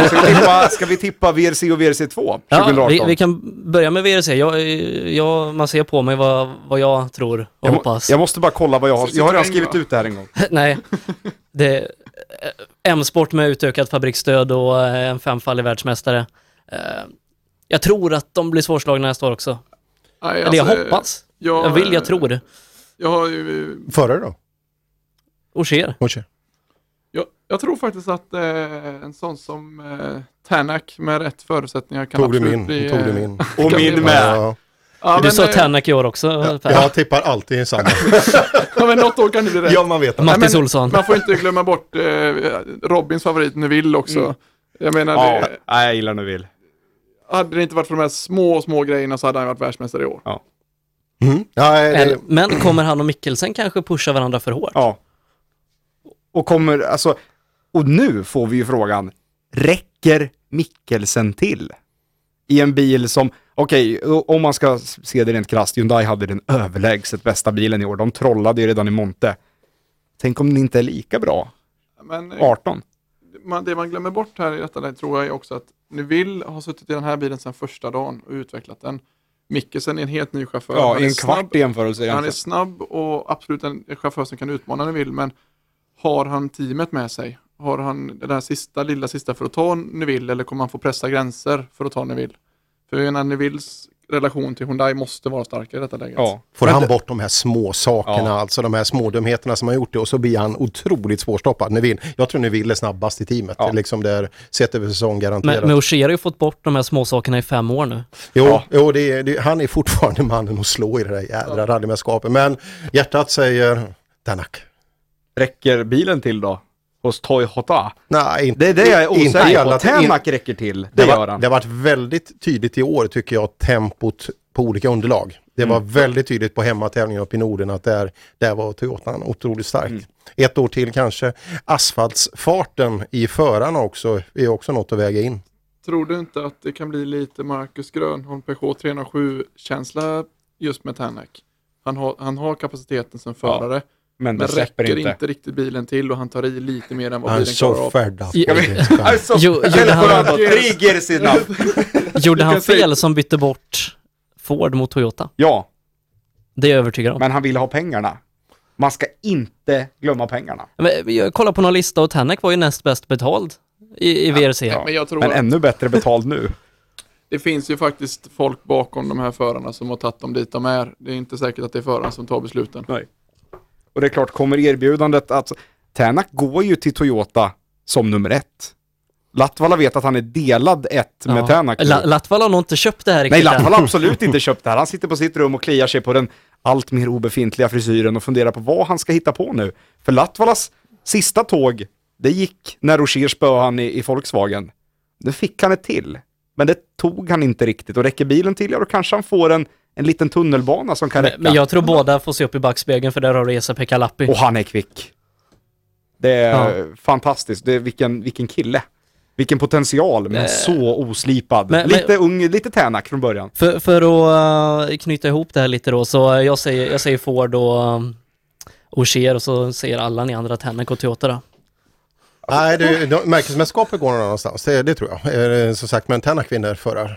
Ska vi tippa, ska vi tippa VRC och VRC 2 2018? Ja, vi, vi kan börja med VRC. Jag, jag, man ser på mig vad, vad jag tror och jag, må, hoppas. jag måste bara kolla vad jag har. Jag har redan skrivit ut det här en gång. Nej, det M-sport med utökat fabriksstöd och eh, en femfaldig världsmästare. Eh, Jag tror att de blir svårslagna nästa år också. Nej, Eller jag alltså, hoppas. jag- Jag vill, jag tror. Jag har ju... Förare då? Ogier. Ogier. Jag, jag tror faktiskt att eh, en sån som eh, Tanak med rätt förutsättningar kan Tog du absolut min? bli... Tog du eh, min? Och min med. Ja, Ja, du men, sa eh, Tänak i år också. Per. jag tippar alltid samma. Ja, men något år kan det bli rätt. ja, man vet. Mattis men Olsson. Man får inte glömma bort eh, Robins favorit Neville också. Mm. Jag menar, Ja, det, nej, jag gillar nu vill. hade det inte varit för de här små, små grejerna så hade han varit världsmästare i år. Ja. Mm. Ja, det, Eller- Men kommer han och Mikkelsen kanske pusha varandra för hårt? Ja. Och kommer, alltså, och nu får vi ju frågan, räcker Mikkelsen till? I en bil som, okej, o- om man ska se det rent krasst, Hyundai hade den överlägset bästa bilen i år. De trollade ju redan i Monte. Tänk om den inte är lika bra, Men eh, 18. man, det man glömmer bort här i detta läget tror jag är också att Neville har suttit i den här bilen sedan första dagen och utvecklat den. Mikkelsen är en helt ny chaufför. Ja, Han en kvart i jämförelse Han är snabb och absolut en chaufför som kan utmana Neville, men har han teamet med sig? Har han det där sista, lilla sista för att ta Neville eller kommer han få pressa gränser för att ta Neville? För menar, Nevilles relation till Hyundai måste vara starkare i detta läget. Får han bort de här små sakerna, alltså de här smådumheterna som han gjort det och så blir han otroligt svårstoppad. Neville, jag tror Neville är snabbast i teamet, liksom där sett över säsong garanterat. Men, Ogier har ju fått bort de här småsakerna i fem år nu. Jo, jo det det, han är fortfarande mannen att slå i det där jädra rallymästerskapet. Men hjärtat säger Tanak. Räcker bilen till då? Hos Toyota? Nej, inte, Det är det jag är osäker på. alla- Tänak räcker till. Det, Det, gör han. det har varit väldigt tydligt i år tycker jag, tempot på olika underlag. Det var Mm. väldigt tydligt på hemmatävlingen uppe i Norden att där, där var Toyotan otroligt stark. Mm. Ett år till kanske. Asfaltsfarten i förarna också är också något att väga in. Tror du inte att det kan bli lite Marcus Grönholm Peugeot 307-känsla just med Tanak? Han har, han har kapaciteten som förare. Men det släpper räcker inte. inte. riktigt bilen till och han tar i lite mer än vad Han är bilen så klarar av. fed up. Ja, Alltså, Jo, gjorde han, Three gears enough. gjorde han fel som bytte bort Ford mot Toyota? Ja, Det är jag övertygad om. men han ville ha pengarna. Man ska inte glömma pengarna. Men jag kollar på någon lista och Tanak var ju näst bäst betald i, i VRC. Men jag tror Men att ännu bättre betald nu. det finns ju faktiskt folk bakom de här förarna som har tagit dem dit de är. Det är inte säkert att det är förarna som tar besluten. Nej. Och det är klart, kommer erbjudandet att Tänak går ju till Toyota som nummer ett. Latvala vet att han är delad ett med Tänak. La, Latvala har nog inte köpt det här Nej, riktigt Latvala än. har absolut inte köpt det här. Han sitter på sitt rum och kliar sig på den allt mer obefintliga frisyren och funderar på vad han ska hitta på nu. För Latvalas sista tåg, det gick när Roger spöade han i, i Volkswagen. Nu fick han ett till. Men det tog han inte riktigt och räcker bilen till, ja då kanske han får en, en liten tunnelbana som kan räcka. Men, men jag tror båda får se upp i backspegeln för där har du Esa-Pekka Lappi. Och han är kvick. Det är Ja. fantastiskt. Det är vilken, vilken kille. Vilken potential, men Eh. så oslipad. Men- lite ung, lite Tänak från början. För, för att uh, knyta ihop det här lite då, så jag säger, jag säger Ford och Ogier och så säger alla ni andra Tanak och Toyota då. Nej, det, de, märkesmästerskapet går någon annanstans, det, det tror jag. Eh, som sagt, men Tanak vinner förra.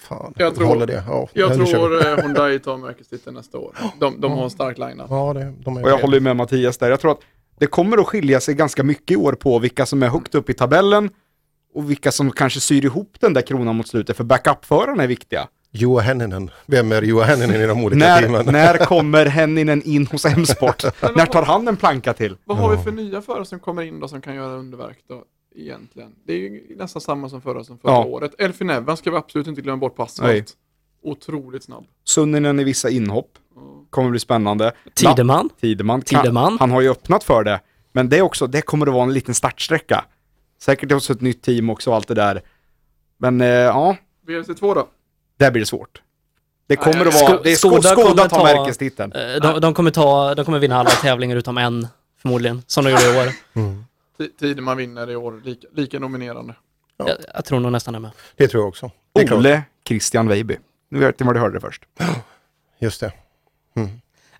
Fan, Jag tror, håller det. Ja, jag tror eh, Hyundai tar märkestiteln nästa år. De, de har en stark line Ja, det, de är Och jag okej. håller med Mattias där. Jag tror att det kommer att skilja sig ganska mycket i år på vilka som är högt upp i tabellen och vilka som kanske syr ihop den där kronan mot slutet. För backup-förarna är viktiga. Juha Henninen. Vem är Juha Henninen i de olika När, teamen? när kommer Henninen in hos M-sport? när tar han en planka till? Vad har vi för nya förare som kommer in då som kan göra underverk då? Egentligen. Det är ju nästan samma som förra som förra Ja. året. Elfin Evans ska vi absolut inte glömma bort på asfalt. Nej. Otroligt snabb. Sunninen i vissa inhopp. Kommer bli spännande. Tideman. La- Tideman. Kan- Tideman. Han har ju öppnat för det. Men det är också, det kommer att vara en liten startsträcka. Säkert också ett nytt team också och allt det där. Men eh, ja, VRC2 då? Där blir det svårt. Det kommer att vara, det är Skoda, Skoda tar ta- märkestiteln. Eh, De, de, kommer ta, de kommer vinna alla tävlingar utom en, förmodligen, som de gjorde i år. Ti- Tideman vinner i år, lika, lika nominerande. Jag, jag tror nog nästan det med. Det tror jag också. Är. Ole Christian Weiby. Nu vet ni var du hörde det först. Just det.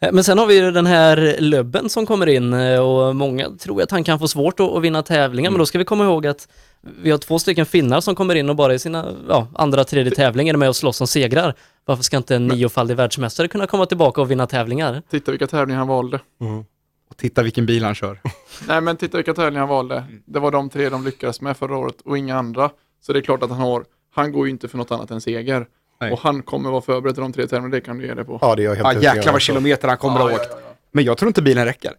Eh, Men sen har vi ju den här Löbben som kommer in eh, och många tror att han kan få svårt att, att vinna tävlingar, men då ska vi komma ihåg att vi har två stycken finnar som kommer in och bara i sina ja, andra, tredje tävlingar är med och slåss om segrar. Varför ska inte en niofaldig världsmästare kunna komma tillbaka och vinna tävlingar? Titta vilka tävlingar han valde. Och titta vilken bil han kör. Nej men titta vilka tävlingar han valde. Det var de tre de lyckades med förra året och inga andra. Så det är klart att han har, han går ju inte för något annat än seger. Nej. Och han kommer vara förberedd till de tre tävlingarna, det kan du ge dig på. Ja, det är jag helt övertygad jäklar vad kilometer han kommer Ja, att ha ja, åkt. ja, ja. Men jag tror inte bilen räcker.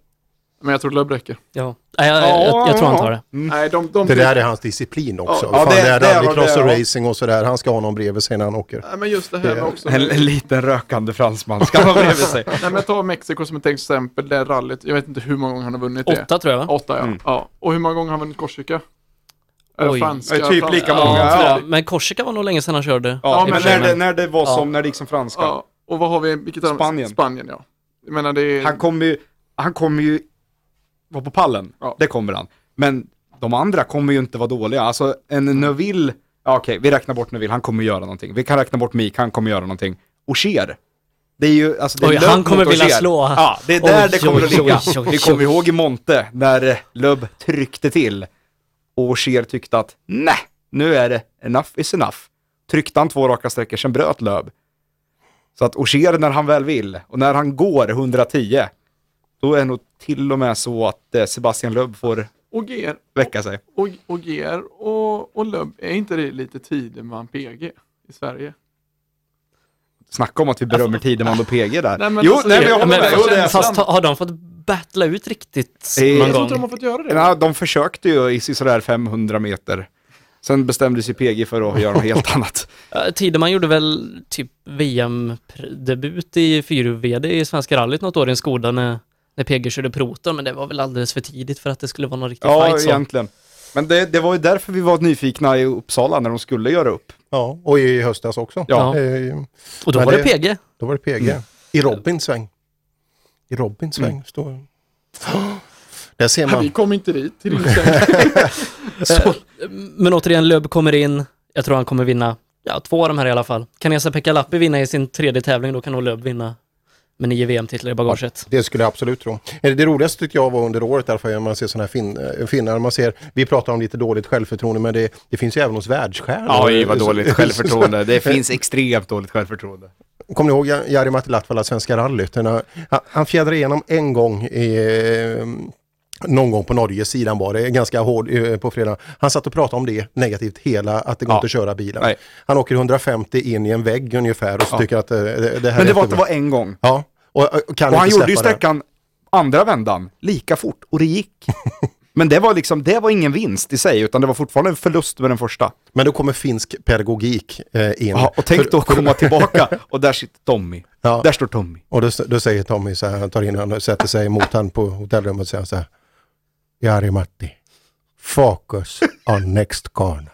Men jag tror Lubb räcker. Ja, Nej, jag, jag, jag, jag tror han tar det. Nej, de, de Det där är hans disciplin också. Ja, Fan, det- det, är det rallycross det och racing och sådär. Han ska ha någon bredvid sig när han åker. Nej, men just det här med också. En, en liten rökande fransman ska man bredvid sig. Nej men ta Mexiko som ett exempel, det rallyt. Jag vet inte hur många gånger han har vunnit det. Åtta tror jag. Åtta ja. Mm. ja. Och hur många gånger har han vunnit Korsika? Eller Oj. franska? Ja, typ lika många. Ja. Men Korsika var nog länge sedan han körde. Ja, Ja, men när, det- det, när det var Ja. som, när det gick som franska. Ja. Och vad har vi? Vilket Spanien. Spanien ja. Jag menar det är... Han kommer ju, han kommer ju vara på pallen. Ja. Det kommer han. Men de andra kommer ju inte vara dåliga. Alltså en Neuville, ja, okej, vi räknar bort Neuville, han kommer göra någonting. Vi kan räkna bort Meek, han kommer göra någonting. Ogier. Det är ju, alltså det är Oj, han kommer vilja slå. Ja, det är där Oj, det kommer oj, att ligga. oj, Vi kommer ihåg i Monte, när Löb tryckte till. Och Ogier tyckte att, nej, nu är det enough is enough. Tryckte han två raka sträckor, sen bröt Löb. Så att Ogier när han väl vill, och när han går 110, då är det nog till och med så att eh, Sebastian Loeb får Och GR väcka sig. och, och, GR och, och Lubb, är inte det lite Tideman PG i Sverige? Snacka om att vi berömmer Tideman och PG där. Nej, men jo, alltså, nej, men jag håller med. men Jo, det är Fast har de fått battla ut riktigt Eh, någon jag tror gång? inte de har fått göra det. Ja, de försökte ju i sådär 500 meter. Sen bestämde sig PG för att göra något helt annat. Tideman gjorde väl typ VM-debut i 4VD i Svenska rallyt något år i en Skoda när, när PG körde Proton, men det var väl alldeles för tidigt för att det skulle vara någon riktig Ja, fight så. egentligen. Men det, det var ju därför vi var nyfikna i Uppsala när de skulle göra upp. Ja, och i höstas också. Ja. Eh, Och då men var det PG. Då var det PG. Mm. I Robins sväng. I Robins sväng Mm. står... Där ser Vi man. kom inte dit till Ringström. Eh, Men återigen, Löb kommer in. Jag tror han kommer vinna, ja, två av de här i alla fall. Kan Esa-Pekka Lappi vinna i sin tredje tävling, då kan nog Löb vinna med nio VM-titlar i bagaget. Det skulle jag absolut tro. Eh, Det roligaste tyckte jag var under året därför när man ser sådana här fin, eh, finnar. Man ser, vi pratar om lite dåligt självförtroende men det, det finns ju även hos världsstjärnor. Oj, vad dåligt självförtroende. Det finns extremt dåligt självförtroende. Kommer ni ihåg Ja- Jari Matti Latvala, Svenska rallyt? Han, han fjädrade igenom en gång i, eh, någon gång på Norges sidan var det, ganska hård eh, på fredag. Han satt och pratade om det negativt hela, att det går Ja. inte att köra bilen. Nej. Han åker 150 in i en vägg ungefär och så Ja. tycker att eh, det, det här Men är det var att det var en gång. Ja, och, och Och han gjorde ju släppa det. sträckan andra vändan lika fort och det gick. Men det var liksom, det var ingen vinst i sig utan det var fortfarande en förlust med den första. Men då kommer finsk pedagogik eh, in. Ja, och tänk För- då komma tillbaka och där sitter Tommy. Ja. Där står Tommy. Och då, då säger Tommy så här, han tar in honom och sätter sig mot han på hotellrummet och säger så här. Jari Matti, focus on next corner.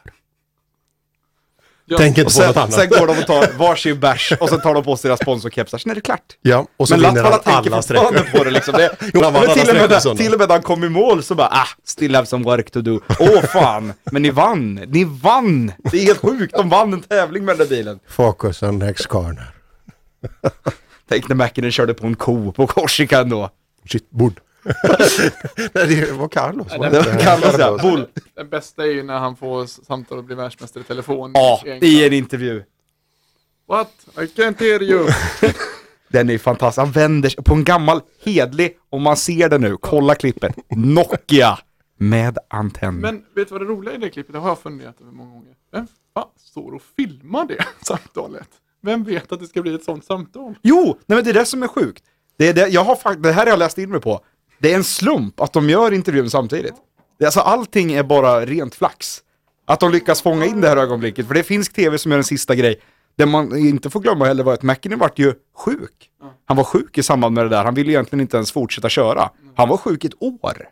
Ja, Tänk inte på något sen, annat. sen går de och tar varsin bärs och sen tar de på sig deras sponsorkepsar, sen är det klart. Ja, och så Men vinner han alla sträckor. på det liksom. Det, Jo, men till, och med där, till och med när han kom i mål så bara ah, still have some work to do. Åh fan, men ni vann, ni vann! Det är helt sjukt, de vann en tävling med den där bilen. Focus on next corner. Tänk när Mäkinen körde på en ko på Korsika ändå. Shit, bord. Nej, det var Carlos. Nej, var Det var Carlos ja, bull. Den bästa är ju när han får samtal och blir världsmästare i telefon. Ja, i en intervju. What? I can't hear you. Den är fantastisk. Han vänder sig på en gammal hedlig, om man ser det nu, kolla klippet. Nokia med antenn. Men vet du vad det roliga i det klippet? Det har jag funderat över många gånger. Vem fan står och filmar det samtalet? Vem vet att det ska bli ett sånt samtal? Jo, nej men det är det som är sjukt. Det, är det, jag har, fakt- det här har jag läst in mig på. Det är en slump att de gör intervjun samtidigt. Det, alltså allting är bara rent flax. Att de lyckas fånga in det här ögonblicket. För det är finsk tv som gör en sista grej. Det man inte får glömma heller var att McKinney vart ju sjuk. Han var sjuk i samband med det där. Han ville egentligen inte ens fortsätta köra. Han var sjuk i ett år.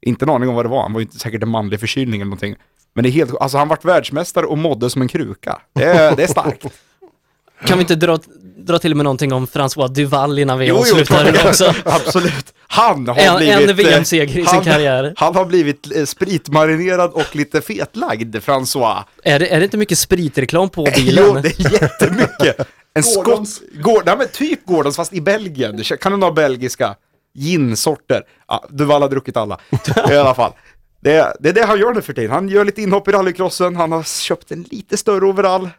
Inte en aning om vad det var. Han var ju inte säkert en manlig förkylning eller någonting. Men det är helt, alltså han vart världsmästare och mådde som en kruka. Det är, det är starkt. Kan vi inte dra, dra till med någonting om François Duval innan vi Jo, jo, avslutar klart. också? Absolut. Han har En- blivit... en VM-seger i sin han, karriär. Han har blivit eh, spritmarinerad och lite fetlagd, François. Är det, är det inte mycket spritreklam på bilen? Jo, det är jättemycket. En skott... Gordons. Gård, nej, men typ Gordons, fast i Belgien. Kan du ha belgiska ginsorter? Ja, Duval har druckit alla. I alla fall. Det, är- det är det han gör nu för tiden. Han gör lite inhopp i rallycrossen, han har köpt en lite större overall.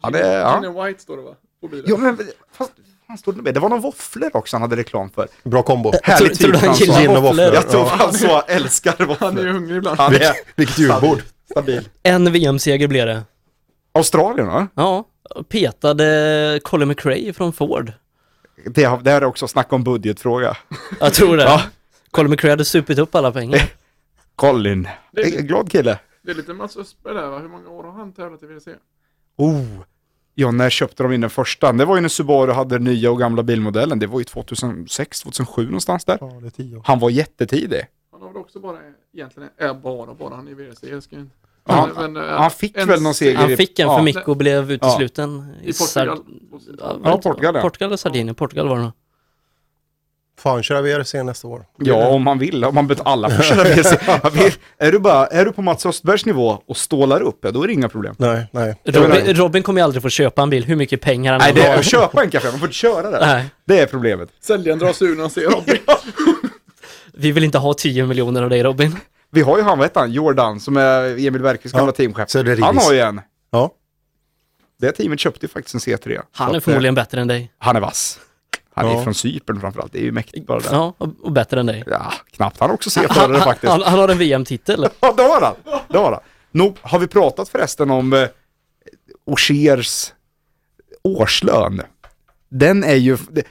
Han är, ja. White står det va? På bilen. Jo, men fast, fan stod det med? Det var någon våfflor också han hade reklam för. Bra kombo. Härlig Tror- tror typ, du han gillar våfflor? Jag tror Ja. François älskar våfflor. Han är hungrig ibland. Han är Vilket julbord. stabil. En VM-seger blev det. Australien va? Ja, petade Colin McRae från Ford. Det, det här är också snack om budgetfråga. Jag tror det. Ja. Colin McRae hade supit upp alla pengar. Colin. En glad kille. Det är lite Mats Östberg där va? Hur många år har han tävlat i WRC? Oh. Ja, när köpte de in den första? Det var ju när Subaru hade den nya och gamla bilmodellen. Det var ju 2006, 2007 någonstans där. Ja, det är tio år. Han var jättetidig. Han har väl också bara, egentligen är bara, bara han i WRC. Jag ska inte... Ja, han, Men, eh, han fick en väl någon seger Han fick en för ja. mycket och blev utesluten I Portugal. Sard- Ja, Portugal, ja. Portugal eller Sardinien. Portugal var det nog. Fan, köra VRC nästa år. Ja, om man vill. Om man bet alla får köra WRC. Är du, bara, är du på Mats Östbergs nivå och stålar upp, ja, då är det inga problem. Nej, nej. Robin, Robin kommer ju aldrig få köpa en bil hur mycket pengar han Nej, än det har. är, köpa en café, man får inte köra det. Nej. Det är problemet. Säljaren drar sig ur när han ser Robin. Vi vill inte ha 10 miljoner av dig Robin. Vi har ju han, vad heter han, Jordan, som är Emil Bergqvists gamla teamchef. Han har ju en. Ja. Det teamet köpte ju faktiskt en C3. Han är att, förmodligen eh, bättre än dig. Han är vass. Han är Ja. från Cypern framförallt, det är ju mäktigt bara det. Ja, och, bättre än dig. Ja, knappt. Han är också C-förare faktiskt. han, han har en VM-titel. Ja, det har han. Det har han. Nå, har vi pratat förresten om eh, Augiers årslön? Den är ju... Det,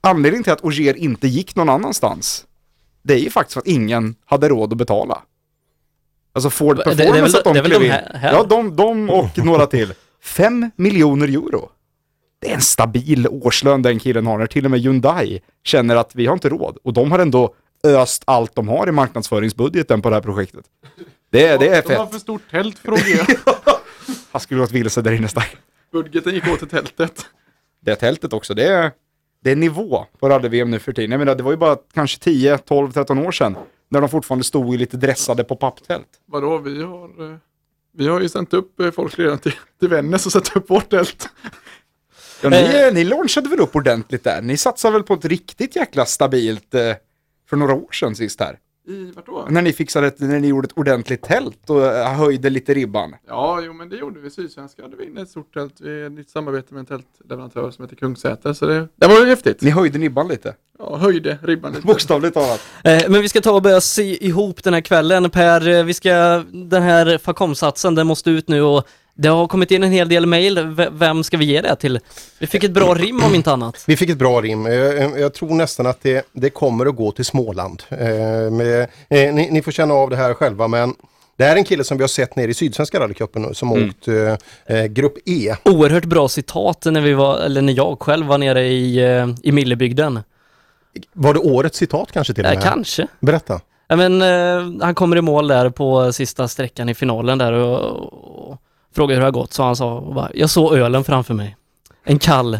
anledningen till att Augier inte gick någon annanstans, det är ju faktiskt att ingen hade råd att betala. Alltså Ford Det- det är Performance väl- att de det är väl klev in. här- här? Ja, de, de och några till. Fem miljoner euro. Det är en stabil årslön den killen har, när till och med Hyundai känner att vi har inte råd. Och de har ändå öst allt de har i marknadsföringsbudgeten på det här projektet. Det, är- det är De har fett. för stort tält för att. Han skulle gått vilse där inne starkt. Budgeten gick åt till tältet. Det tältet också, det är, det är nivå på rally-VM nu för tiden. Jag menar, det var ju bara kanske 10, 12, 13 år sedan när de fortfarande stod i lite dressade på papptält. Vadå, vi har, eh, vi har ju sänt upp eh, folk redan till, till Vännäs och satt upp vårt tält. Ja, ni, ni launchade väl upp ordentligt där? Ni satsade väl på ett riktigt jäkla stabilt eh, för några år sedan sist här? I, vart då? När ni fixade ett, när ni gjorde ett ordentligt tält och eh, höjde lite ribban. Ja, jo men det gjorde vi. Sydsvenska hade vi inne ett stort tält. Vi ett samarbete med en tältleverantör som heter Kungsäter. Så det, det var ju häftigt. Ni höjde nibban lite. Ja, höjde ribban lite. Bokstavligt talat. Eh, Men vi ska ta och börja sy ihop den här kvällen. Per, eh, vi ska, den här Facom-satsen, den måste ut nu och det har kommit in en hel del mejl. V- Vem ska vi ge det till? Vi fick ett bra rim om inte annat. Vi fick ett bra rim. Jag, jag tror nästan att det, det kommer att gå till Småland. Eh, med, eh, ni, ni får känna av det här själva men det här är en kille som vi har sett nere i Sydsvenska rallycupen som Mm. åkt eh, eh, Grupp E. Oerhört bra citat när vi var, eller när jag själv var nere i, eh, i Millebygden. Var det årets citat kanske till och Ja, med? kanske. Berätta. Ja, men, eh, han kommer i mål där på sista sträckan i finalen där och, och frågar hur det har gått. Så han sa, och bara, jag såg ölen framför mig. En kall.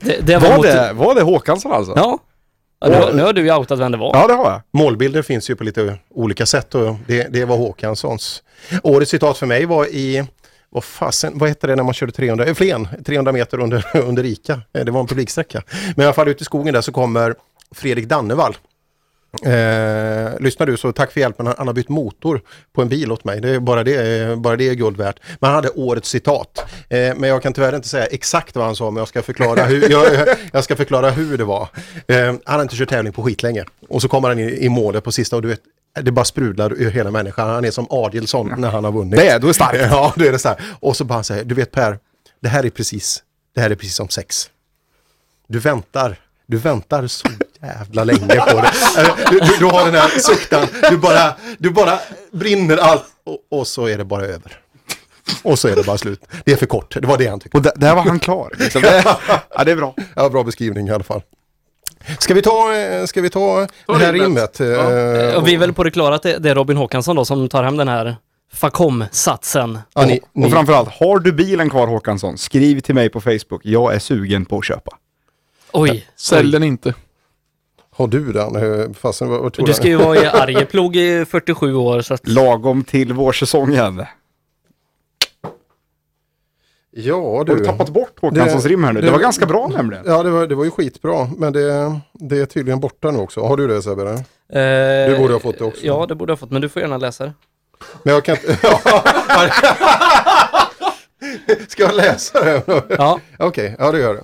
Det, det Var mot- det, var det Håkansson alltså? Ja. ja nu, nu har du ju outat vem det var. Ja, det har jag. Målbilder finns ju på lite olika sätt och det, det var Håkanssons. Årets citat för mig var i vad fasen, vad heter det när man körde 300, eh, Flen, 300 meter under, under Ica. Eh, Det var en publiksträcka. Men i alla fall ute i skogen där så kommer Fredrik Dannevall. Eh, lyssnar du så tack för hjälpen, han, han har bytt motor på en bil åt mig. Det är bara det, eh, bara det är guld värt. Men han hade årets citat. Eh, men jag kan tyvärr inte säga exakt vad han sa, men jag ska förklara hur, jag, jag ska förklara hur det var. Eh, han har inte kört tävling på skitlänge. Och så kommer han i, i målet på sista och du vet, det bara sprudlar ur hela människan. Han är som Adielsson när han har vunnit. Det är, då är starkt. Ja, då är det här. Och så bara säger, du vet Per, det här är precis, det här är precis som sex. Du väntar, du väntar så jävla länge på det. Du, du, du har den här suktan, du bara, du bara brinner allt och, och så är det bara över. Och så är det bara slut. Det är för kort, det var det han tyckte. Och där, där var han klar. Liksom. Det, ja, det är bra. Ja, bra beskrivning i alla fall. Ska vi ta, eh, ska vi ta det här rimmet? eh, Och vi är väl på det klara att det, är Robin Håkansson då som tar hem den här Facom-satsen. Ja, Och, och framförallt, har du bilen kvar Håkansson, skriv till mig på Facebook. Jag är sugen på att köpa. Oj. Sälj den inte. Har du den? Fasen, vad, vad tror Du ska ju vara i Arjeplog i 47 år så att... Lagom till vårsäsongen. Ja du. Har du tappat bort Håkanssons rim här nu? Det var ganska bra nämligen. Ja det var, det var ju skitbra men det, det är tydligen borta nu också. Har du det Sebbe? Eh, Du borde ha fått det också. Ja, det borde jag ha fått, men du får gärna läsa det. Men jag kan inte... Ska jag läsa det? Ja. Okej, ja det gör det.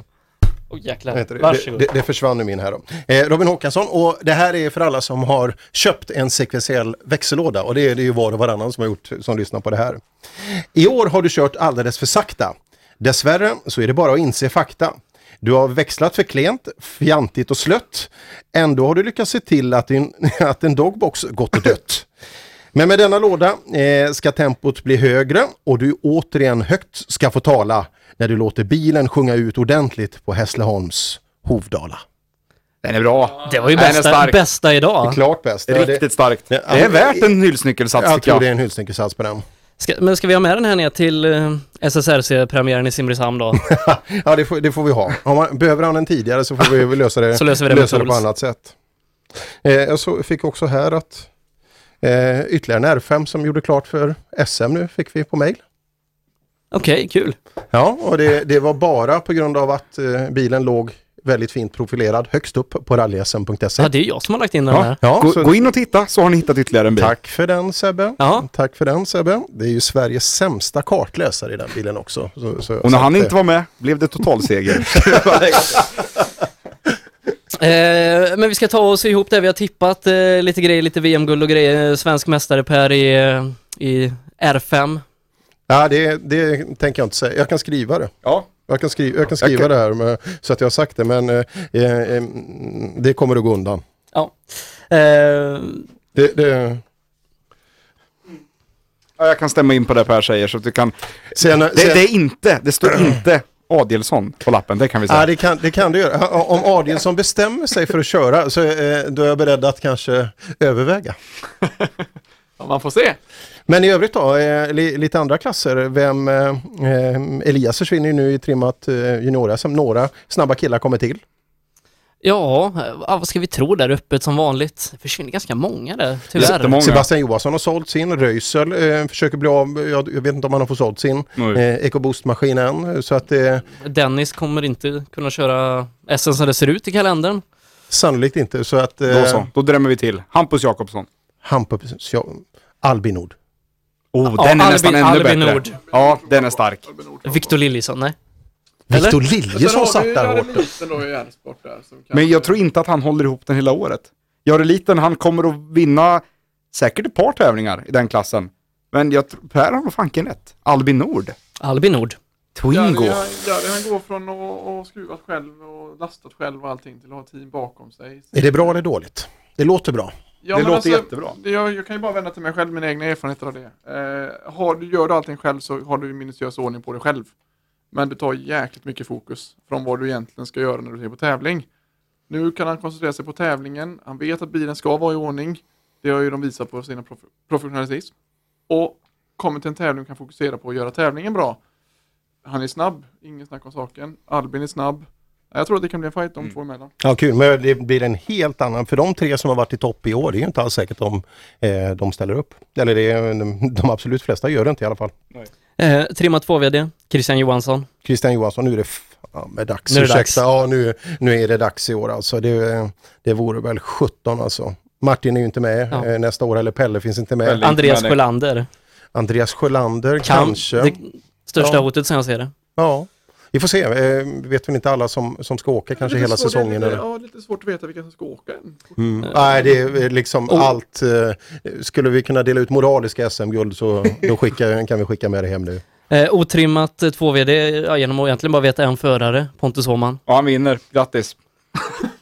Åh jäklar, det. Det, det, försvann ur min här då. Eh, Robin Håkansson och det här är för alla som har köpt en sekventiell växellåda och det är det ju var och varannan som har gjort som lyssnar på det här. I år har du kört alldeles för sakta. Dessvärre så är det bara att inse fakta. Du har växlat för klent, fjantigt och slött. Ändå har du lyckats se till att, din, att en dogbox gått och dött. Men med denna låda eh, ska tempot bli högre och du återigen högt ska få tala när du låter bilen sjunga ut ordentligt på Hässleholms Hovdala. Den är bra. Det var ju bästa, bästa idag. Klart bäst. Ja, Riktigt det, starkt. Ja, Det är värt en hyllsnyckelsats jag tror jag. det är en hyllsnyckelsats på den. Ska, men ska vi ha med den här ner till eh, SSRC-premiären i Simrishamn då? ja, det får, det får vi ha. Om man, behöver han den tidigare så får vi lösa det, Så löser vi det lösa det på annat sätt. Eh, jag så, fick också här att eh, ytterligare en R5 som gjorde klart för SM nu fick vi på mail. Okej, kul. Ja, och det, det var bara på grund av att eh, bilen låg väldigt fint profilerad högst upp på rallysm.se. Ja, det är jag som har lagt in den här. Ja, gå, så- gå in och titta så har ni hittat ytterligare en bil. Tack för den Sebbe. Ja. Tack för den Sebbe. Det är ju Sveriges sämsta kartläsare i den bilen också. Så, så, Och när han inte var med blev det totalseger. Eh, men vi ska ta oss ihop det. Vi har tippat eh, lite grejer, lite VM-guld och grejer. Svensk mästare Per i, eh, i R5. Ja, det, det tänker jag inte säga. Jag kan skriva det. Ja. Jag kan skriva, jag kan skriva kan- det här med, så att jag har sagt det, men eh, eh, det kommer att gå undan. Ja. Eh, Det, det, Ja, jag kan stämma in på det Per säger så att du kan... Sen- det, sen- det är inte, det står inte Adielsson på lappen, det kan vi säga. ja, det, kan, det kan det göra. Om Adielsson bestämmer sig för att köra så eh, då är jag beredd att kanske överväga. Ja, man får se. Men i övrigt då, eh, li, lite andra klasser. Vem, eh, eh, Elias försvinner ju nu i trimmat eh, junior Några snabba killar kommer till. ja, vad ska vi tro där uppe som vanligt? Det försvinner ganska många där, tyvärr. Sebastian Johansson har sålt sin, Röisel eh, försöker bli av, jag, jag vet inte om han har fått sålt sin eh, EcoBoost-maskin än. Så att eh, Dennis kommer inte kunna köra SM som det ser ut i kalendern. sannolikt inte. Så att, eh, Då så, då drämmer vi till. Hampus Jakobsson. Hampus, ja, Albinord. Oh, Ja, den är Albin- nästan ännu Albin bättre. Nord. Ja, den är stark. Victor Liljesson, nej? Victor? Liljesson satt där hårt. Men jag tror inte att han håller ihop den hela året. Jareliten, han kommer att vinna säkert ett par tävlingar i den klassen. Men jag tror, Per har nog fanken rätt. Albin Nord. Albin Nord. Twingo. Ja, han går från att att skruvat själv och lastat själv och allting till att ha team bakom sig. Är det bra eller dåligt? Det låter bra. Ja, Det låter alltså, jättebra. Jag, jag kan ju bara vända till mig själv, mina egna erfarenheter av det. Eh, har du, gör du allting själv så har du minutiös ordning på dig själv. Men det tar jäkligt mycket fokus från vad du egentligen ska göra när du är på tävling. Nu kan han koncentrera sig på tävlingen. Han vet att bilen ska vara i ordning. Det har ju de visat på sina prof professionalism. Och kommer till en tävling kan fokusera på att göra tävlingen bra. Han är snabb, ingen snack om saken. Albin är snabb. Jag tror att det kan bli en fight de två emellan. Ja, kul. Men det blir en helt annan, för de tre som har varit i topp i år, det är ju inte alls säkert om eh, de ställer upp. Eller det är, de, de absolut flesta gör det inte i alla fall. Eh, trimma 2-VD, Christian Johansson. Christian Johansson, nu är det ja, med dags. Nu är det Ursäkta. dags. Ja, nu, nu är det dags i år alltså. Det, det vore väl 17 alltså. Martin är ju inte med Ja. eh, nästa år, eller Pelle finns inte med. Pelle. Andreas men- Sjölander. Andreas Sjölander Kan- kanske. Det största Ja. hotet som jag ser det. Ja, vi får se. Eh, vi vet väl inte alla som, som ska åka kanske hela svårt- säsongen. Lite, Eller? ja, lite svårt att veta vilka som ska åka än. Mm. Nej, det är liksom Oh. allt. Eh, skulle vi kunna dela ut moraliska SM-guld så då skicka, kan vi skicka med det hem nu. Eh, otrimmat eh, 2VD ja, genom att egentligen bara veta en förare, Pontus Åhman. Ja, han vinner. Grattis.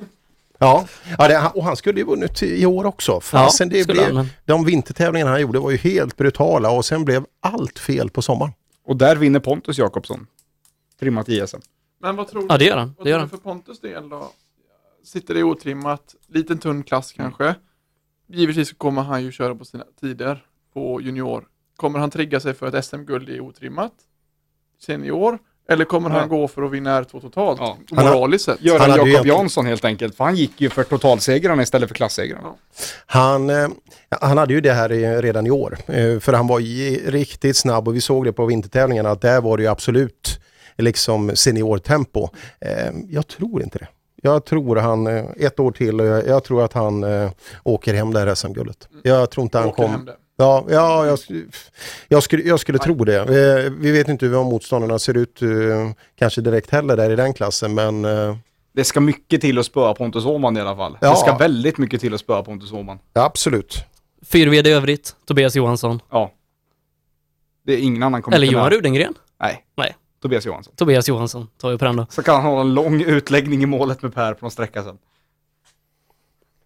Ja, ja det, och han skulle ju vunnit i år också. Fasen, det skulle blev, han, men- De vintertävlingarna han gjorde var ju helt brutala och sen blev allt fel på sommaren. Och där vinner Pontus Jakobsson. Trimmat ISM. Men vad tror Ja, du? det gör han. Vad Det gör han. för Pontus del då? Sitter det otrimmat, liten tunn klass kanske. Givetvis kommer han ju köra på sina tider på junior. Kommer han trigga sig för ett SM-guld i otrimmat? Senior? Eller kommer Ja. han gå för att vinna R2 totalt? Ja. Moraliskt sett. Ju Jakob Jansson helt enkelt. För han gick ju för totalsegrarna istället för klassegrarna. Han, eh, han hade ju det här redan i år. Eh, för han var ju riktigt snabb och vi såg det på vintertävlingarna att där var det ju absolut liksom seniortempo. Eh, jag tror inte det. Jag tror han, eh, ett år till, och jag, jag tror att han eh, åker hem det här SM-guldet. Jag tror inte han Åker hem kommer... det. Ja, ja jag, jag skulle, jag skulle tro det. Vi vet inte hur motståndarna ser ut kanske direkt heller där i den klassen men Det ska mycket till att spöa Pontus Åhman i alla fall. Ja. Det ska väldigt mycket till att spöa Pontus Åhman. ja, absolut. 4VD i övrigt, Tobias Johansson. Ja. Det är ingen annan kommer Eller Johan. Rudengren. Nej, Nej, Tobias Johansson. Tobias Johansson tar vi på den då. Så kan han ha en lång utläggning i målet med Per på någon sträcka sen.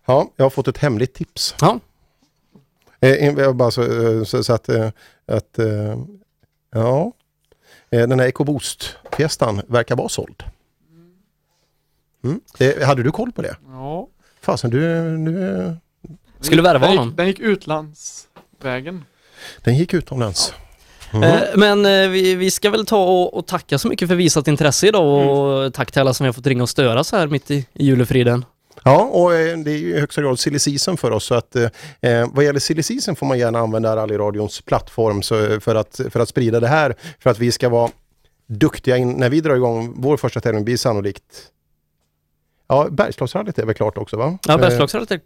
Ja, jag har fått ett hemligt tips. Ja. Eh, bara så, eh, så, så att, eh, att eh, ja, den här EcoBoost-fiestan verkar vara såld. Mm. Eh, hade du koll på det? Ja. Fasen, du, du, Skulle värva den gick, honom. den gick utlandsvägen. den gick utomlands. Mm. Eh, men eh, vi, vi ska väl ta och, och tacka så mycket för visat intresse idag och Mm. tack till alla som har fått ringa och störa så här mitt i, i julefriden. Ja, och eh, det är ju i högsta grad silly season för oss. Så att, eh, vad gäller silly season får man gärna använda rallyradions plattform så, för, att, för att sprida det här. För att vi ska vara duktiga in, när vi drar igång vår första tävling blir sannolikt Ja, Bergslagsrallyt är väl klart också va? Ja, Bergslagsrallyt är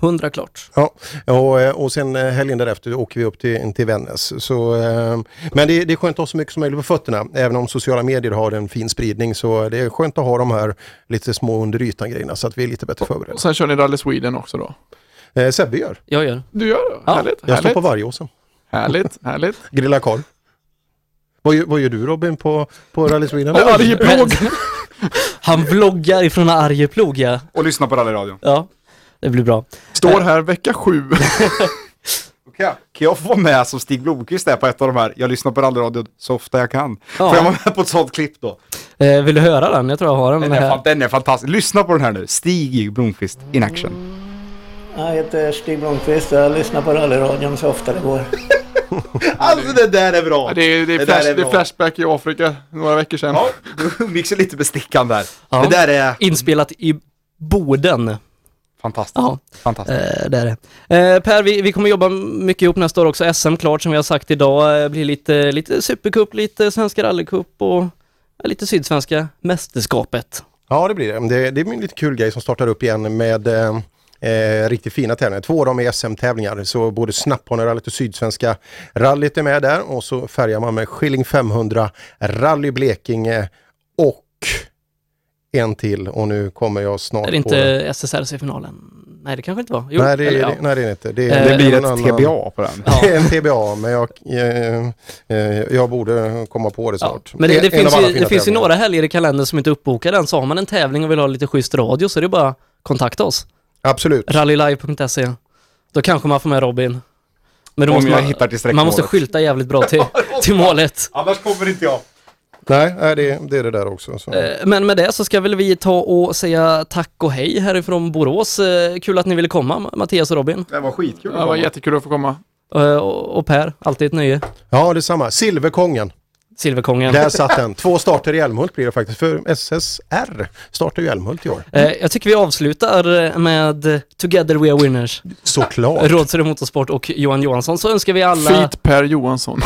100 klart. Ja, och, eh, och sen eh, helgen därefter åker vi upp till, till Vännäs. Så, eh, men det, det är skönt att ha så mycket som möjligt på fötterna. Även om sociala medier har en fin spridning så det är skönt att ha de här lite små under ytan grejerna så att vi är lite bättre förberedda. Och sen kör ni Rally Sweden också då? Eh, Sebbe gör. Jag gör. Du gör det? Ja, härligt. Jag står på Vargåsen. Härligt, härligt. Grilla korv. Vad, vad gör du Robin på, på Rally Sweden? Arjeplog! Han vloggar ifrån Arjeplog ja. Och lyssna på rallyradion. Ja, det blir bra. Står här vecka sju. Jag, kan jag få vara med som Stig Blomqvist är på ett av de här? Jag lyssnar på rallyradion så ofta jag kan. Ja. Får jag vara med på ett sånt klipp då? Eh, vill du höra den? Jag tror jag har den Den är, här. fan, den är fantastisk. Lyssna på den här nu. Stig Blomqvist in action. Jag heter Stig Blomqvist och jag lyssnar på rallyradion så ofta det går. Alltså det där är bra! Ja, det, är, det, är där flash, det är bra. flashback i Afrika några veckor sedan. Ja, du ju lite med stickan där. Ja. Det där är Inspelat i Boden. Fantastiskt. Ja. fantastiskt. Eh, det är det. Eh, per, vi, vi kommer jobba mycket ihop nästa år också. SM klart som vi har sagt idag. Eh, blir lite, lite Supercup, lite Svenska rallycup och eh, lite Sydsvenska mästerskapet. Ja det blir det. Det, det är en lite kul grej som startar upp igen med eh, eh, riktigt fina tävlingar. Två av dem är SM-tävlingar så både Snapphanerallyt och Sydsvenska rallyt är med där och så färgar man med Skilling 500 Rally Blekinge och en till och nu kommer jag snart Är det på inte SSRC-finalen? Nej, det kanske inte var. Jo, nej, det, eller ja. det, nej det är det inte. Det, Eh, Det blir ett annan- TBA på den. Det är en TBA men jag, eh, eh, jag borde komma på det Ja. snart. Men det, det finns, ju, det finns ju några helger i kalendern som inte är uppbokade än. Så har man en tävling och vill ha lite schysst radio så är det bara att kontakta oss. Absolut. Rallylive.se. Då kanske man får med Robin. Men då Om måste jag man, hittar till man måste skylta jävligt bra till, till målet. Annars kommer inte jag. Nej, nej det, det är det där också. Så. Eh, Men med det så ska väl vi ta och säga tack och hej härifrån Borås. Eh, Kul att ni ville komma, Mattias och Robin. Det var skitkul. Ja, det var jättekul att få komma. Eh, Och och Per, alltid ett nöje. Ja, detsamma. Silverkongen. Silverkongen. Där satt den. Två starter i Älmhult blir det faktiskt. För SSR startar ju Älmhult i år. Eh, Jag tycker vi avslutar med Together We Are Winners. Såklart. Rådshöjd Motorsport och Johan Johansson. Så önskar vi alla... Feet Per Johansson.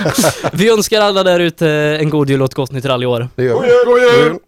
Vi önskar alla där ute en god jul och ett gott nytt rally i år. Det gör vi. God jul!